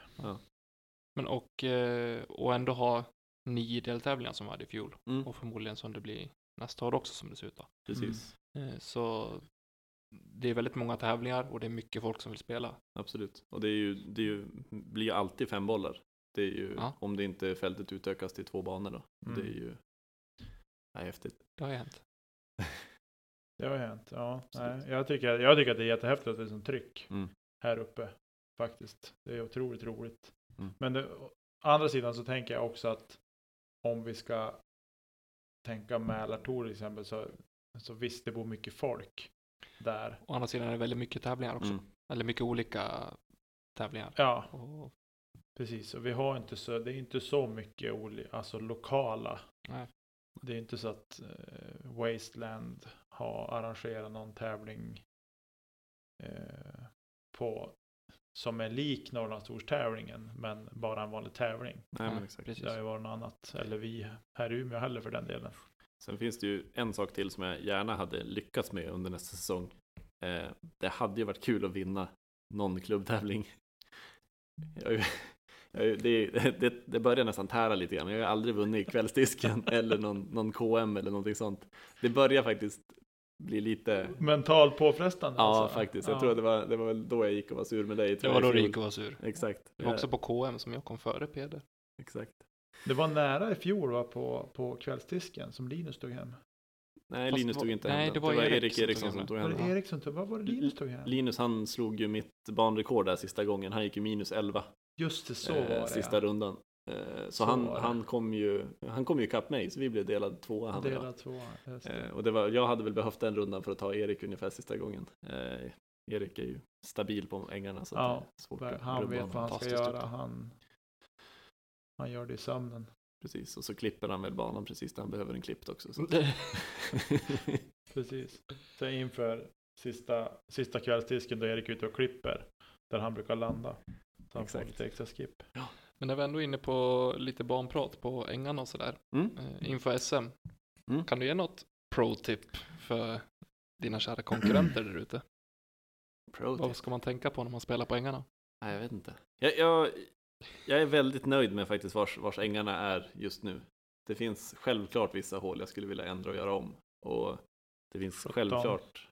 Men och, eh, och ändå ha nio deltävlingar som vi hade i fjol. Mm, Och förmodligen som det blir nästa år också som det ser ut då. precis, Eh, Så det är väldigt många tävlingar och det är mycket folk som vill spela. absolut. Och det är ju, det är ju, blir ju alltid fem bollar. Det är ju, Ja. om det inte fältet utökas till två banor då. Mm. Det är ju, nej, häftigt. Det har ju hänt. [laughs] Det har hänt. Ja, Absolut. nej, jag, tycker, jag tycker att det är jättehäftigt att det är som tryck Mm. här uppe. Faktiskt. Det är otroligt roligt. Mm. Men det, å andra sidan så tänker jag också att om vi ska tänka Mälartor till exempel så, så visst det bor mycket folk där. Å andra sidan är det väldigt mycket tävlingar också. Mm. Eller mycket olika tävlingar. Ja, Och, precis. Och vi har inte så, det är inte så mycket oli, alltså lokala. nej. Det är inte så att eh, Wasteland har arrangerat någon tävling eh, på som är lik Norrlandstors-tävlingen men bara en vanlig tävling. Nej, men exakt. precis. Det har ju varit något annat. Eller vi här i Umeå heller för den delen. Sen finns det ju en sak till som jag gärna hade lyckats med under nästa säsong. Eh, det hade ju varit kul att vinna någon klubbtävling. Jag, jag, det, [laughs] det, det börjar nästan tära lite grann, jag har aldrig vunnit kvällsdisken [laughs] eller någon, någon KM eller någonting sånt. Det börjar faktiskt bli lite, Mentalt påfrestande. ja alltså. faktiskt. Jag Ja. tror att det var, det var väl då jag gick och var sur med dig. Det var då i fjol. Rico var sur. Exakt. Det var också på KM som jag kom före Peder. Exakt. Det var nära i fjol va, på, på kvällsdisken som Linus tog hem. Nej, Fast Linus var- tog inte nej, hem det den. var Erik Erik som tog Eriksson hem som den. tog Var hem det den. Erik som tog? Vad var det Linus tog hem? Linus han slog ju mitt banrekord där sista gången. Han gick ju minus 11 Just det, så eh, var det. sista ja. rundan. Eh, så Så han, han kom ju han kom ju ikapp mig så vi blev delad tvåa han och jag. Delad tvåa. just det. Eh, och det var, jag hade väl behövt den rundan för att ta Erik ungefär sista gången. Eh, Erik är ju stabil på ängarna så Ja, det är svårt att Han vet vad han ska göra. Han, han gör det i sömnen. Precis, och så klipper han väl banan precis där han behöver den klippt också. Så. [laughs] Precis. Så inför sista, sista kvällsdisken då Erik är ute och klipper. Där han brukar landa. Så han får Exakt. lite extra skip. Men när vi ändå är inne på lite banprat på ängarna och sådär. Mm. Eh, inför SM. Mm. Kan du ge något pro-tip för dina kära konkurrenter där ute? Vad ska man tänka på när man spelar på ängarna? Nej, jag vet inte. Jag, jag, jag är väldigt nöjd med faktiskt vars, vars ängarna är just nu. Det finns självklart vissa hål jag skulle vilja ändra och göra om. Och det finns 17. självklart...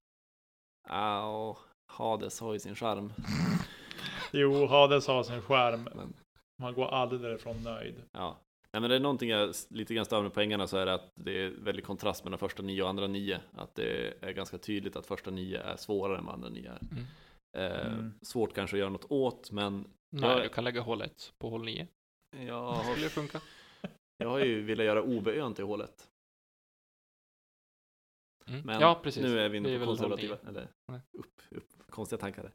Ja, Hades har ju sin charm. [laughs] Jo, Hades har sin skärm. Men, Man går aldrig därifrån nöjd. ja. Nej, men det är någonting jag lite grann stör mig på ängarna så är det att det är väldigt kontrast mellan första nio och andra nio. Att det är ganska tydligt att första nio är svårare än vad andra nio är. Mm. Eh, Mm. Svårt kanske att göra något åt, men Nej, Jag- du kan lägga hål 1 på hål 9. jag har, Skulle det funka? jag har ju velat göra OB-ön till hålet. Mm. Men ja, precis. nu är vi Det inne på konservativa, eller upp, upp, konstiga tankar.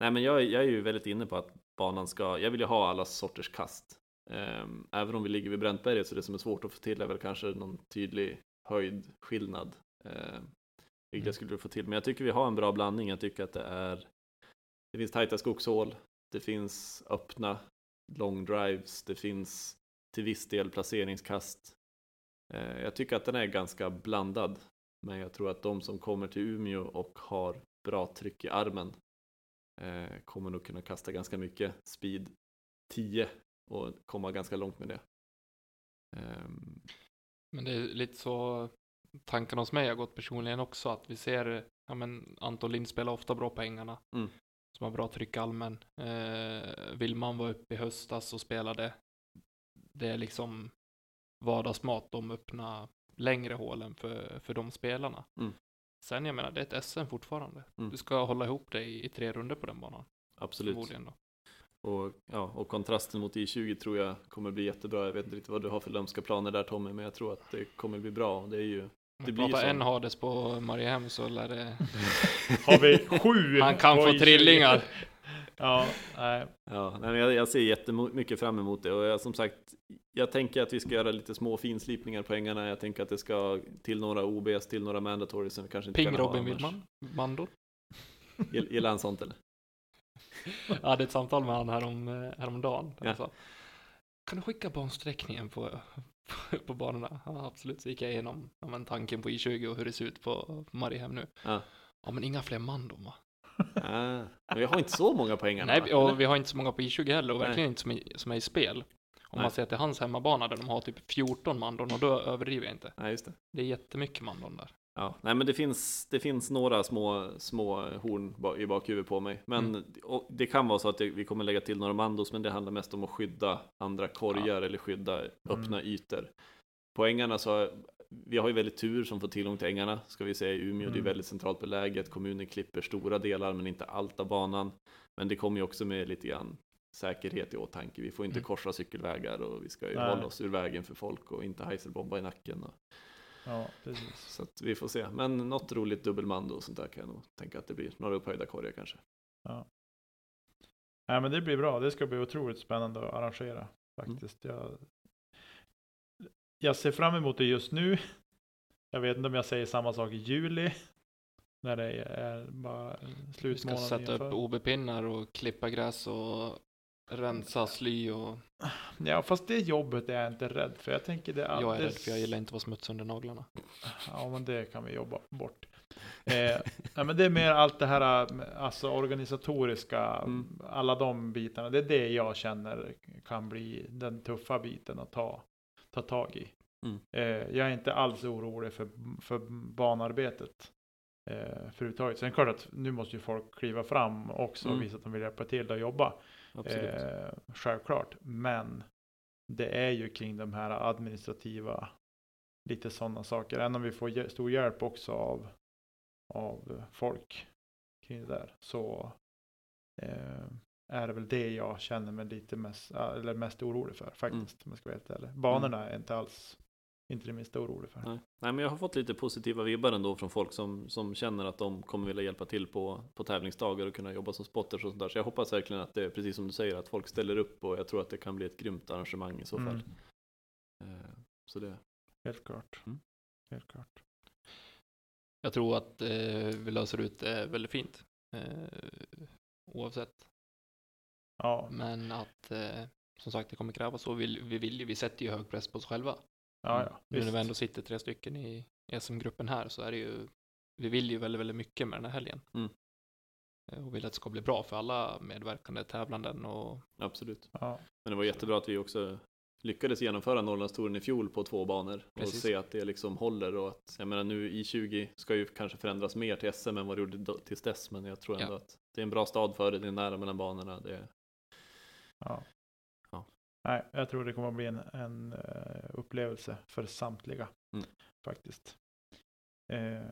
Nej, men jag, jag är ju väldigt inne på att banan ska, jag vill ju ha alla sorters kast. Ehm, även om vi ligger vid Bräntberget så det som är svårt att få till är väl kanske någon tydlig höjdskillnad. Ehm, vilket Mm. jag skulle få till, men jag tycker vi har en bra blandning. Jag tycker att det är, det finns tajta skogshål, det finns öppna long drives, det finns till viss del placeringskast. Eh, Jag tycker att den är ganska blandad. Men jag tror att de som kommer till Umeå och har bra tryck i armen eh, kommer nog kunna kasta ganska mycket speed 10 och komma ganska långt med det. Ehm, Men det är lite så tanken hos mig har gått personligen också att vi ser, ja men Anton Lind spelar ofta bra på ängarna. Mm. Som har bra tryck allmän. Eh, Willman var uppe i höstas och spelade. Det är liksom vardagsmat de öppna längre hålen för, för de spelarna. Mm. Sen jag menar, det är ett SM fortfarande. Mm. Du ska hålla ihop det i, i tre runder på den banan. absolut. Och, ja, och kontrasten mot I20 tror jag kommer bli jättebra. Jag vet inte riktigt vad du har för lömska planer där Tommy, men jag tror att det kommer bli bra. Det är ju Det blir så. en Hades på Mariehem så lär det... Har vi sju? Han kan få I20? trillingar. Ja, nej. [laughs] Ja, nej, jag, jag ser jättemycket fram emot det och jag, som sagt, jag tänker att vi ska göra lite små finslipningar på ängarna. Jag tänker att det ska till några OBs, till några mandatories som vi kanske inte Ping kan ha Robin annars. Willman. Mandor. [laughs] Gill- Gillar han sånt eller? [laughs] Jag hade ett samtal med han härom, eh, häromdagen. Ja. Sa, kan du skicka bansträckningen på, på, på banorna? Ja, absolut. Så gick jag igenom ja, men tanken på I20 och hur det ser ut på Mariehem nu. Ja. Ja, men inga fler mandon va? Ah, men vi har inte så många ängarna Nej, och vi har inte så många på I20 heller och Nej. verkligen inte som, i, som är i spel. Om Nej. man ser till hans hemmabana där de har typ 14 mandon och då överdriver jag inte. Nej, just det. Det är jättemycket mandon där. Ja, nej men det finns, det finns några små, små horn i bakhuvudet på mig. Men Mm. det kan vara så att det, vi kommer lägga till några mandos, men det handlar mest om att skydda andra korgar eller skydda öppna ytor. På ängarna så, vi har ju väldigt tur som får tillgång till ängarna, ska vi säga i Umeå. Det är Mm. väldigt centralt beläget, kommunen klipper stora delar men inte allt av banan. Men det kommer ju också med lite grann säkerhet i åtanke. Vi får inte Mm. korsa cykelvägar och vi ska ju Nej. hålla oss ur vägen för folk och inte heiselbomba i nacken. Och, Ja, precis. så att vi får se. Men något roligt dubbelmando och sånt där kan jag nog tänka att det blir. Några upphöjda korgar kanske. Nej, men det blir bra. Det ska bli otroligt spännande att arrangera faktiskt. Jag, jag ser fram emot det just nu. Jag vet inte om jag säger samma sak i juli. När det är bara Vi ska slutmånaden sätta upp. OB-pinnar och klippa gräs och rensa sly och Ja, fast det jobbet är jag inte rädd för. Jag tänker det jag är rädd alldeles- för jag gillar inte att vara smuts under naglarna. Ja, men det kan vi jobba bort. Eh, nej, men det är mer allt det här, alltså organisatoriska, Mm. alla de bitarna. Det är det jag känner kan bli den tuffa biten att ta, ta tag i. Mm. Eh, jag är inte alls orolig för, för banarbetet. Eh. Sen är det klart att nu måste ju folk kliva fram också och Mm. visa att de vill hjälpa till att jobba. Eh, självklart. Men det är ju kring de här administrativa, lite sådana saker. Även om vi får stor hjälp också av, av folk kring det där. Så eh, är det väl det jag känner mig lite mest, eller mest orolig för faktiskt. Om jag ska vara helt ärlig. Banorna är inte alls, inte det minsta orolig för. Nej. Nej, men jag har fått lite positiva vibbar ändå från folk som, som känner att de kommer vilja hjälpa till på, på tävlingsdagar och kunna jobba som spotters och sånt där. Så jag hoppas verkligen att det är precis som du säger, att folk ställer upp och jag tror att det kan bli ett grymt arrangemang i så fall. Mm, Så det, helt klart. Mm. Helt klart. Jag tror att eh, vi löser ut det väldigt fint. Eh, oavsett. Ja, Men att eh, som sagt det kommer krävas så. Vi, vi vill ju, vi sätter ju hög press på oss själva. ja, ja. Nu när vi ändå sitter tre stycken i SM-gruppen här så är det ju, vi vill ju väldigt, väldigt mycket med den här helgen. Mm. Eh, Och vill att det ska bli bra för alla medverkande tävlanden och absolut. Ja, Men det var jättebra att vi också lyckades genomföra Norrlandstouren i fjol på två banor och Precis. se att det liksom håller och att jag menar nu i 20 ska ju kanske förändras mer till SM än vad det gjorde tills dess men jag tror ändå Ja. att det är en bra stad för det, det är nära mellan banorna. Det är, Ja. Ja. Nej, jag tror det kommer att bli en, en eh, upplevelse för samtliga. Mm. Faktiskt. Eh,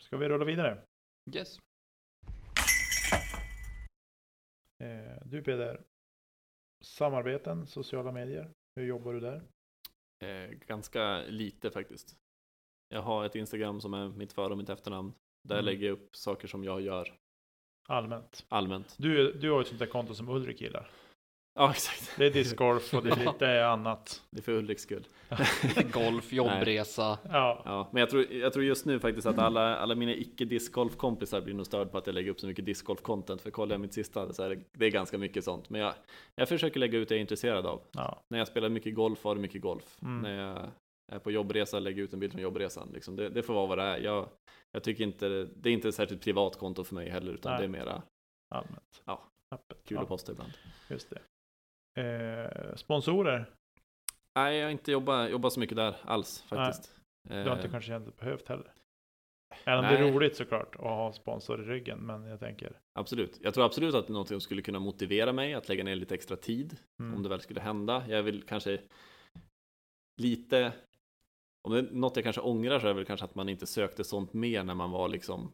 ska vi rulla vidare? yes. Eh, du Peder, samarbeten, sociala medier. Hur jobbar du där? eh, ganska lite faktiskt. Jag har ett Instagram som är mitt för och mitt efternamn. Där Mm. lägger jag upp saker som jag gör Allmänt. allmänt. Du, du har ett sånt där konto som Ulrik gillar. Ja, exakt. Det är discgolf och det är lite annat. Det är för Ulriks skull. [laughs] Golf, jobbresa. Ja, Ja, men jag tror, jag tror just nu faktiskt att alla, alla mina icke discgolfkompisar blir nog störd på att jag lägger upp så mycket discgolf-content. För kollar jag mitt sista så är det, det är ganska mycket sånt. Men jag, jag försöker lägga ut det jag är intresserad av. ja. När jag spelar mycket golf har det mycket golf. Mm. När jag är på jobbresa lägger jag ut en bild från jobbresan. Liksom det, det får vara vad det är. Jag, jag tycker inte, det är inte ett särskilt privat konto för mig heller. Utan Nej. det är mera allmänt. Ja. Öppet. kul ja, att posta ibland. Just det. Eh, sponsorer? Nej, jag har inte jobbat, jobbat så mycket där alls faktiskt. Du har inte Eh, kanske dig behövt heller? Även om det är nej. roligt såklart att ha sponsor i ryggen, men jag tänker. Absolut. Jag tror absolut att det är något som skulle kunna motivera mig att lägga ner lite extra tid Mm. om det väl skulle hända. Jag vill kanske lite, om det är något jag kanske ångrar så är det väl kanske att man inte sökte sånt mer när man var liksom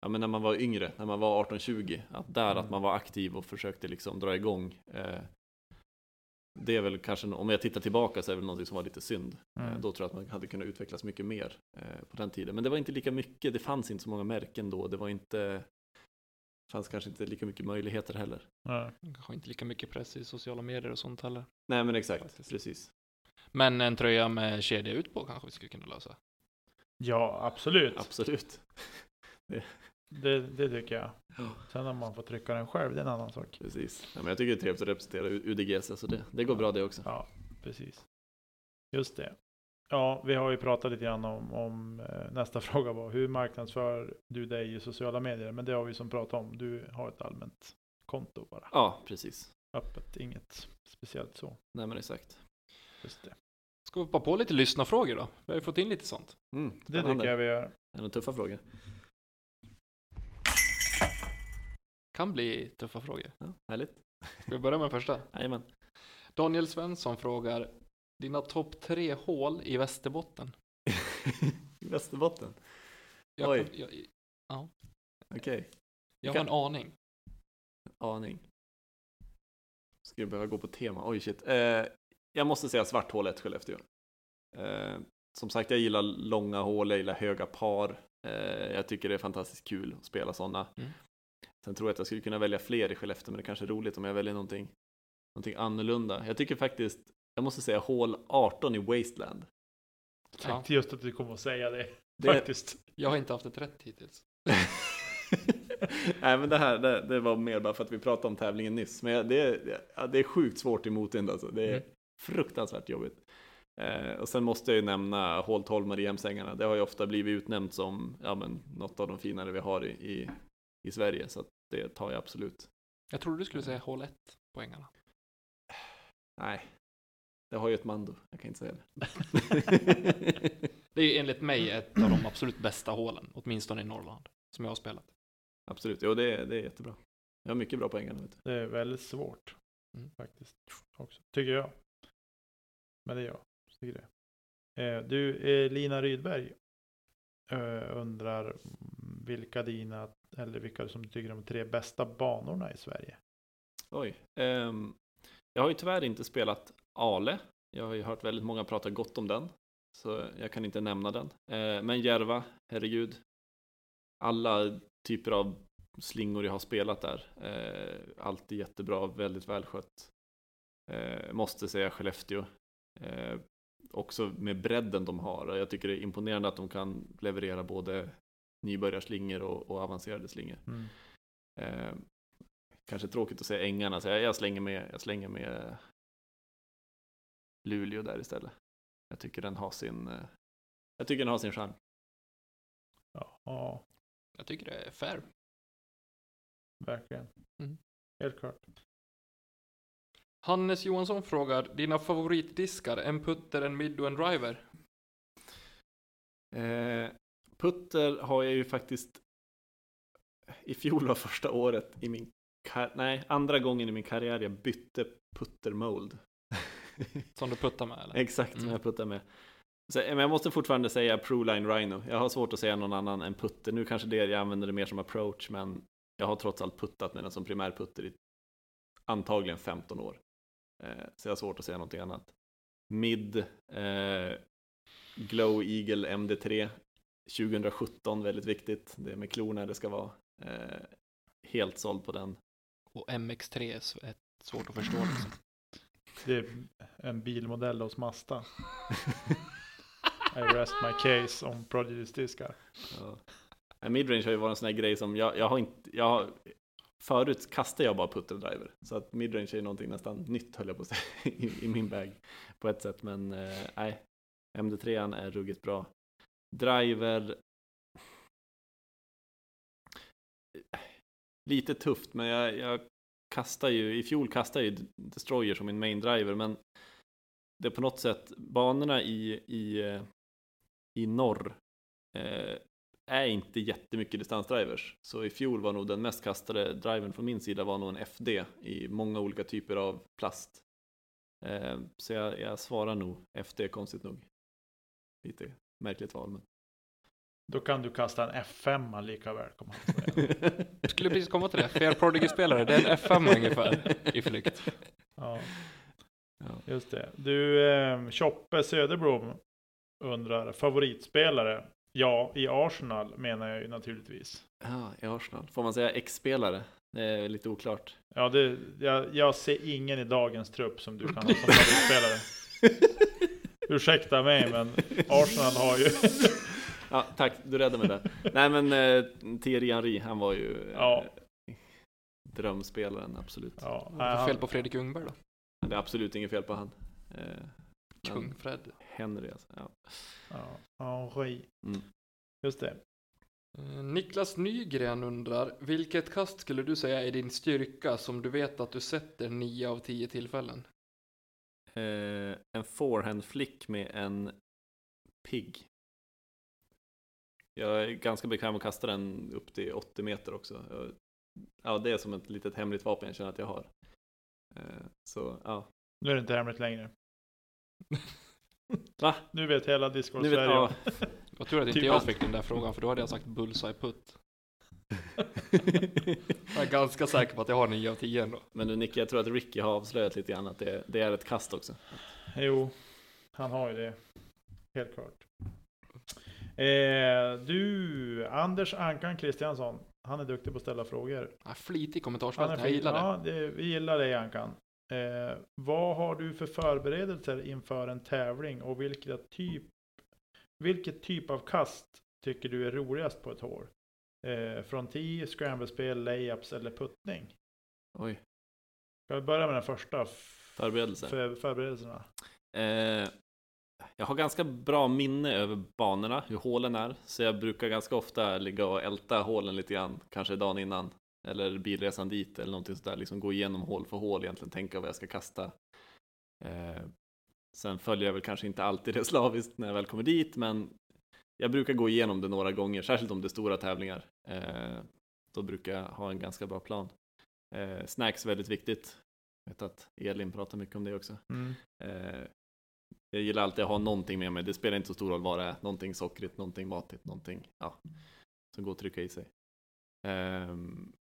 Ja men när man var yngre, när man var 18-20, att där Mm. att man var aktiv och försökte liksom dra igång. Eh, det är väl kanske, om jag tittar tillbaka så är det väl något som var lite synd. Mm. Eh, då tror jag att man hade kunnat utvecklas mycket mer eh, på den tiden. Men det var inte lika mycket, det fanns inte så många märken då, det var inte, det fanns kanske inte lika mycket möjligheter heller. Ja. Kanske inte lika mycket press i sociala medier och sånt heller. Nej men exakt, Faktiskt. precis. Men en tröja med kedja ut på kanske vi skulle kunna lösa. ja, absolut. Absolut. Det, det tycker jag. Ja. Sen om man får trycka den själv, det är en annan sak. Precis. Ja, men jag tycker det är trevligt att representera U- UDGC, så det, det går bra det också. Ja, precis. Just det. Ja, vi har ju pratat lite grann om, om eh, nästa [laughs] fråga var hur marknadsför du dig i sociala medier? Men det har vi som pratat om. Du har ett allmänt konto bara. Ja, precis. Öppet, inget speciellt så. Nej men exakt. Just det. Ska vi hoppa på lite lyssnarfrågor då? Vi har ju fått in lite sånt. Mm, Det tycker jag vi gör. Är det tuffa frågor? Kan bli tuffa frågor. Ja, härligt. Ska vi börja med den första? [laughs] Jajamän. Daniel Svensson frågar Dina topp tre hål i Västerbotten? [laughs] I Västerbotten? Jag, Oj. kan- jag, Okej, jag Kan- har en aning. aning. Skulle behöva gå på tema. Oj shit. Eh, jag måste säga svarthålet Skellefteå. Eh, som sagt, jag gillar långa hål, jag gillar höga par. Eh, jag tycker det är fantastiskt kul att spela sådana. Mm. Sen tror jag att jag skulle kunna välja fler i Skellefteå, men det kanske är roligt om jag väljer någonting, någonting annorlunda. Jag tycker faktiskt, jag måste säga hål 18 i Wasteland. Ja, Tänkte just att du kommer att säga det. Det- Faktiskt. jag har inte haft ett rätt hittills. [laughs] Nej men det här det, det var mer bara för att vi pratade om tävlingen nyss. Men jag- det, det är sjukt svårt i motvind alltså. Det är Mm. fruktansvärt jobbigt. Eh, och sen måste jag ju nämna hål 12 Mariehemsängarna. Det har ju ofta blivit utnämnt som ja, men, något av de finare vi har i, i, i Sverige. Så att det tar jag absolut. Jag trodde du skulle säga hål 1 på ängarna. [sighs] Nej, det har ju ett mando. Jag kan inte säga det. [laughs] Det är ju enligt mig [clears throat] ett av de absolut bästa hålen, åtminstone i Norrland, som jag har spelat. absolut, jo det, är- det är jättebra. Jag har mycket bra poäng. Vet du. Det är väldigt svårt. Mm. Faktiskt. Också. Tycker jag. Men det är jag. Tycker det. Eh, du, eh, Lina Rydberg. Eh, undrar vilka dina, eller vilka som du tycker är de tre bästa banorna i Sverige. Oj. Um, jag har ju tyvärr inte spelat Ale. Jag har ju hört väldigt många prata gott om den. Så jag kan inte nämna den. Uh, men Järva, herregud. Alla typer av slingor jag har spelat där. Eh, uh, alltid jättebra, väldigt välskött. Uh, måste säga Skellefteå. Också med bredden de har. Jag tycker det är imponerande att de kan leverera både nybörjarslingor och, och avancerade slingor. Eh, kanske tråkigt att säga ängarna, så jag, jag, slänger med, jag slänger med Luleå där istället. Jag tycker den har sin, eh, jag tycker den har sin charm. Ja, ja Jag tycker det är fair. verkligen. Mm. Helt klart. Hannes Johansson frågar, dina favoritdiskar, en putter, en mid och en driver? Eh, putter har jag ju faktiskt i fjol var första året i min nej, andra gången i min karriär jag bytte putter mold. [laughs] Som du puttar med eller? Exakt som Mm. jag puttar med. Så, men jag måste fortfarande säga Proline Rhino. Jag har svårt att säga någon annan än putter. Nu kanske det jag använder det mer som approach, men jag har trots allt puttat med den som primärputter i antagligen 15 år. Eh, så jag har svårt att säga någonting annat. Mid, eh, Glow Eagle MD3 2017, väldigt viktigt. Det är med klorna det ska vara. Eh, helt såld på den. Och MX3 är svårt att förstå liksom. [clears throat] Det är en bilmodell hos Mazda. [laughs] I rest my case om Prodigy's diskar. Ja. Midrange har ju varit en sån här grej som jag, jag har inte, jag har, förut kastade jag bara putter och driver. Så att midrange är någonting nästan nytt höll jag på att säga [laughs] i, i min bag på ett sätt. Men eh, nej, MD3 är ruggigt bra. Driver, lite tufft men jag, jag kastar ju, i fjol kastade jag ju Destroyer som min main driver men det är på något sätt, banorna i, i, i norr eh, är inte jättemycket distansdrivers. Så i fjol var nog den mest kastade drivern från min sida var nog en FD i många olika typer av plast. Eh, så jag, jag svarar nog FD konstigt nog. Lite märkligt val men. Då kan du kasta en F5 lika väl. Jag [laughs] skulle precis komma till det. Fair Prodigy-spelare, det är en F5 ungefär i flykt. Ja, Ja. just det. Du, eh, Choppe Söderblom undrar favoritspelare. Ja, i Arsenal menar jag ju naturligtvis. Ja, i Arsenal. Får man säga X-spelare? Det är lite oklart. Ja, det, jag, jag ser ingen i dagens trupp som du kan ha som favoritspelare. [laughs] Ursäkta mig, men Arsenal har ju... Ja, tack, du räddade mig där. Nej men eh, Thierry Henry, han var ju eh, Ja. drömspelaren, absolut. Ja, Vad är det fel på Fredrik Ljungberg då? Det är absolut inget fel på han. Eh, Kung Fred. Henry alltså. Ja. ja, Henri. Mm. Just det. Eh, Niklas Nygren undrar, vilket kast skulle du säga är din styrka som du vet att du sätter 9 av 10 tillfällen? Eh, en forehand flick med en pigg. Jag är ganska bekväm att kasta den upp till 80 meter också. Jag- Ja, det är som ett litet hemligt vapen jag känner att jag har. Eh, så ja. Nu är det inte hemligt längre. [laughs] Va? Nu vet hela discord Nu vet, Sverige. ja, [laughs] Jag tror att inte Typ jag att- fick den där frågan för då hade jag sagt bullseye putt. [laughs] Jag är ganska säker på att jag har 9 av 10 ändå. Men nu Nicke, jag tror att Ricky har avslöjat lite grann att det, det är ett kast också. Jo, han har ju det. Helt klart. Eh, du, Anders Ankan Kristiansson. Han är duktig på att ställa frågor. Ja, flitig kommentarsfält, jag gillar det. Ja, det, vi gillar dig Ankan. Eh, vad har du för förberedelser inför en tävling och vilket typ, vilket typ av kast tycker du är roligast på ett hål? Eh, från 10, scramblespel, layups eller puttning? Oj, Ska vi börja med den första? förberedelser. För, förberedelserna. Eh, jag har ganska bra minne över banorna, hur hålen är. Så jag brukar ganska ofta ligga och älta hålen lite grann, kanske dagen innan. Eller bilresan dit eller någonting sådär, liksom gå igenom hål för hål egentligen, tänka vad jag ska kasta. Eh, sen följer jag väl kanske inte alltid det [laughs] slaviskt när jag väl kommer dit, men jag brukar gå igenom det några gånger, särskilt om det är stora tävlingar. Eh, då brukar jag ha en ganska bra plan. Eh, snacks är väldigt viktigt. Jag vet att Elin pratar mycket om det också. Mm. Eh, jag gillar alltid att ha någonting med mig. Det spelar inte så stor roll vad det är. Någonting sockrigt, någonting matigt, någonting ja, som går att trycka i sig. Um,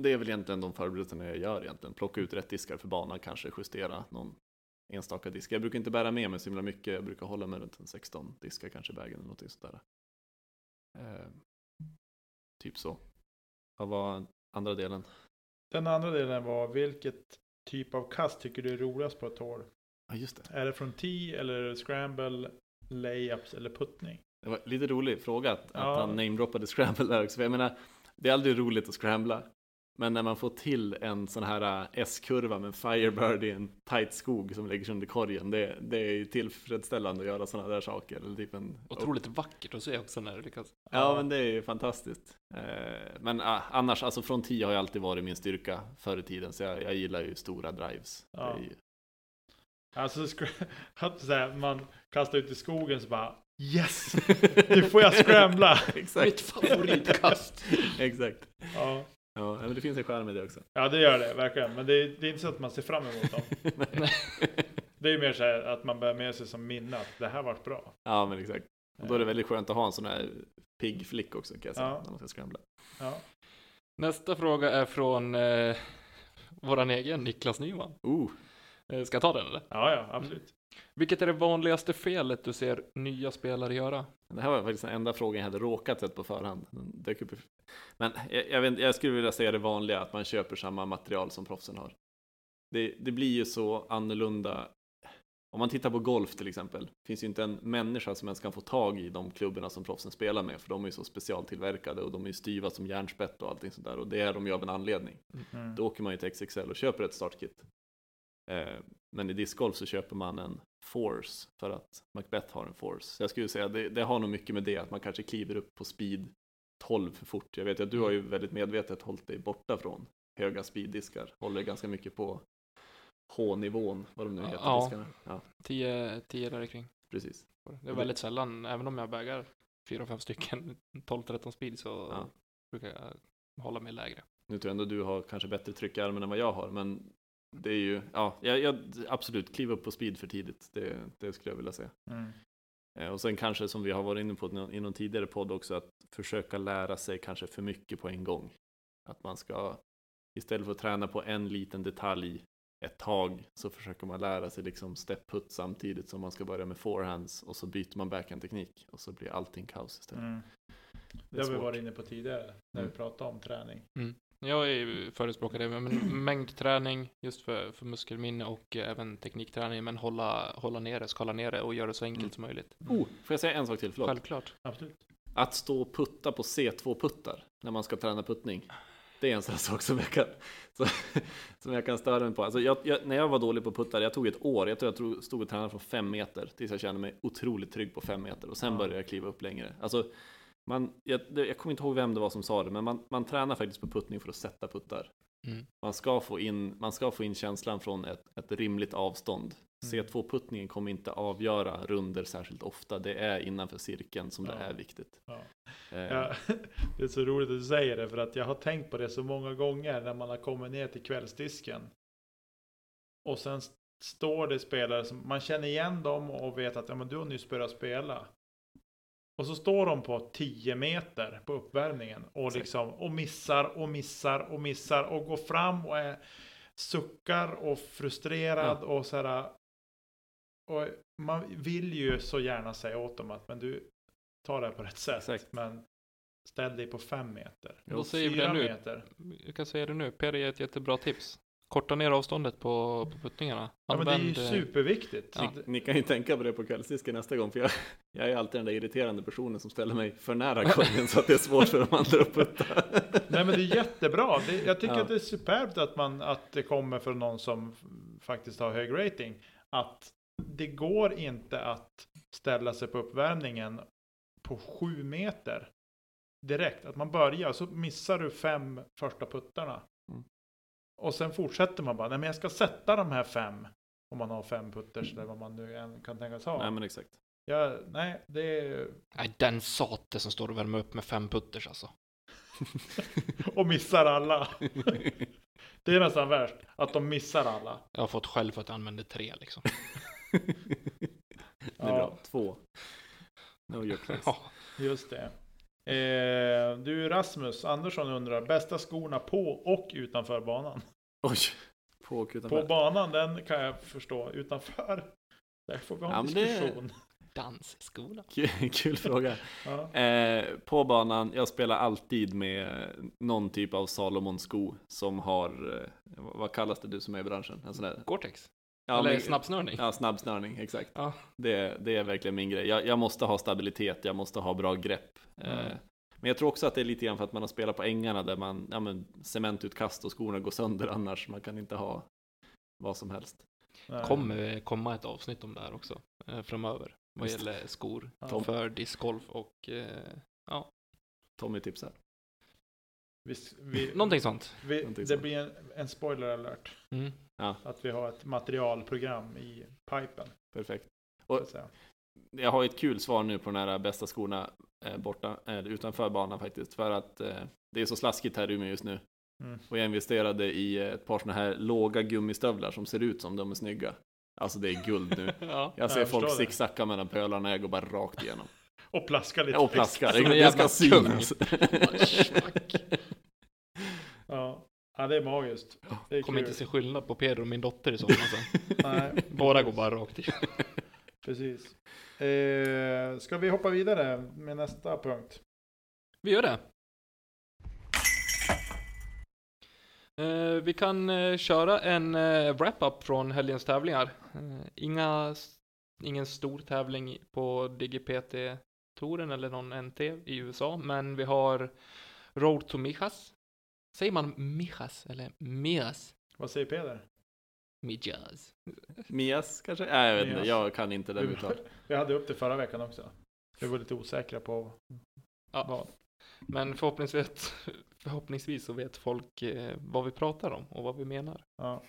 det är väl egentligen de förberedelserna jag gör egentligen. Plocka ut rätt diskar för banan, kanske justera någon enstaka disk. Jag brukar inte bära med mig så himla mycket. Jag brukar hålla mig runt en 16 diskar kanske i vägen eller någonting sådär. Ehm, typ så. Vad var andra delen? Den andra delen var vilket typ av kast tycker du är roligast på ett hål? Ja, just det. Är det från tee eller scramble, layups eller puttning? Det var lite rolig fråga att, Ja. att han namedroppade scramble där också. För jag menar, det är aldrig roligt att scrambla. Men när man får till en sån här äh, S-kurva med Firebird i en tight skog som lägger sig under korgen. Det, det är ju tillfredsställande att göra sådana där saker. Eller typ en, Otroligt vackert att se också när det lyckas. Ja, men det är ju fantastiskt. Eh, Men ah, annars, alltså från 10 har ju alltid varit min styrka förr i tiden. Så jag, jag gillar ju stora drives. Ja. Det är ju, Alltså [laughs] så här, man kastar ut i skogen så bara Yes! [laughs] Nu får jag scrambla! exakt. Mitt favoritkast! [laughs] exakt. Ja, Ja, men det finns en charm i det också. ja det gör det verkligen. Men det är, det är inte så att man ser fram emot dem. Det är ju mer så här att man bär med sig som minne att det här vart bra. Ja, men exakt. Och då är det väldigt skönt att ha en sån här pigg flick också kan jag säga, Ja. när man ska scrambla. Ja. Nästa fråga är från eh, våran egen Niklas Nyman. Eh, ska jag ta den eller? ja, ja, absolut. Vilket är det vanligaste felet du ser nya spelare göra? det här var faktiskt den enda frågan jag hade råkat sett på förhand. Men jag, jag, vet, jag skulle vilja säga det vanliga, att man köper samma material som proffsen har. Det, det blir ju så annorlunda. Om man tittar på golf till exempel, finns ju inte en människa som ens kan få tag i de klubborna som proffsen spelar med, för de är ju så specialtillverkade och de är ju styva som järnspett och allting sånt där, och det är de ju av en anledning. Mm. Då åker man ju till XXL och köper ett startkit. Eh, men i discgolf så köper man en Force för att Macbeth har en Force. Så jag skulle säga det, det har nog mycket med det att man kanske kliver upp på speed 12 för fort. Jag vet att du har ju väldigt medvetet hållit dig borta från höga speeddiskar. Håller ganska mycket på H-nivån, vad de nu heter. Ja. diskarna. ja 10, 10 där kring. precis. Det är väldigt sällan, även om jag bägar 4-5 stycken [laughs] 12-13 speed så Ja. brukar jag hålla mig lägre. Nu tror jag ändå du har kanske bättre tryck i armen än vad jag har, men det är ju, ja, jag, jag, absolut, kliva upp på speed för tidigt. Det, det skulle jag vilja säga. Mm. Eh, Och sen kanske som vi har varit inne på i någon tidigare podd också, att försöka lära sig kanske för mycket på en gång. Att man ska, istället för att träna på en liten detalj ett tag, så försöker man lära sig liksom step put samtidigt som man ska börja med forehands och så byter man backhand-teknik och så blir allting kaos istället. Mm. Det Det har vi varit inne på tidigare när Mm. vi pratade om träning. Jag är ju förespråkare med men mängdträning just för, för muskelminne och eh, även teknikträning men hålla, hålla ner det, skala ner det och göra det så enkelt Mm. som möjligt. Oh, får jag säga en sak till? Förlåt. Självklart. Absolut. Att stå och putta på C2-puttar när man ska träna puttning. Det är en sån här sak som jag kan, så, [laughs] som jag kan störa mig på. Alltså jag, jag, när jag var dålig på puttar, jag tog ett år, jag tror jag stod och tränade från fem meter tills jag kände mig otroligt trygg på fem meter och sen Ja. började jag kliva upp längre. Alltså, man, jag, det- jag kommer inte ihåg vem det var som sa det, men man, man tränar faktiskt på puttning för att sätta puttar. Mm. Man ska få in, man ska få in känslan från ett, ett rimligt avstånd. Mm. C2-puttningen kommer inte avgöra runder särskilt ofta. Det är innanför cirkeln som det Ja. är viktigt. Ja. Eh, Ja, [laughs] det är så roligt att du säger det för att jag har tänkt på det så många gånger när man har kommit ner till kvällsdisken. Och sen står det spelare som man känner igen dem och vet att ja, men du har nyss börjat spela. Och så står de på 10 meter på uppvärmningen och liksom och missar och missar och missar och går fram och är suckar och frustrerad och så här. Och man vill ju så gärna säga åt dem att men du tar det här på rätt sätt. Exakt. Men ställ dig på 5 meter. Då säger Fyra det nu. meter. Jag kan säga det nu. Peder ger ett jättebra tips. Korta ner avståndet på, på puttningarna. Ja, men det är ju Använd, eh, superviktigt. Ja. Ni kan ju tänka på det på kvällsdisken nästa gång, för jag, jag är alltid den där irriterande personen som ställer mig för nära korgen så att det är svårt för de andra att putta. [laughs] Nej men det är jättebra. Det, jag tycker Ja. att det är superbt att, man, att det kommer från någon som faktiskt har hög rating. Att det går inte att ställa sig på uppvärmningen på sju meter direkt. Att man börjar så missar du fem första puttarna. Och sen fortsätter man bara. Nej men jag ska sätta de här fem. Om man har fem putters eller vad man nu än kan tänkas ha. Nej men exakt. Ja, nej, det är... Nej, den sate som står och värmer upp med fem putters alltså. [laughs] Och missar alla. [laughs] Det är nästan värst. Att de missar alla. Jag har fått skäll för att jag använder tre liksom. [laughs] Det är bra. Två. No your place. Ja. Just det. Eh, du Rasmus Andersson undrar, bästa skorna på och utanför banan? Oj. På och På utanför. banan, den kan jag förstå. Utanför, där får vi ha Ja, en det- diskussion. Dansskola. Kul, kul fråga. [laughs] Ja. Eh, på banan, jag spelar alltid med någon typ av Salomon-sko som har, eh, vad kallas det du som är i branschen? En sån där, Gore-Tex. Ja, Eller men- snabbsnörning. Ja, snabbsnörning, exakt. Ja. Det, det är verkligen min grej. Jag, jag måste ha stabilitet, jag måste ha bra grepp. Mm. Eh, men jag tror också att det är lite grann för att man har spelat på ängarna där man, ja men cementutkast och skorna går sönder annars. Man kan inte ha vad som helst. Nej. kommer komma ett avsnitt om det här också eh, framöver. Vad Just det. gäller skor Ja. för discgolf och eh, Tommy tipsar. Vi, vi, någonting sånt. vi, någonting det sånt. blir en, en spoiler alert. Mm. Att vi har ett materialprogram i pipen. Perfekt. Och-. Jag har ett kul svar nu på de här bästa skorna eh, borta, eh, utanför banan faktiskt. För att eh, det är så slaskigt här i Umeå just nu. Mm. Och jag investerade i ett par sådana här låga gummistövlar som ser ut som de är snygga. Alltså det är guld nu. [laughs] Ja. Jag ser jag folk zigzacka mellan pölarna, jag går bara rakt igenom. [laughs] Och plaska lite. Och extra. Som en det, det ska jävla synas. [laughs] Ja. ja, det är magiskt. Det är Kommer kul. inte se skillnad på Peder och min dotter i sommar sen. [laughs] Nej, Båda går bara rakt i. [laughs] precis. Eh, ska vi hoppa vidare med nästa punkt? Vi gör det. Eh, vi kan eh, köra en eh, wrap-up från helgens tävlingar. Eh, inga, ingen stor tävling på DigiPT-touren eller någon NT i USA, men vi har Road to Mijas. Säger man Mijas eller Mijas? Vad säger Peder? Mijas. Mias kanske? Nej, jag vet inte, Mias. jag kan inte det Vi, uttal. [laughs] vi hade upp det förra veckan också. Vi var lite osäkra på Ja. vad. Men förhoppningsvis, förhoppningsvis så vet folk eh, vad vi pratar om och vad vi menar. Ja.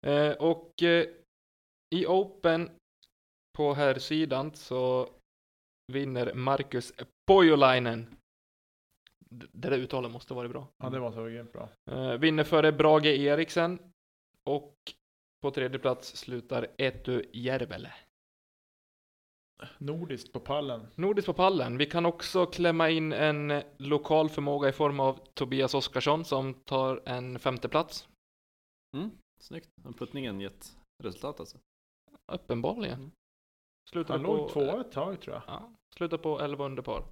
Eh, och eh, i Open på här sidan så vinner Marcus Pojolainen. Det där uttalet måste vara bra. ja, det var så grymt bra. Eh, vinner före Brage Eriksen. Och på tredje plats slutar Etu Järvele. Nordiskt på pallen. Nordiskt på pallen. Vi kan också klämma in en eh, lokal förmåga i form av Tobias Oskarsson som tar en femte plats. Mm, snyggt. Har puttningen gett resultat alltså? Uppenbarligen. Mm. Slutar Han på, låg tvåa ett tag tror jag. Ja, slutar på 11 under par.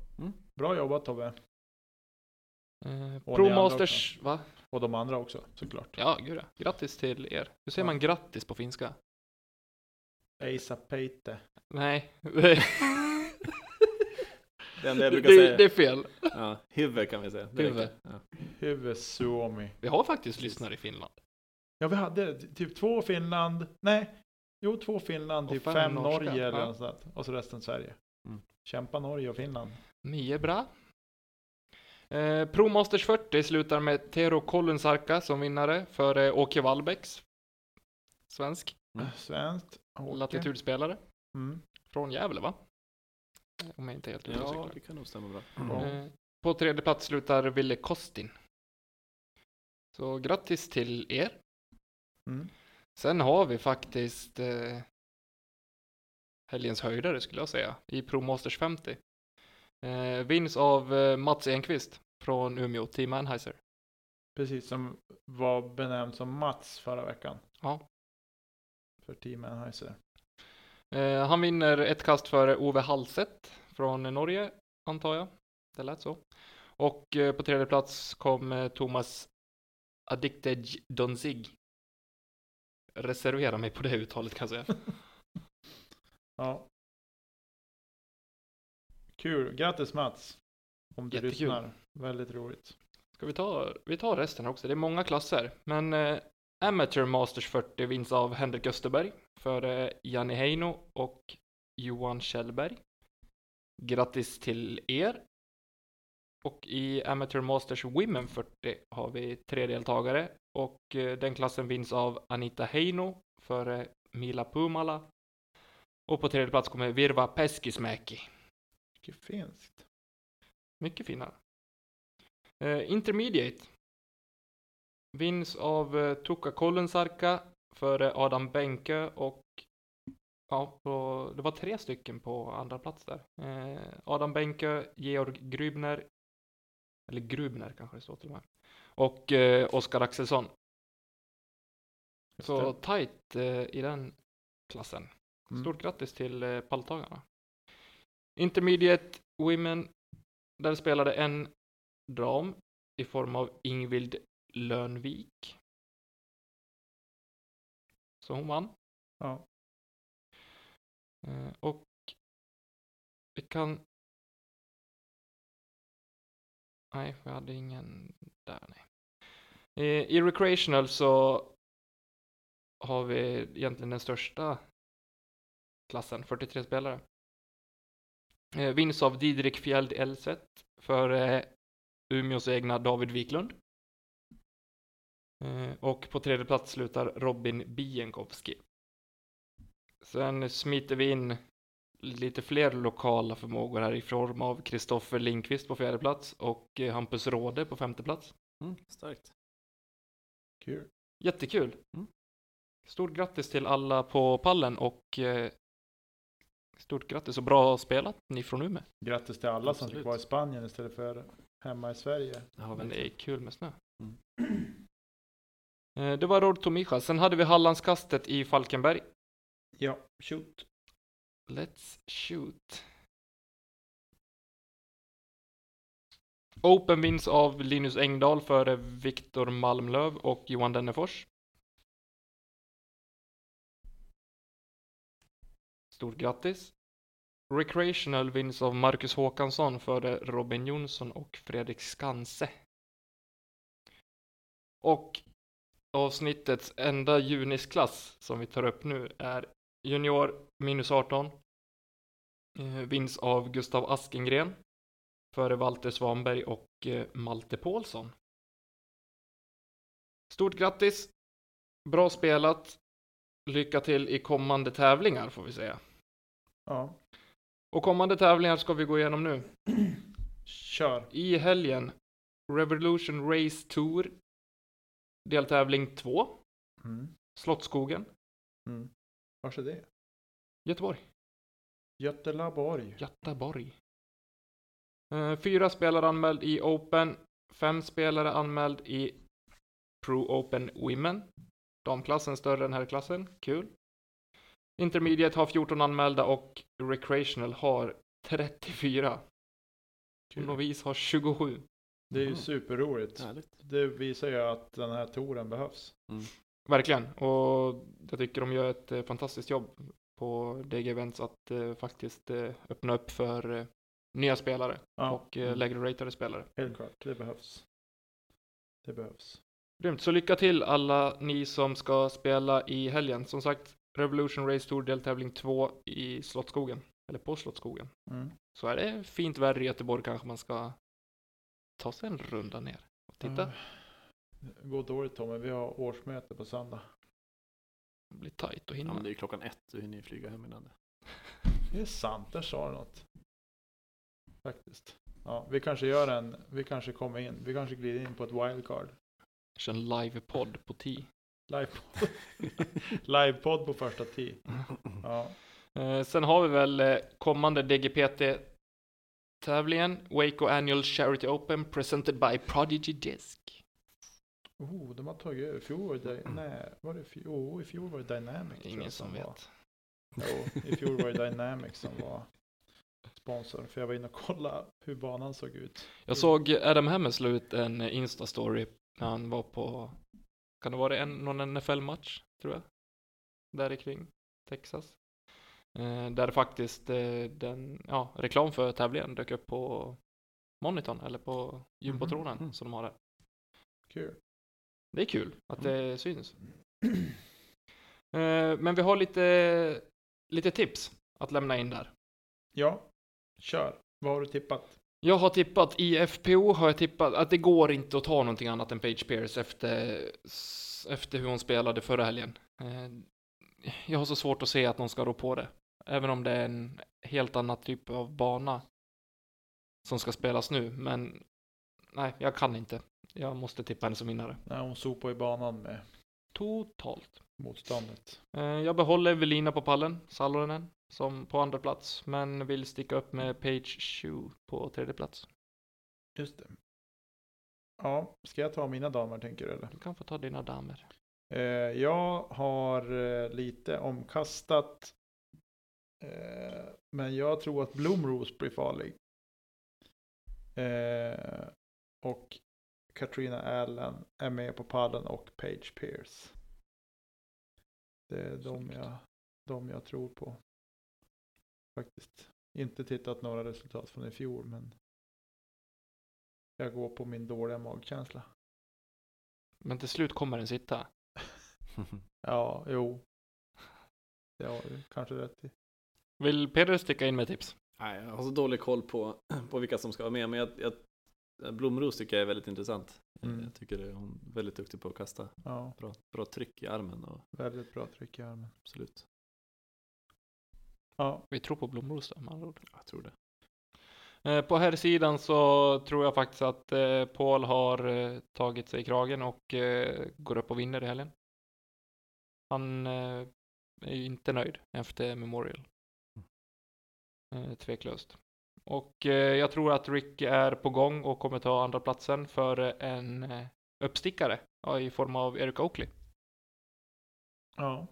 Bra jobbat Tobbe. Eh, Och Pro ni andra Masters, va? Och de andra också såklart. Ja, gud ja. Grattis till er. Hur säger Ja. man grattis på finska? Eisa Peite. Nej, [laughs] Det det, säga. det är fel. Ja, huvud kan vi säga. Det Huvud. Ja. Huvud Suomi. Vi har faktiskt lyssnare i Finland. Ja, vi hade typ två Finland. Nej, jo två Finland, Och typ fem fem, Norge eller ja. något sånt. Och så resten Sverige. Mm. Kämpa Norge och Finland. Ni är bra. Eh, Pro Masters 40 slutar med Tero Kollensarka som vinnare före Åke Wallbäcks. Svensk Mm. Svenskt. Åke. latitudspelare. Mm. Från Gävle va? Om jag inte är helt ja, cyklar. det kan nog stämma bra. Ja. Eh, På tredje plats slutar Ville Kostin. Så grattis till er. Mm. Sen har vi faktiskt eh, helgens höjdare skulle jag säga i Pro Masters 50. Eh, vinns av eh, Mats Enqvist från Umeå, Team Anheuser. Precis som var benämnd som Mats förra veckan. Ja. För Team Anheuser. Eh, han vinner ett kast före Ove Halset från Norge, antar jag. Det lät så. Och eh, på tredje plats kom eh, Thomas Addicted Donzig. Reservera mig på det uttalet kan jag säga. [laughs] Ja. Kul. Grattis Mats. Om du Jättekul. lyssnar. Väldigt roligt. Ska vi ta, vi tar resten också, det är många klasser. Men eh, Amateur Masters 40 vinns av Henrik Österberg före Janne Heino och Johan Kjellberg. Grattis till er. Och i Amateur Masters Women 40 har vi tre deltagare och eh, den klassen vinns av Anita Heino före Mila Pumala. Och på tredje plats kommer Virva Peskismäki. Mycket finskt. Mycket finare. Eh, intermediate. Vinns av eh, Tukka Kollensarka före Adam Benke och ja, på, det var tre stycken på andra plats där. Eh, Adam Benke, Georg Grübner, eller Grubner kanske det står till och med, och eh, Oskar Axelsson. Så tight eh, i den klassen. Mm. Stort grattis till eh, palltagarna. Intermediate Women. Där spelade en dam i form av Ingvild Lönvik. Så hon vann. Ja. Eh, och vi kan... Nej, vi hade ingen där. Nej. Eh, I Recreational så har vi egentligen den största klassen, 43 spelare. Eh, vinns av Didrik Fjeld Elset för eh, Umeås egna David Wiklund. Eh, och på tredje plats slutar Robin Bienkowski. Sen smiter vi in lite fler lokala förmågor här i form av Kristoffer Linkvist på fjärde plats och eh, Hampus Råde på femte plats. Mm, starkt. Kul. Jättekul! Mm. Stort grattis till alla på pallen och eh, stort grattis och bra spelat ni från Umeå. Grattis till alla som Absolut. fick vara i Spanien istället för hemma i Sverige. Ja, Men det är kul med snö. Mm. [clears throat] Eh, Det var Rod Tomija. Sen hade vi Hallandskastet i Falkenberg. Ja, shoot. Let's shoot. Open vinns av Linus Engdahl före Viktor Malmlöv och Johan Dennefors. Stort grattis. Recreational vinns av Marcus Håkansson före Robin Jonsson och Fredrik Skanse. Och avsnittets enda junisklass som vi tar upp nu är junior minus 18. Eh, vinns av Gustav Askengren före Walter Svanberg och eh, Malte Paulsson. Stort grattis! Bra spelat! Lycka till i kommande tävlingar får vi säga. Ja. Och kommande tävlingar ska vi gå igenom nu. [clears throat] Kör. I helgen Revolution Race Tour deltävling 2 Mm. Slottsskogen Mm. Vars är det? Göteborg Götelaborg. Göteborg Eh, Fyra spelare anmäld i Open Fem spelare anmäld i Pro Open Women Damklassen större än herrklassen, kul Intermediate har 14 anmälda och Recreational har 34 och Novis har 27 Det är ju superroligt. Härligt. Det visar ju att den här touren behövs. Verkligen, och jag tycker de gör ett eh, fantastiskt jobb på DG Events att eh, faktiskt eh, öppna upp för eh, nya spelare Ja, och eh, mm. lägre ratade spelare. helt klart. Det behövs. Det behövs. Grymt, så lycka till alla ni som ska spela i helgen. Som sagt, Revolution Race Tour deltävling 2 i Slottsskogen, eller på Slottsskogen. Mm. Så är det fint väder i Göteborg kanske man ska ta sig en runda ner och titta. Ja. Det går dåligt Tommy. Vi har årsmöte på söndag. Det blir tajt att Ja, hinna. men det är klockan ett, du hinner ju flyga hem innan det. [laughs] Det är sant, där sa du något. Faktiskt. Ja, vi kanske gör en, vi kanske kommer in, vi kanske glider in på ett wildcard. Kör en livepodd på 10. [laughs] Livepodd. På första tee. Ja. Eh, sen har vi väl eh, kommande DGPT-tävlingen, Waco Annual Charity Open, presented by Prodigy Disc. Oh, de har tagit över. Fjol var det, nej, var det fjol? Oh, i fjol var det Dynamic. Ingen som var. vet. Jo, i fjol var det [laughs] Dynamic som var sponsor. För jag var inne och kollade hur banan såg ut. Jag såg Adam Hammes la ut en Insta-story när han var på, kan det vara en, någon NFL-match, tror jag? Där kring Texas. Eh, där faktiskt eh, den, ja, reklam för tävlingen dök upp på monitorn, eller på jumbotronen Mhm. som de har där. Kul. Det är kul att det syns. [clears throat] Eh, men vi har lite, lite tips att lämna in där. Ja, kör. Vad har du tippat? Jag har tippat, i FPO har jag tippat att det går inte att ta någonting annat än Page Pierce efter, efter hur hon spelade förra helgen. Eh, Jag har så svårt att se att någon ska rå på det. Även om det är en helt annan typ av bana som ska spelas nu. Men nej, jag kan inte. Jag måste tippa henne som vinnare. När hon sopade i banan med Totalt. motståndet. Eh, Jag behåller Evelina på pallen, Salonen, som på andra plats. Men vill sticka upp med Page Shoe på tredje plats. Just det. Ja, ska jag ta mina damer tänker du eller? Du kan få ta dina damer. Eh, jag har eh, lite omkastat. Eh, men jag tror att Blomrose blir farlig. Eh, och Katrina Allen är med på pallen och Page Pierce. Det är de jag, de jag tror på. Faktiskt. Inte tittat några resultat från i fjol men jag går på min dåliga magkänsla. Men till slut kommer den sitta. [laughs] Ja, jo. Det har du kanske rätt i. Vill Peder sticka in med tips? Nej, jag har så dålig koll på, [clears throat] på vilka som ska vara med, men jag, jag, Blomros tycker jag är väldigt intressant. Mm. Jag tycker det, hon är väldigt duktig på att kasta Ja, bra, bra tryck i armen och väldigt bra tryck i armen. absolut, Ja, Vi tror på Blomros då, med andra ord. jag tror det. Eh, På här sidan så tror jag faktiskt att eh, Paul har eh, tagit sig i kragen och går upp och vinner i helgen. Han är ju inte nöjd efter Memorial. Eh, Tveklöst. Och jag tror att Rick är på gång och kommer ta andra platsen för en uppstickare i form av Eric Oakley. ja.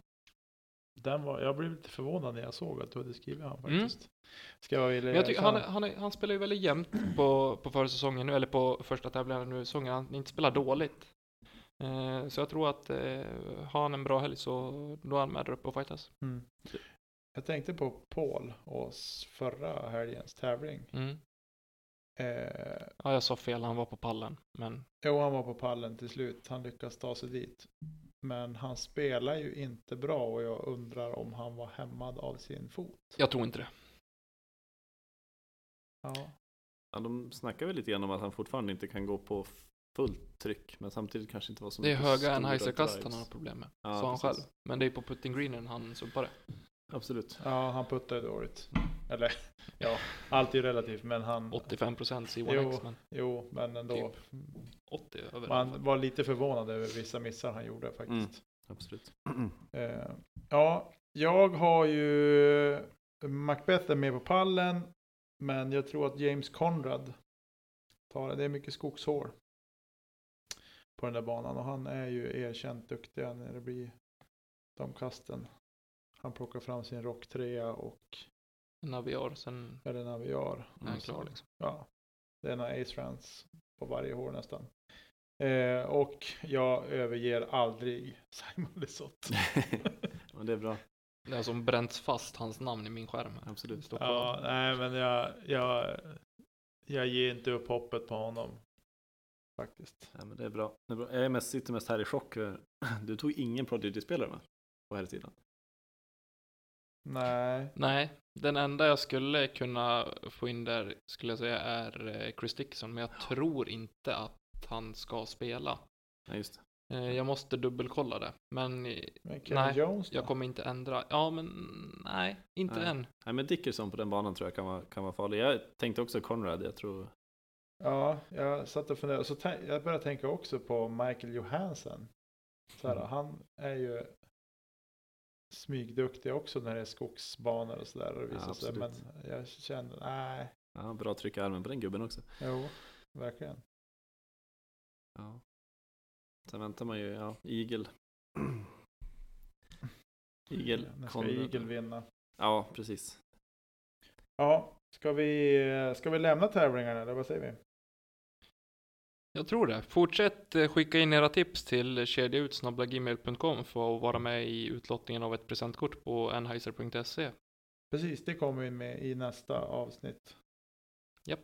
Den var, jag blev lite förvånad när jag såg att du hade skrivit han Mm. faktiskt. Ska jag vilja jag tycker han, han, han spelar ju väldigt jämnt på, på försäsongen nu, eller på första tävlingen nu säsongen. Han inte spelar dåligt. Eh, så jag tror att eh, har han en bra helg så då är han med där uppe och fightas. Mm. Jag tänkte på Paul och förra helgens tävling. Mm. Eh, Ja, jag sa fel, han var på pallen. Men jo, han var på pallen till slut. Han lyckas ta sig dit. Men han spelar ju inte bra och jag undrar om han var hämmad av sin fot. jag tror inte det. Ja, Ja, de snackar väl lite grann om att han fortfarande inte kan gå på fullt tryck, men samtidigt kanske inte var så Det är höga Anheuser-kast han har problem med. Ja, sa han precis. själv. Men det är på putting greenen han sumpar det. Absolut. ja han puttade dåligt. Eller ja, allt är ju relativt. Men han... 85% Jo. C1X, men Jo, men ändå. Typ. 80 över. Man var lite förvånad över vissa missar han gjorde faktiskt. Absolut. [clears throat] Eh, ja, jag har ju Macbeth är med på pallen. Men jag tror att James Conrad tar det. Det är mycket skogshår på den där banan. Och han är ju erkänt duktig när det blir de kasten. Han plockar fram sin rocktrea och Naviar, sen eller Naviar. är han klar liksom. Ja, det är några ace runs på varje hår nästan. Eh, och jag överger aldrig Simon Lesoth. [laughs] men det är bra. Det har som bränts fast hans namn i min skärm. Absolut. Ja, nej men jag, jag, jag ger inte upp hoppet på honom. Faktiskt. Ja, men det är bra. Det är bra. Jag är mest, sitter mest här i chock. [clears throat] Du tog ingen Prodigy-spelare va? På här sidan. Nej, Nej, den enda jag skulle kunna få in där skulle jag säga är eh, Chris Dickinson, men jag tror inte att han ska spela. Nej, just det. Eh, Jag måste dubbelkolla det, men men Nej, Jones jag kommer inte ändra. Ja, men nej, inte Nej. än. Nej, men Dickerson på den banan tror jag kan vara, kan vara farlig. Jag tänkte också Conrad. Jag tror... Ja, jag satt och funderade. Så jag började tänka också på Michael Johansson. Så här, Mm. Han är ju smygduktiga också när det är skogsbanor och sådär. och visar Ja, sig. Men jag känner, nej, Ja, bra tryck i armen på den gubben också. jo, verkligen. Ja. Sen väntar man ju, ja, Eagle. [clears throat] Eagle. När ska. Eagle vinna? Ja, precis. Ja, ska vi, ska vi lämna tävlingarna eller vad säger vi? Jag tror det. Fortsätt eh, skicka in era tips till kedjautsnabblagmail.com för att vara med i utlottningen av ett presentkort på enheiser.se. Precis, det kommer vi med i nästa avsnitt. Japp.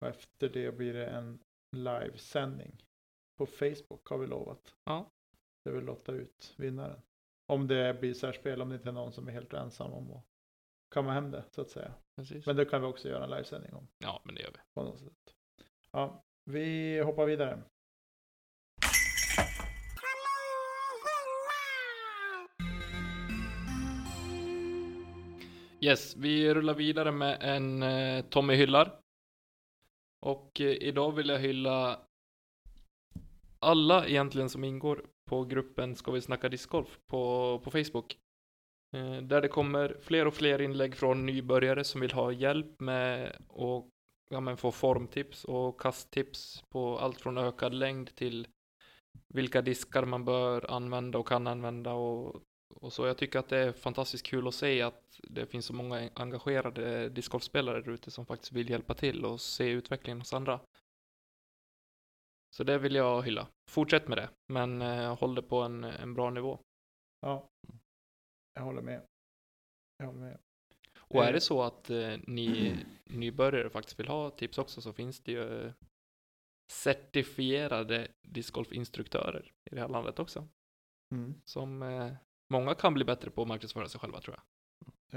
Och efter det blir det en livesändning på Facebook har vi lovat. Ja. Det vill lotta ut vinnaren. Om det blir särspel, om det inte är någon som är helt ensam om att kamma hem det så att säga. Precis. Men det kan vi också göra en livesändning om Ja, men det gör vi. på något sätt. Ja, vi hoppar vidare. Yes, vi rullar vidare med en eh, Tommy hyllar. Och eh, idag vill jag hylla alla egentligen som ingår på gruppen Ska vi snacka discgolf på, på Facebook. Eh, där det kommer fler och fler inlägg från nybörjare som vill ha hjälp med att ja, men få formtips och kasttips på allt från ökad längd till vilka diskar man bör använda och kan använda och och så. Jag tycker att det är fantastiskt kul att se att det finns så många engagerade discgolfspelare där ute som faktiskt vill hjälpa till och se utvecklingen hos andra. Så det vill jag hylla. Fortsätt med det, men eh, håll det på en, en bra nivå. Ja, jag håller med. Jag håller med. Och är Eh. det så att eh, ni [clears throat] nybörjare faktiskt vill ha tips också så finns det ju eh, certifierade discgolfinstruktörer i det här landet också. Mm. Som eh, många kan bli bättre på att marknadsföra sig själva tror jag.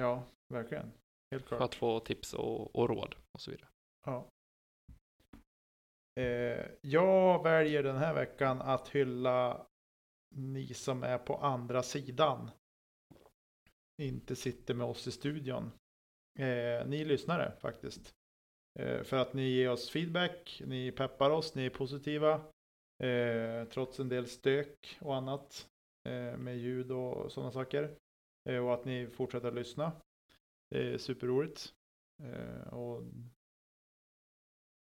Ja, verkligen. Helt För klart. att få tips och, och råd och så vidare. Ja. Eh, jag väljer den här veckan att hylla ni som är på andra sidan. Inte sitter med oss i studion. Eh, ni lyssnare faktiskt. Eh, för att ni ger oss feedback, ni peppar oss, ni är positiva. Eh, trots en del stök och annat. Eh, med ljud och sådana saker. Eh, och att ni fortsätter lyssna. Det är superroligt. Eh, och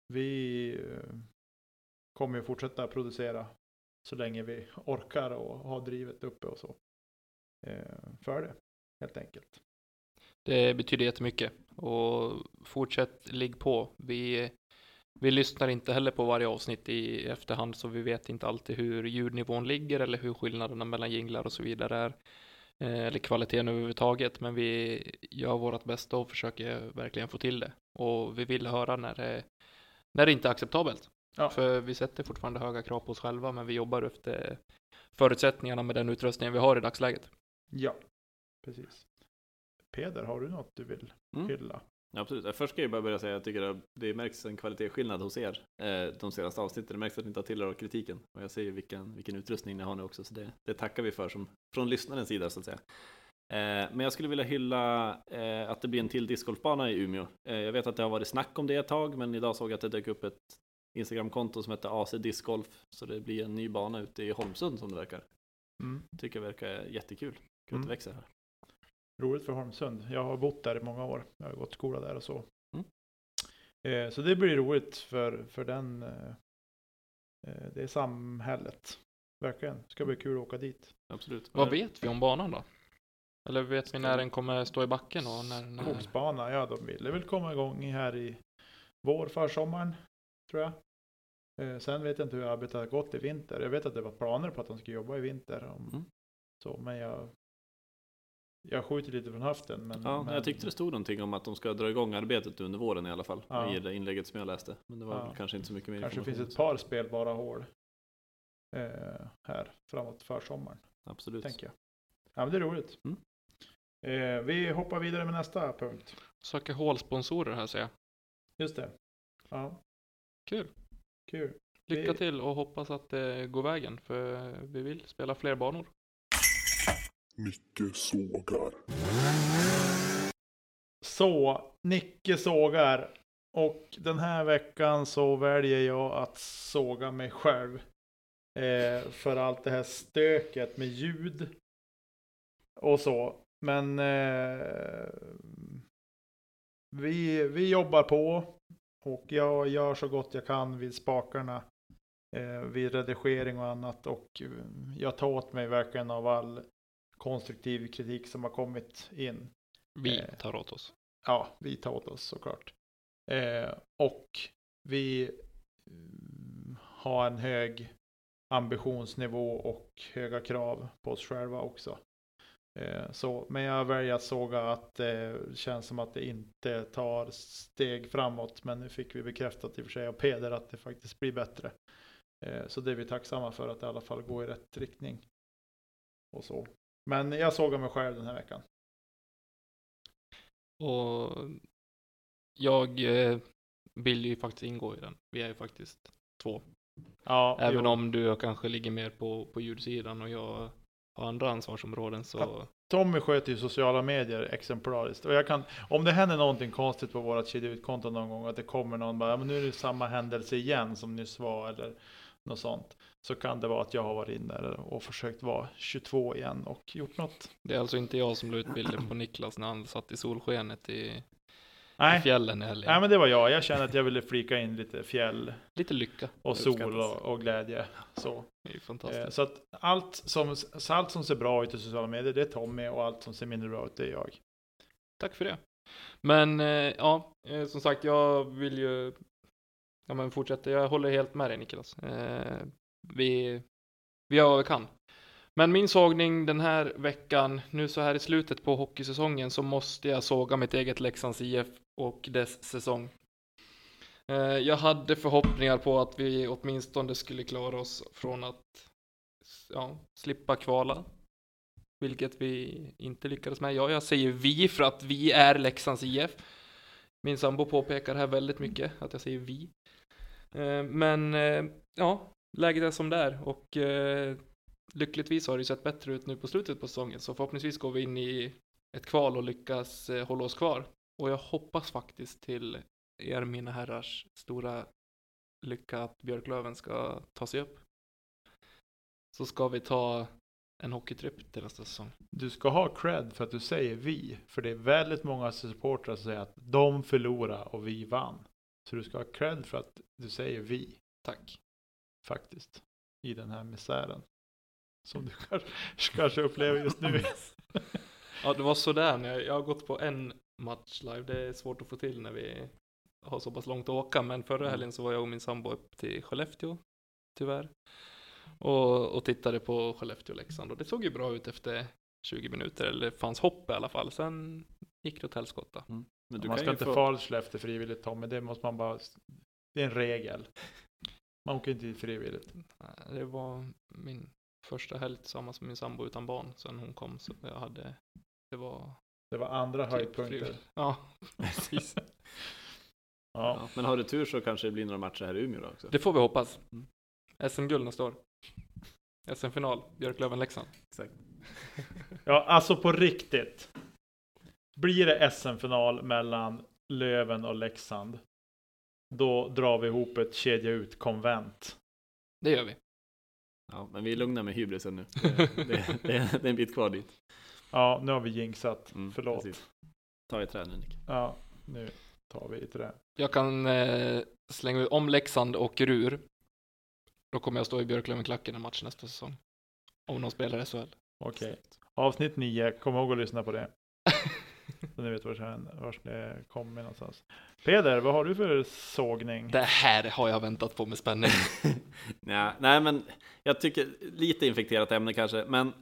vi kommer ju fortsätta producera så länge vi orkar och har drivet uppe och så. För det, helt enkelt. Det betyder jättemycket och fortsätt ligg på. Vi, vi lyssnar inte heller på varje avsnitt i efterhand så vi vet inte alltid hur ljudnivån ligger eller hur skillnaderna mellan jinglar och så vidare är. Eh, Eller kvaliteten överhuvudtaget men vi gör vårt bästa och försöker verkligen få till det. Och vi vill höra när det, när det inte är acceptabelt. Ja. För vi sätter fortfarande höga krav på oss själva men vi jobbar efter förutsättningarna med den utrustningen vi har i dagsläget. Ja, precis. Peder, har du något du vill Mm. hylla? Absolut. Först ska jag bara börja säga att jag tycker att det märks en kvalitetsskillnad hos er eh, de senaste avsnitten. Det märks att ni tar till er av kritiken. Och jag ser ju vilken, vilken utrustning ni har nu också, så det, det tackar vi för som, från lyssnarens sida så att säga. Eh, men jag skulle vilja hylla eh, att det blir en till discgolfbana i Umeå. Jag vet att det har varit snack om det ett tag, men idag såg jag att det dök upp ett Instagramkonto som heter AC Discgolf. Så det blir en ny bana ute i Holmsund som det verkar. Mm. Tycker jag verkar jättekul. Kul att Mm. växer här. Roligt för Holmsund. Jag har bott där i många år. Jag har gått skola där och så. Mm. Eh, så det blir roligt för, för den. Eh, eh, det samhället. Verkligen. Det ska bli kul att åka dit. Absolut. Vad vet vi om banan då? Eller vet vi när den kommer stå i backen och när, när... Skogsbana, ja de ville väl komma igång här i vår, försommaren. Tror jag. Eh, sen vet jag inte hur arbetet har gått i vinter. Jag vet att det var planer på att de skulle jobba i vinter. Om, Mm. så, men jag, jag skjuter lite från höften. Men, Ja, men, jag tyckte det stod någonting om att de ska dra igång arbetet under våren i alla fall. Ja. I det inlägget som jag läste. Men det var Ja. kanske inte så mycket mer kanske finns ett par spelbara hål eh, här framåt försommaren. Absolut. Tänker jag. Ja, men det är roligt. Mm. Eh, vi hoppar vidare med nästa punkt. Söker hålsponsorer här ser jag. Just det. Ja, Kul. kul. Lycka Vi- till och hoppas att det går vägen för vi vill spela fler banor. Nicke sågar. Så, Nicke sågar. Och den här veckan så väljer jag att såga mig själv. Eh, för allt det här stöket med ljud. och så. Men eh, vi, vi jobbar på och jag gör så gott jag kan vid spakarna. Eh, vid redigering och annat och jag tar åt mig verkligen av all konstruktiv kritik som har kommit in. Vi Eh. tar åt oss. Ja, vi tar åt oss såklart. Eh, och vi mm, har en hög ambitionsnivå och höga krav på oss själva också. Eh, så, men jag väljer att såga att det känns som att det inte tar steg framåt. Men nu fick vi bekräftat i och för sig av Peder att det faktiskt blir bättre. Så det är vi tacksamma för att det i alla fall går i rätt riktning. Och så. Men jag sågar mig själv den här veckan. Och jag eh, vill ju faktiskt ingå i den. Vi är ju faktiskt två. Ja, Även jo. om du kanske ligger mer på, på ljudsidan och jag har andra ansvarsområden så. Tommy sköter ju sociala medier exemplariskt. Och jag kan, om det händer någonting konstigt på vårat kedja ut-konto någon gång, att det kommer någon bara, "Ja, men nu är det samma händelse igen som nyss var, eller något sånt. Så kan det vara att jag har varit inne och försökt vara 22 igen och gjort något. det är alltså inte jag som la ut bilden på Niklas när han satt i solskenet i, i Nej, fjällen i helgen. nej men det var jag. Jag kände att jag ville flika in lite fjäll Lite lycka. och sol och, och glädje. Så. Det är ju Eh, fantastiskt. Så att allt som, så allt som ser bra ut i sociala medier, det är Tommy och allt som ser mindre bra ut, det är jag. Tack för det. Men eh, ja, eh, som sagt, jag vill ju ja, men fortsätt, Jag håller helt med dig Niklas. Eh, vi, vi gör vad vi kan. Men min sågning den här veckan, nu så här i slutet på hockeysäsongen, så måste jag såga mitt eget Leksands IF och dess säsong. Eh, jag hade förhoppningar på att vi åtminstone skulle klara oss från att ja, slippa kvala vilket vi inte lyckades med. Ja, jag säger vi för att vi är Leksands IF. Min sambo påpekar här väldigt mycket att jag säger vi. Eh, men eh, ja, läget är som det är och eh, lyckligtvis har det ju sett bättre ut nu på slutet på säsongen så förhoppningsvis går vi in i ett kval och lyckas hålla oss kvar. Och jag hoppas faktiskt till er mina herrars stora lycka att Björklöven ska ta sig upp. Så ska vi ta en hockeytripp till nästa säsong. Du ska ha cred för att du säger vi. För det är väldigt många supportrar som säger att de förlorade och vi vann. Så du ska ha cred för att du säger vi Tack. faktiskt. I den här misären. Som du kanske, kanske upplever just nu. Ja, det var sådär när jag, jag har gått på en match live. Det är svårt att få till när vi har så pass långt att åka. Men förra helgen så var jag och min sambo upp till Skellefteå, tyvärr. Och, och tittade på Skellefteå-Leksand. Och det såg ju bra ut efter 20 minuter. Eller det fanns hopp i alla fall. Sen gick det åt helskotta. Men du man kan ska inte få... fara till Skellefteå frivilligt Tommy. Det måste man bara. Det är en regel. Man åker inte dit frivilligt. Det var min första helg tillsammans med min sambo utan barn. Sen hon kom så jag hade, det var Det var andra typ höjdpunkter. Ja, [laughs] precis. [laughs] Ja. Ja, men har du tur så kanske det blir några matcher här i Umeå då också. Det får vi hoppas. Mm. SM-guld nästa år. SM-final, Björklöven-Leksand. Exakt. [laughs] ja, alltså på riktigt. Blir det SM-final mellan Löven och Leksand. Då drar vi ihop ett kedja ut konvent. Det gör vi. Ja, men vi är lugna med hybrisen nu. [laughs] Det, det, det, är- det är en bit kvar dit. Ja, nu har vi jinxat. Mm, Förlåt. precis. Ta i trä nu Nick. Ja, nu tar vi ett det. Jag kan eh, slänga ut, om Leksand åker ur, då kommer jag stå i Björklöven-klacken en match nästa säsong. Om de spelar SHL. Okej. Avsnitt 9, kom ihåg att lyssna på det. [laughs] Så ni vet vart det- vart det kommer någonstans. Peder, vad har du för sågning? Det här har jag väntat på med spänning. [laughs] nej, nej, men jag tycker lite infekterat ämne kanske, men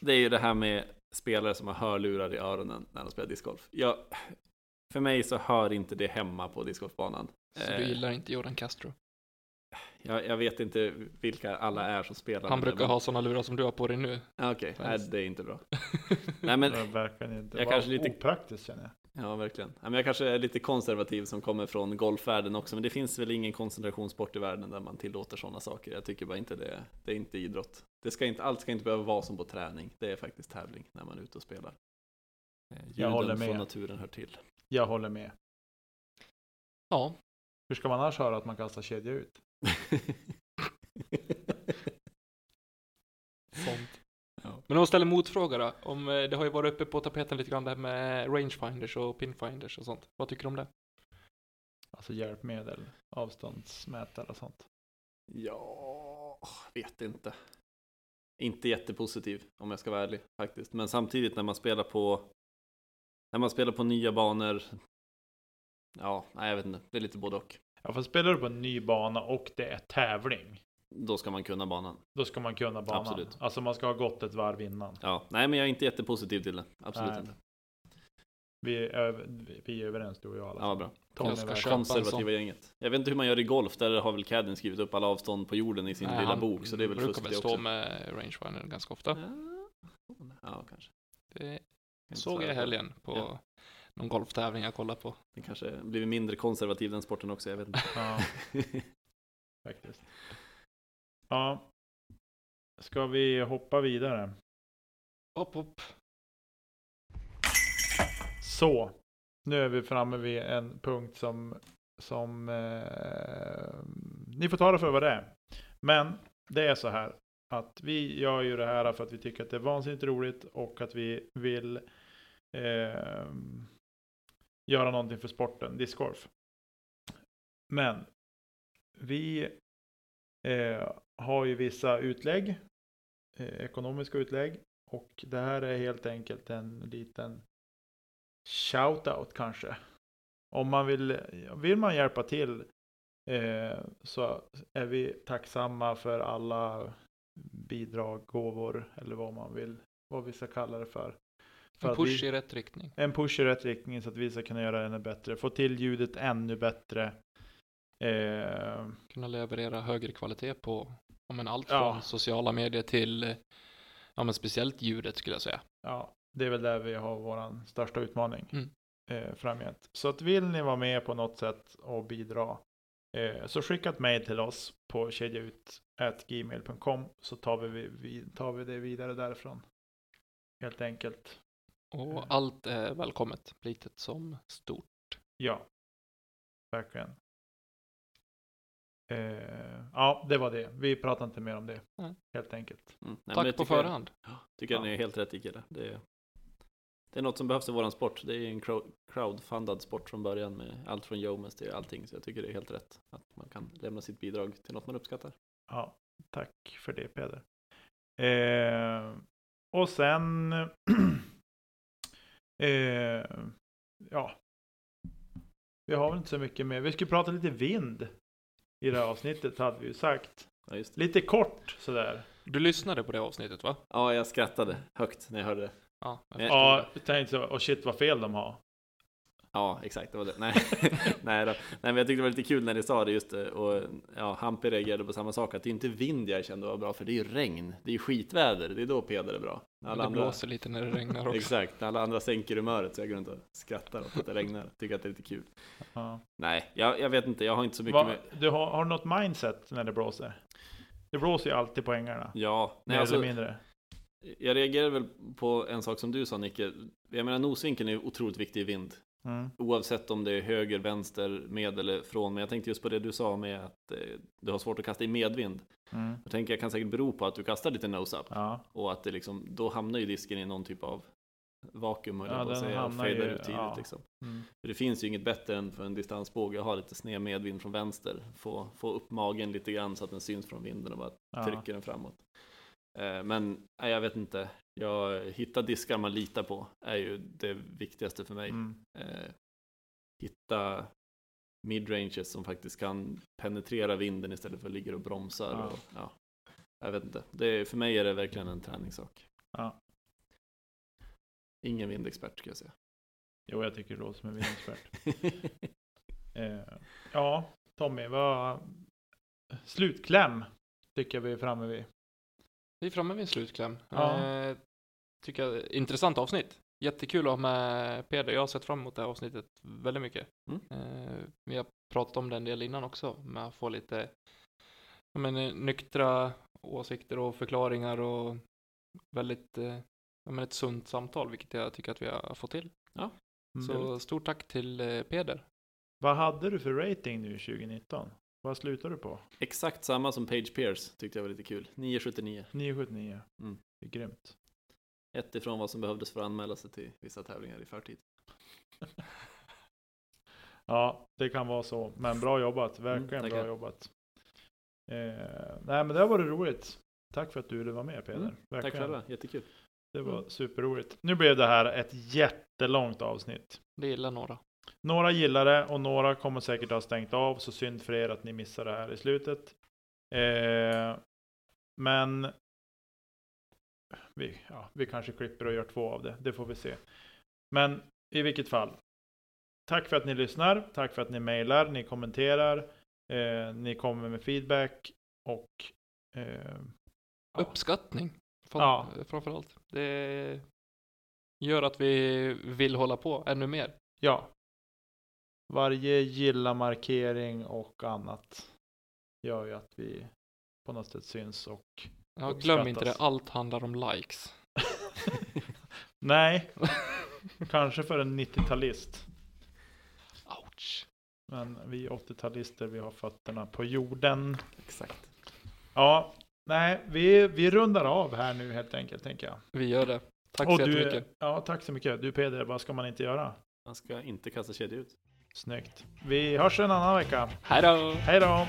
det är ju det här med spelare som har hörlurar i öronen när de spelar discgolf. Jag, för mig så hör inte det hemma på discgolfbanan. Så du Eh, gillar inte Jordan Castro? Jag, jag vet inte vilka alla är som spelar. Han brukar det, ha sådana lurar som du har på dig nu. men- Okej, nej, Fast- det är inte bra. [laughs] Nej, men Det är verkligen inte. Jag kanske lite- opraktiskt känner jag. Ja, verkligen. Ja, men jag kanske är lite konservativ som kommer från golfvärlden också, men det finns väl ingen koncentrationssport i världen där man tillåter sådana saker. Jag tycker bara inte det, det är inte idrott. Det ska inte, allt ska inte behöva vara som på träning. Det är faktiskt tävling när man är ute och spelar. Eh, Ljuden håller med. från naturen hör till. Jag håller med. Ja, Hur ska man annars höra att man kastar kedja ut? Sånt. Ja. Men om man ställer motfråga då, om, eh, det har ju varit uppe på tapeten lite grann det här med rangefinders och pinfinders och sånt. Vad tycker du om det? Alltså hjälpmedel, avståndsmätare och sånt. Ja, vet inte. Inte jättepositiv om jag ska vara ärlig faktiskt. Men samtidigt när man spelar på när man spelar på nya banor. Ja, nej, jag vet inte. Det är lite både och. Ja, för spelar du på en ny bana och det är tävling. Då ska man kunna banan. Då ska man kunna banan. Absolut. Alltså man ska ha gått ett varv innan. Ja, nej, men jag är inte jättepositiv till det. Absolut Nej. inte. Vi är, vi är överens du och jag. Ja, vad bra. Jag ska Konservativa gänget. Jag vet inte hur man gör i golf. Där har väl Cadden skrivit upp alla avstånd på jorden i sin Nej, lilla han bok. Så det är väl fusk det stå också. med rangefinder ganska ofta. Ja, Ja, kanske. Det såg jag i helgen på Ja. Någon golftävling jag kollade på. Det kanske blivit mindre konservativ den sporten också. Jag vet inte. Ja, [laughs] faktiskt. Ja. Ska vi hoppa vidare? Hopp, hopp. Så. Nu är vi framme vid en punkt som, som eh, ni får ta det för vad det är. Men det är så här att vi gör ju det här för att vi tycker att det är vansinnigt roligt och att vi vill eh, göra någonting för sporten, discgolf. Men vi eh, har ju vissa utlägg, eh, ekonomiska utlägg och det här är helt enkelt en liten shout-out kanske. Om man vill, vill man hjälpa till eh, så är vi tacksamma för alla bidrag, gåvor eller vad man vill, vad vi ska kalla det för för En push vi, i rätt riktning. en push i rätt riktning så att vi ska kunna göra det ännu bättre. Få till ljudet ännu bättre. Eh, Kunna leverera högre kvalitet på ja, men allt Ja. från sociala medier till ja, men speciellt ljudet skulle jag säga. ja, det är väl där vi har vår största utmaning Mm. eh, framgent. Så att vill ni vara med på något sätt och bidra eh, så skicka ett mejl till oss på kedjaut.gmail.com så tar vi, vi, tar vi det vidare därifrån. Helt enkelt. Och Mm. allt är välkommet, litet som stort. Ja, verkligen. Eh, ja, det var det. Vi pratar inte mer om det. Nej. Helt enkelt. Mm. Nej, Tack på tycker jag- förhand. Tycker Ja. ni är helt rätt i. Det är, det är något som behövs i våran sport. Det är en crowd- crowdfundad sport från början med allt från Jomes till allting. Så jag tycker det är helt rätt att man kan lämna sitt bidrag till något man uppskattar. Ja, tack för det Peder. Eh, och sen [clears throat] eh, ja, vi har väl inte så mycket mer. Vi skulle prata lite vind i det här avsnittet hade vi ju sagt. Ja, just det. Lite kort sådär. Du lyssnade på det avsnittet va? ja, jag skrattade högt när jag hörde det. Ja. jag Ja. jag tänkte så, och shit vad fel de har. Ja, exakt, det var det. Nej, [laughs] Nej, då. Nej men jag tyckte det var lite kul när ni sa det just det. Och ja, Hampe reagerade på samma sak, att det är inte vind jag kände var bra, för det är ju regn. Det är ju skitväder, det är då Peder är bra. Men det blåser lite när det regnar [laughs] också. Exakt, när alla andra sänker humöret så jag går runt och skrattar åt att det regnar. Tycker att det är lite kul. Ja. Nej, jag, jag vet inte, jag har inte så mycket Va, med... du har, har du något mindset när det blåser? Det blåser ju alltid på ängarna. Ja, nej, mer alltså, eller mindre. jag reagerar väl på en sak som du sa Nicke. Jag menar nosvinkeln är otroligt viktig i vind. Mm. Oavsett om det är höger, vänster, med eller från. Men jag tänkte just på det du sa med att eh, du har svårt att kasta i medvind. Mm. Jag tänker jag kan säkert bero på att du kastar lite nose-up. Ja. Och att det liksom, då hamnar ju disken i någon typ av vakuum, höll Ja, på att säga, och ju- ut tidigt ja. liksom. Mm. För det finns ju inget bättre än för en distansbåge att ha lite sned medvind från vänster. Få, få upp magen lite grann så att den syns från vinden och bara Ja. trycker den framåt. Eh, men nej, jag vet inte. Jag hitta diskar man litar på är ju det viktigaste för mig. Mm. Eh, hitta midranges som faktiskt kan penetrera vinden istället för att ligga och bromsar. Ja. Och, ja, jag vet inte. Det, för mig är det verkligen en träningssak. Ja. Ingen vindexpert ska jag säga. Jo, jag tycker det låter som en vindexpert. [laughs] Eh, ja, Tommy, vad... Slutkläm tycker jag vi är framme vid. Vi är framme vid en slutkläm. Ja. Eh, tycker jag, intressant avsnitt. Jättekul att ha med Peder. Jag har sett fram emot det här avsnittet väldigt mycket. Mm. Eh, vi har pratat om det en del innan också. Med att få lite jag menar, nyktra åsikter och förklaringar och väldigt eh, ja, men ett sunt samtal, vilket jag tycker att vi har fått till. Mm. Så stort tack till eh, Peder. Vad hade du för rating nu 2019? Vad slutar du på? Exakt samma som Page Pierce tyckte jag var lite kul. 979. 979. Mm. Det är grymt. Ett ifrån vad som behövdes för att anmäla sig till vissa tävlingar i förtid. [laughs] Ja, det kan vara så. Men bra jobbat. Verkligen Mm, bra jobbat. Eh, nej, men det har varit roligt. Tack för att du ville vara med Peder. Mm, Tack själva, jättekul. Det var Mm. superroligt. Nu blev det här ett jättelångt avsnitt. Det gillar några. Några gillar det och några kommer säkert ha stängt av. Så synd för er att ni missar det här i slutet. Eh, men vi, ja, vi kanske klipper och gör två av det. Det får vi se. Men i vilket fall. Tack för att ni lyssnar. Tack för att ni mejlar. Ni kommenterar. Eh, ni kommer med feedback. Och eh, ja. Uppskattning. Fan, Ja. Framförallt. Det gör att vi vill hålla på ännu mer. Ja. Varje gilla-markering och annat gör ju att vi på något sätt syns och Ja, glöm inte det, allt handlar om likes. [laughs] nej, kanske för en 90-talist. Ouch. Men vi 80-talister, vi har fötterna på jorden. Exakt. Ja, nej, vi, vi rundar av här nu helt enkelt tänker jag. Vi gör det. Tack Och så du, jättemycket. ja, tack så mycket. Du Peder, vad ska man inte göra? Man ska inte kasta kedja ut. Snyggt. Vi hörs en annan vecka. Hej då! Hej då!